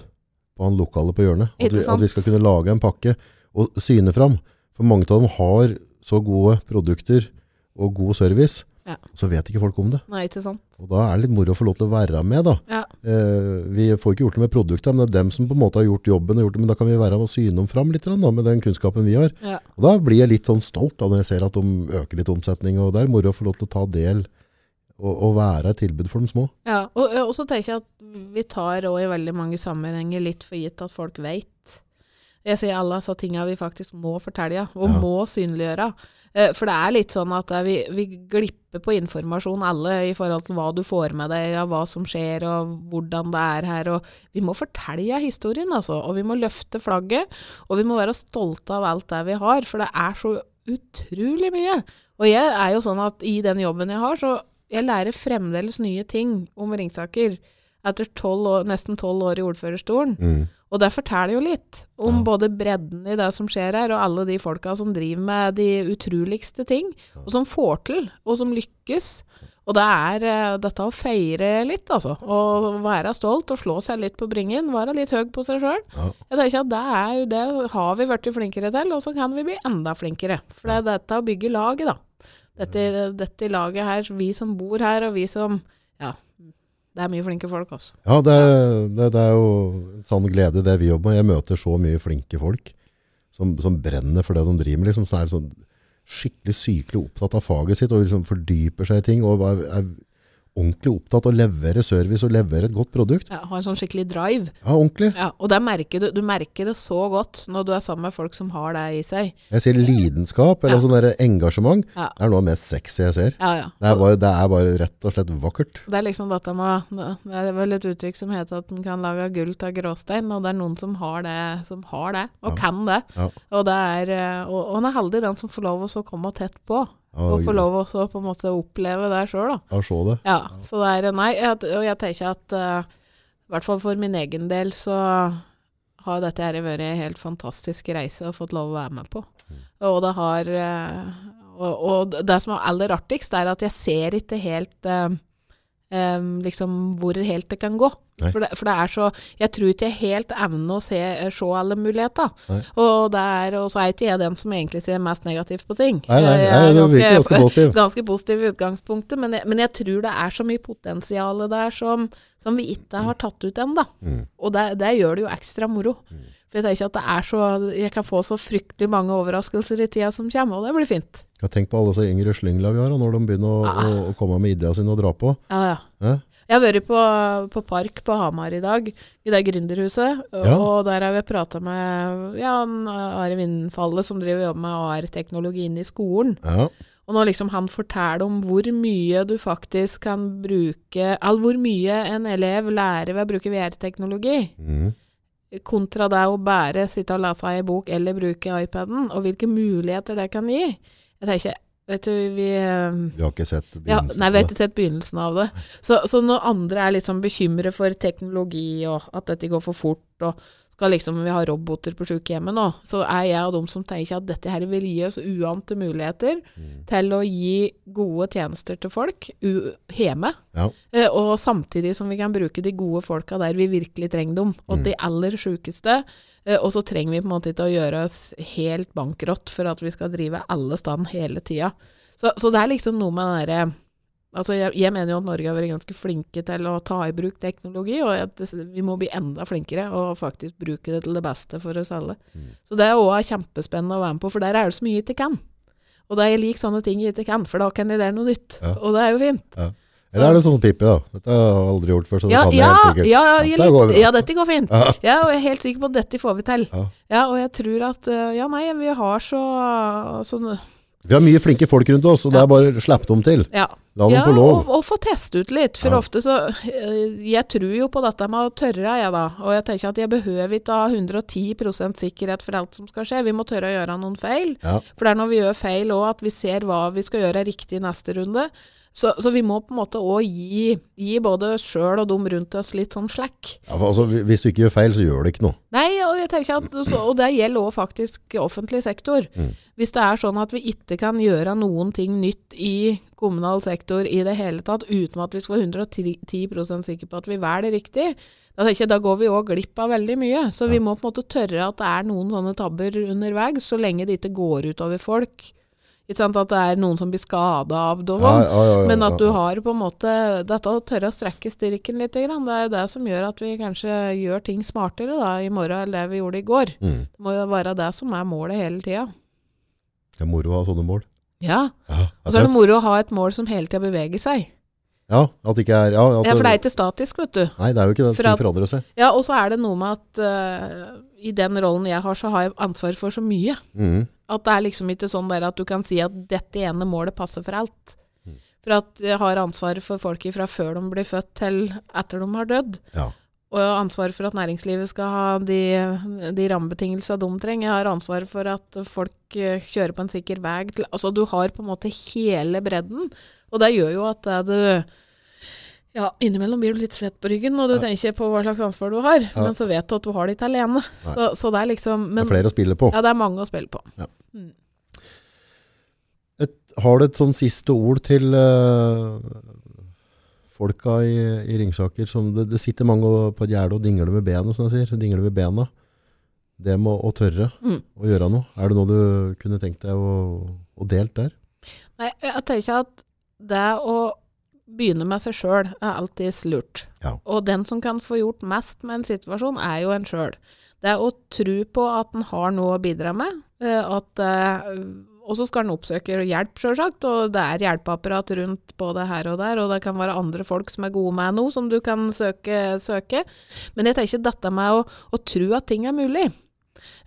[SPEAKER 1] på han lokale på hjørnet. At vi, at vi skal kunne lage en pakke og syne fram. For mange av dem har så gode produkter og god service,
[SPEAKER 2] Ja.
[SPEAKER 1] så vet ikke folk om det.
[SPEAKER 2] Nei, ikke sant?
[SPEAKER 1] Og da er det litt moro å få lov til å være med, da.
[SPEAKER 2] Ja.
[SPEAKER 1] Eh, vi får ikke gjort det med produkter, men det er dem som på en måte har gjort jobben. Og gjort det, men da kan vi være med og syne dem fram litt da, med den kunnskapen vi har.
[SPEAKER 2] Ja.
[SPEAKER 1] Og da blir jeg litt sånn stolt da, når jeg ser at de øker litt omsetning. Og det er moro å få lov til å ta del og, og være et tilbud for de små.
[SPEAKER 2] Ja, og, og så tenker jeg at vi tar òg i veldig mange sammenhenger litt for gitt at folk veit. Jeg sier alle disse tinga vi faktisk må fortelle og
[SPEAKER 1] Ja.
[SPEAKER 2] må synliggjøre. Eh, For det er litt sånn at eh, vi, vi glipper på informasjon alle i forhold til hva du får med deg, ja, hva som skjer og hvordan det er her. Og vi må fortelle historien, altså. Og vi må løfte flagget. Og vi må være stolte av alt det vi har, for det er så utrolig mye. Og jeg er jo sånn at i den jobben jeg har, så jeg lærer fremdeles nye ting om Ringsaker. Etter 12 år, nesten tolv år i ordførerstolen.
[SPEAKER 1] Mm.
[SPEAKER 2] Og det forteller jo litt om
[SPEAKER 1] Ja.
[SPEAKER 2] både bredden i det som skjer her, og alle de folka som driver med de utroligste ting, og som får til, og som lykkes. Og det er eh, dette å feire litt, altså. Og være stolt og slå seg litt på bringen. Være litt høy på seg sjøl.
[SPEAKER 1] Ja.
[SPEAKER 2] Jeg tenker at det, er, det har vi blitt flinkere til, og så kan vi bli enda flinkere. For det er dette å bygge laget, da. Dette, dette laget her, vi som bor her, og vi som det er mye flinke folk, altså.
[SPEAKER 1] Ja, det, det, det er jo en sann glede det vi jobber med. Jeg møter så mye flinke folk som, som brenner for det de driver med. Liksom, som er sånn skikkelig sykelig opptatt av faget sitt og liksom fordyper seg i ting. Og er, er ordentlig opptatt av å levere service og levere et godt produkt.
[SPEAKER 2] Ja, ha en sånn skikkelig drive.
[SPEAKER 1] Ja, ordentlig.
[SPEAKER 2] Ja, og merker du, du merker det så godt når du er sammen med folk som har det i seg.
[SPEAKER 1] Jeg sier lidenskap, eller
[SPEAKER 2] Ja.
[SPEAKER 1] sånn der engasjement.
[SPEAKER 2] Ja.
[SPEAKER 1] Det er noe av det mest sexy jeg ser.
[SPEAKER 2] Ja, ja.
[SPEAKER 1] Det er, bare, det er bare rett og slett vakkert.
[SPEAKER 2] Det er liksom dette med Det er vel et uttrykk som heter at en kan lage gull av gråstein, og det er noen som har det, som har det og kan det.
[SPEAKER 1] Ja.
[SPEAKER 2] Og det er eh, Og, og en er heldig den som får lov å så komme tett på, Og få lov å på en måte oppleve det sjøl, da.
[SPEAKER 1] Ja, se det.
[SPEAKER 2] Ja, så det er Nei, og jeg tenker at uh, i hvert fall for min egen del så har dette her vært en helt fantastisk reise og fått lov å være med på. Og det har uh, og, og det som er aller artigst, er at jeg ser ikke helt eh, em, liksom hvor helt det kan gå. For det, for det er så Jeg tror ikke jeg helt evner å se, se alle muligheter. Og, det er, og så er ikke jeg den som egentlig ser mest negativt på ting.
[SPEAKER 1] Nei, nei,
[SPEAKER 2] Jeg
[SPEAKER 1] nei,
[SPEAKER 2] er
[SPEAKER 1] det ganske positiv. (laughs)
[SPEAKER 2] ganske positiv i utgangspunktet, men jeg, men jeg tror det er så mye potensial der som, som vi ikke har tatt ut ennå.
[SPEAKER 1] Mm.
[SPEAKER 2] Og det, det gjør det jo ekstra moro. For jeg tenker at det er så Jeg kan få så fryktelig mange overraskelser i tida som kommer, og det blir fint.
[SPEAKER 1] Jeg tenk på alle så yngre slyngla vi har, og når de begynner å,
[SPEAKER 2] Ah.
[SPEAKER 1] å, å komme med ideene sine og dra på.
[SPEAKER 2] Ja, ja.
[SPEAKER 1] Eh?
[SPEAKER 2] Jeg har vært på, på Park på Hamar i dag, i det gründerhuset.
[SPEAKER 1] Ja.
[SPEAKER 2] og der har vi prata med ja, Are Vindfalle, som driver og jobber med AR-teknologi inne i skolen.
[SPEAKER 1] Ja.
[SPEAKER 2] Og når liksom han forteller om hvor mye du faktisk kan bruke Eller hvor mye en elev lærer ved å bruke VR-teknologi,
[SPEAKER 1] Mm.
[SPEAKER 2] Kontra det å bare sitte og lese ei bok eller bruke iPaden, og hvilke muligheter det kan gi. Jeg tenker, vet du, vi
[SPEAKER 1] Vi har ikke sett
[SPEAKER 2] ja,
[SPEAKER 1] begynnelsen
[SPEAKER 2] nei, vi har ikke sett begynnelsen av det. Så, så når andre er litt sånn bekymret for teknologi, og at dette går for fort, og skal liksom vi ha roboter på sykehjemmet nå, så er jeg av dem som tenker at dette her vil gi oss uante muligheter
[SPEAKER 1] Mm.
[SPEAKER 2] til å gi gode tjenester til folk hjemme.
[SPEAKER 1] Ja.
[SPEAKER 2] Eh, og samtidig som vi kan bruke de gode folka der vi virkelig trenger dem, og
[SPEAKER 1] Mm.
[SPEAKER 2] de aller sjukeste. Eh, og så trenger vi på en måte ikke å gjøre oss helt bankrott for at vi skal drive alle stand hele tida. Så, så det er liksom noe med den derre Altså, jeg, jeg mener jo at Norge har vært ganske flinke til å ta i bruk teknologi, og at vi må bli enda flinkere og faktisk bruke det til det beste for oss alle.
[SPEAKER 1] Mm.
[SPEAKER 2] Så det er òg kjempespennende å være med på, for der er det så mye jeg ikke kan. Og det er jeg liker sånne ting jeg ikke kan, for da kan jeg lære noe nytt.
[SPEAKER 1] Ja.
[SPEAKER 2] Og det er jo fint.
[SPEAKER 1] Eller er det sånn Pippi, da? Dette har jeg aldri gjort før, så det
[SPEAKER 2] Ja,
[SPEAKER 1] kan jeg helt sikkert.
[SPEAKER 2] ja, ja,
[SPEAKER 1] Dette går
[SPEAKER 2] litt,
[SPEAKER 1] bra.
[SPEAKER 2] ja, dette går fint.
[SPEAKER 1] Ja.
[SPEAKER 2] Ja, og jeg er helt sikker på at dette får vi til.
[SPEAKER 1] Ja.
[SPEAKER 2] Ja, og jeg tror at eh, Ja, nei, vi har så sånn
[SPEAKER 1] Vi har mye flinke folk rundt oss, og det er bare å slippe dem til.
[SPEAKER 2] Ja.
[SPEAKER 1] La dem
[SPEAKER 2] ja,
[SPEAKER 1] få lov.
[SPEAKER 2] Og, og få teste ut litt. For
[SPEAKER 1] Ja.
[SPEAKER 2] ofte så eh, Jeg tror jo på dette med å tørre, jeg da. Og jeg tenker at jeg behøver ikke ha 110% sikkerhet for alt som skal skje. Vi må tørre å gjøre noen feil.
[SPEAKER 1] Ja.
[SPEAKER 2] For det er når vi gjør feil òg at vi ser hva vi skal gjøre riktig i neste runde. Så, så vi må på en måte òg gi, gi både oss sjøl og dem rundt oss litt sånn slack.
[SPEAKER 1] Ja, altså, hvis du ikke gjør feil, så gjør det ikke noe.
[SPEAKER 2] Nei, og at, så, og det gjelder også faktisk offentlig sektor.
[SPEAKER 1] Mm.
[SPEAKER 2] Hvis det er sånn at vi ikke kan gjøre noen ting nytt i kommunal sektor i det hele tatt, uten at vi skal være 110% sikre på at vi velger riktig, da, jeg, da går vi òg glipp av veldig mye. Så vi må på en måte tørre at det er noen sånne tabber underveis, så lenge det ikke går utover folk. Ikke sant? At det er noen som blir skada av det og sånn. Men at du har på en måte Dette å tørre å strekke styrken litt, det er jo det som gjør at vi kanskje gjør ting smartere da, i morgen enn det vi gjorde i går.
[SPEAKER 1] Mm.
[SPEAKER 2] Det må jo være det som er målet hele tida.
[SPEAKER 1] Det er moro å ha sånne mål.
[SPEAKER 2] Ja.
[SPEAKER 1] Ja,
[SPEAKER 2] Og så er det moro å ha et mål som hele tida beveger seg.
[SPEAKER 1] ja at det ikke er ja,
[SPEAKER 2] Ja, for det er ikke statisk, vet du.
[SPEAKER 1] Nei, det er jo ikke det.
[SPEAKER 2] For at-
[SPEAKER 1] forandrer seg.
[SPEAKER 2] Ja, og så er det noe med at uh, i den rollen jeg har, så har jeg ansvar for så mye.
[SPEAKER 1] Mm.
[SPEAKER 2] At det er liksom ikke sånn der at du kan si at dette ene målet passer for alt.
[SPEAKER 1] Mm.
[SPEAKER 2] For at jeg har ansvaret for folk fra før de blir født til etter de har dødd.
[SPEAKER 1] Ja.
[SPEAKER 2] Og jeg har ansvar for at næringslivet skal ha de, de rammebetingelsene de trenger. Jeg har ansvar for at folk eh, kjører på en sikker vei. Til, altså du har på en måte hele bredden. Og det gjør jo at det du ja, innimellom blir du litt svett på ryggen når du tenker på hva slags ansvar du har.
[SPEAKER 1] Ja.
[SPEAKER 2] Men så vet du at du har det ikke alene. Så, så det er liksom
[SPEAKER 1] Det er flere å spille på.
[SPEAKER 2] Ja, det er mange å spille på.
[SPEAKER 1] Et, har du et sånn siste ord til uh, folka i, i Ringsaker? Som det, det sitter mange på et gjerde og dingler med benet, som jeg sier. Dingler med bena. Det med å, å tørre
[SPEAKER 2] Mm.
[SPEAKER 1] å gjøre noe. Er det noe du kunne tenkt deg å, å delt der?
[SPEAKER 2] Nei, jeg tenker at det å begynne med seg sjøl er alltid lurt.
[SPEAKER 1] Ja.
[SPEAKER 2] Og den som kan få gjort mest med en situasjon, er jo en sjøl. Det er å tro på at en har noe å bidra med. eh, At, eh, og så skal en oppsøke hjelp, sjølsagt. Og det er hjelpeapparat rundt både her og der. Og det kan være andre folk som er gode med noe, som du kan søke. søke. Men jeg tenker dette med å, å tro at ting er mulig.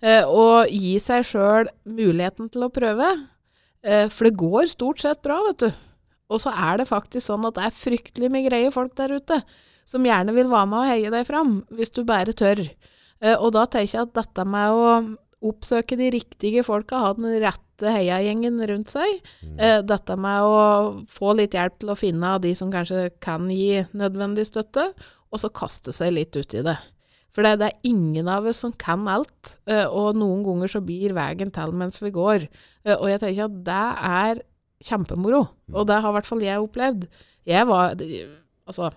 [SPEAKER 2] Eh, og gi seg sjøl muligheten til å prøve. For det går stort sett bra, vet du. Og så er det faktisk sånn at det er fryktelig mye greie folk der ute som gjerne vil være med og heie deg fram, hvis du bare tør. Eh, og da tenker jeg at dette med å oppsøke de riktige folka, ha den rette heiagjengen rundt seg, eh, dette med å få litt hjelp til å finne av de som kanskje kan gi nødvendig støtte, og så kaste seg litt ut i det. For det, er ingen av oss som kan alt, eh, og noen ganger så blir veien til mens vi går. Og jeg tenker at det er kjempemoro, og det har i hvert fall jeg opplevd. Jeg var, Altså,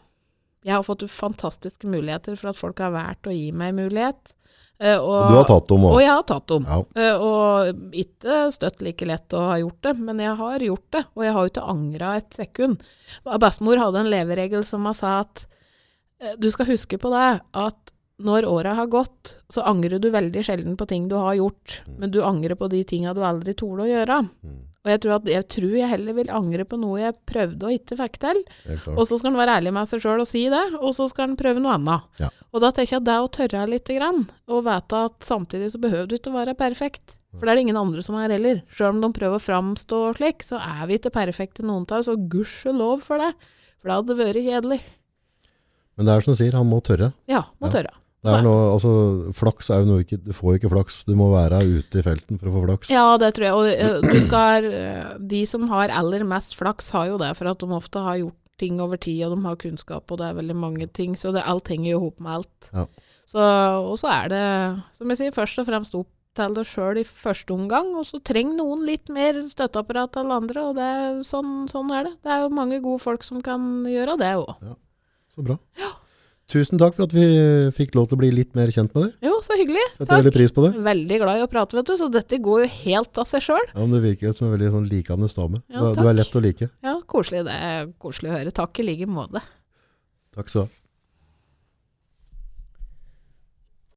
[SPEAKER 2] jeg har fått fantastiske muligheter for at folk har valgt å gi meg mulighet. Eh, og,
[SPEAKER 1] Og du har tatt dem
[SPEAKER 2] og jeg har tatt dem.
[SPEAKER 1] Ja.
[SPEAKER 2] Eh, og ikke støtt like lett å ha gjort det, men jeg har gjort det. Og jeg har jo ikke angra et sekund. Bestemor hadde en leveregel som hun sa at eh, du skal huske på det, at når åra har gått, så angrer du veldig sjelden på ting du har gjort, men du angrer på de tinga du aldri torde å gjøre.
[SPEAKER 1] Mm.
[SPEAKER 2] Og jeg tror, at, jeg tror jeg heller vil angre på noe jeg prøvde og ikke fikk til. Og så skal han være ærlig med seg sjøl og si det, og så skal han prøve noe annet.
[SPEAKER 1] Ja.
[SPEAKER 2] Og da tenker jeg at det å tørre litt, grann, og vite at samtidig så behøver du ikke å være perfekt. For det er det ingen andre som er heller. Sjøl om de prøver å framstå slik, så er vi ikke perfekte noen av oss, og gudskjelov for det. For det hadde vært kjedelig.
[SPEAKER 1] Men det er som du sier, han må tørre.
[SPEAKER 2] Ja, må
[SPEAKER 1] Ja.
[SPEAKER 2] tørre.
[SPEAKER 1] Det er noe, altså, flaks er jo noe ikke, du får jo ikke flaks, du må være ute i felten for å få flaks.
[SPEAKER 2] Ja, det tror jeg. Og eh, du skal eh, De som har aller mest flaks, har jo det, for at de ofte har gjort ting over tid, og de har kunnskap, og det er veldig mange ting. Så det, alt henger jo i hop med alt.
[SPEAKER 1] Ja.
[SPEAKER 2] Så, og så er det, som jeg sier, først og fremst opp til deg sjøl i første omgang, og så trenger noen litt mer støtteapparat enn andre, og det, sånn, sånn er det. Det er jo mange gode folk som kan gjøre det òg.
[SPEAKER 1] Så bra. Tusen takk for at vi fikk lov til å bli litt mer kjent med deg.
[SPEAKER 2] Jo, så hyggelig.
[SPEAKER 1] Setter veldig pris på det.
[SPEAKER 2] Veldig glad i å prate, vet du, så dette går jo helt av seg sjøl.
[SPEAKER 1] Ja, men Du virker som en veldig sånn likende dame.
[SPEAKER 2] Ja,
[SPEAKER 1] du, er- du er lett å like.
[SPEAKER 2] Ja, koselig. Det er koselig å høre. Takk i like måte.
[SPEAKER 1] Takk skal du ha.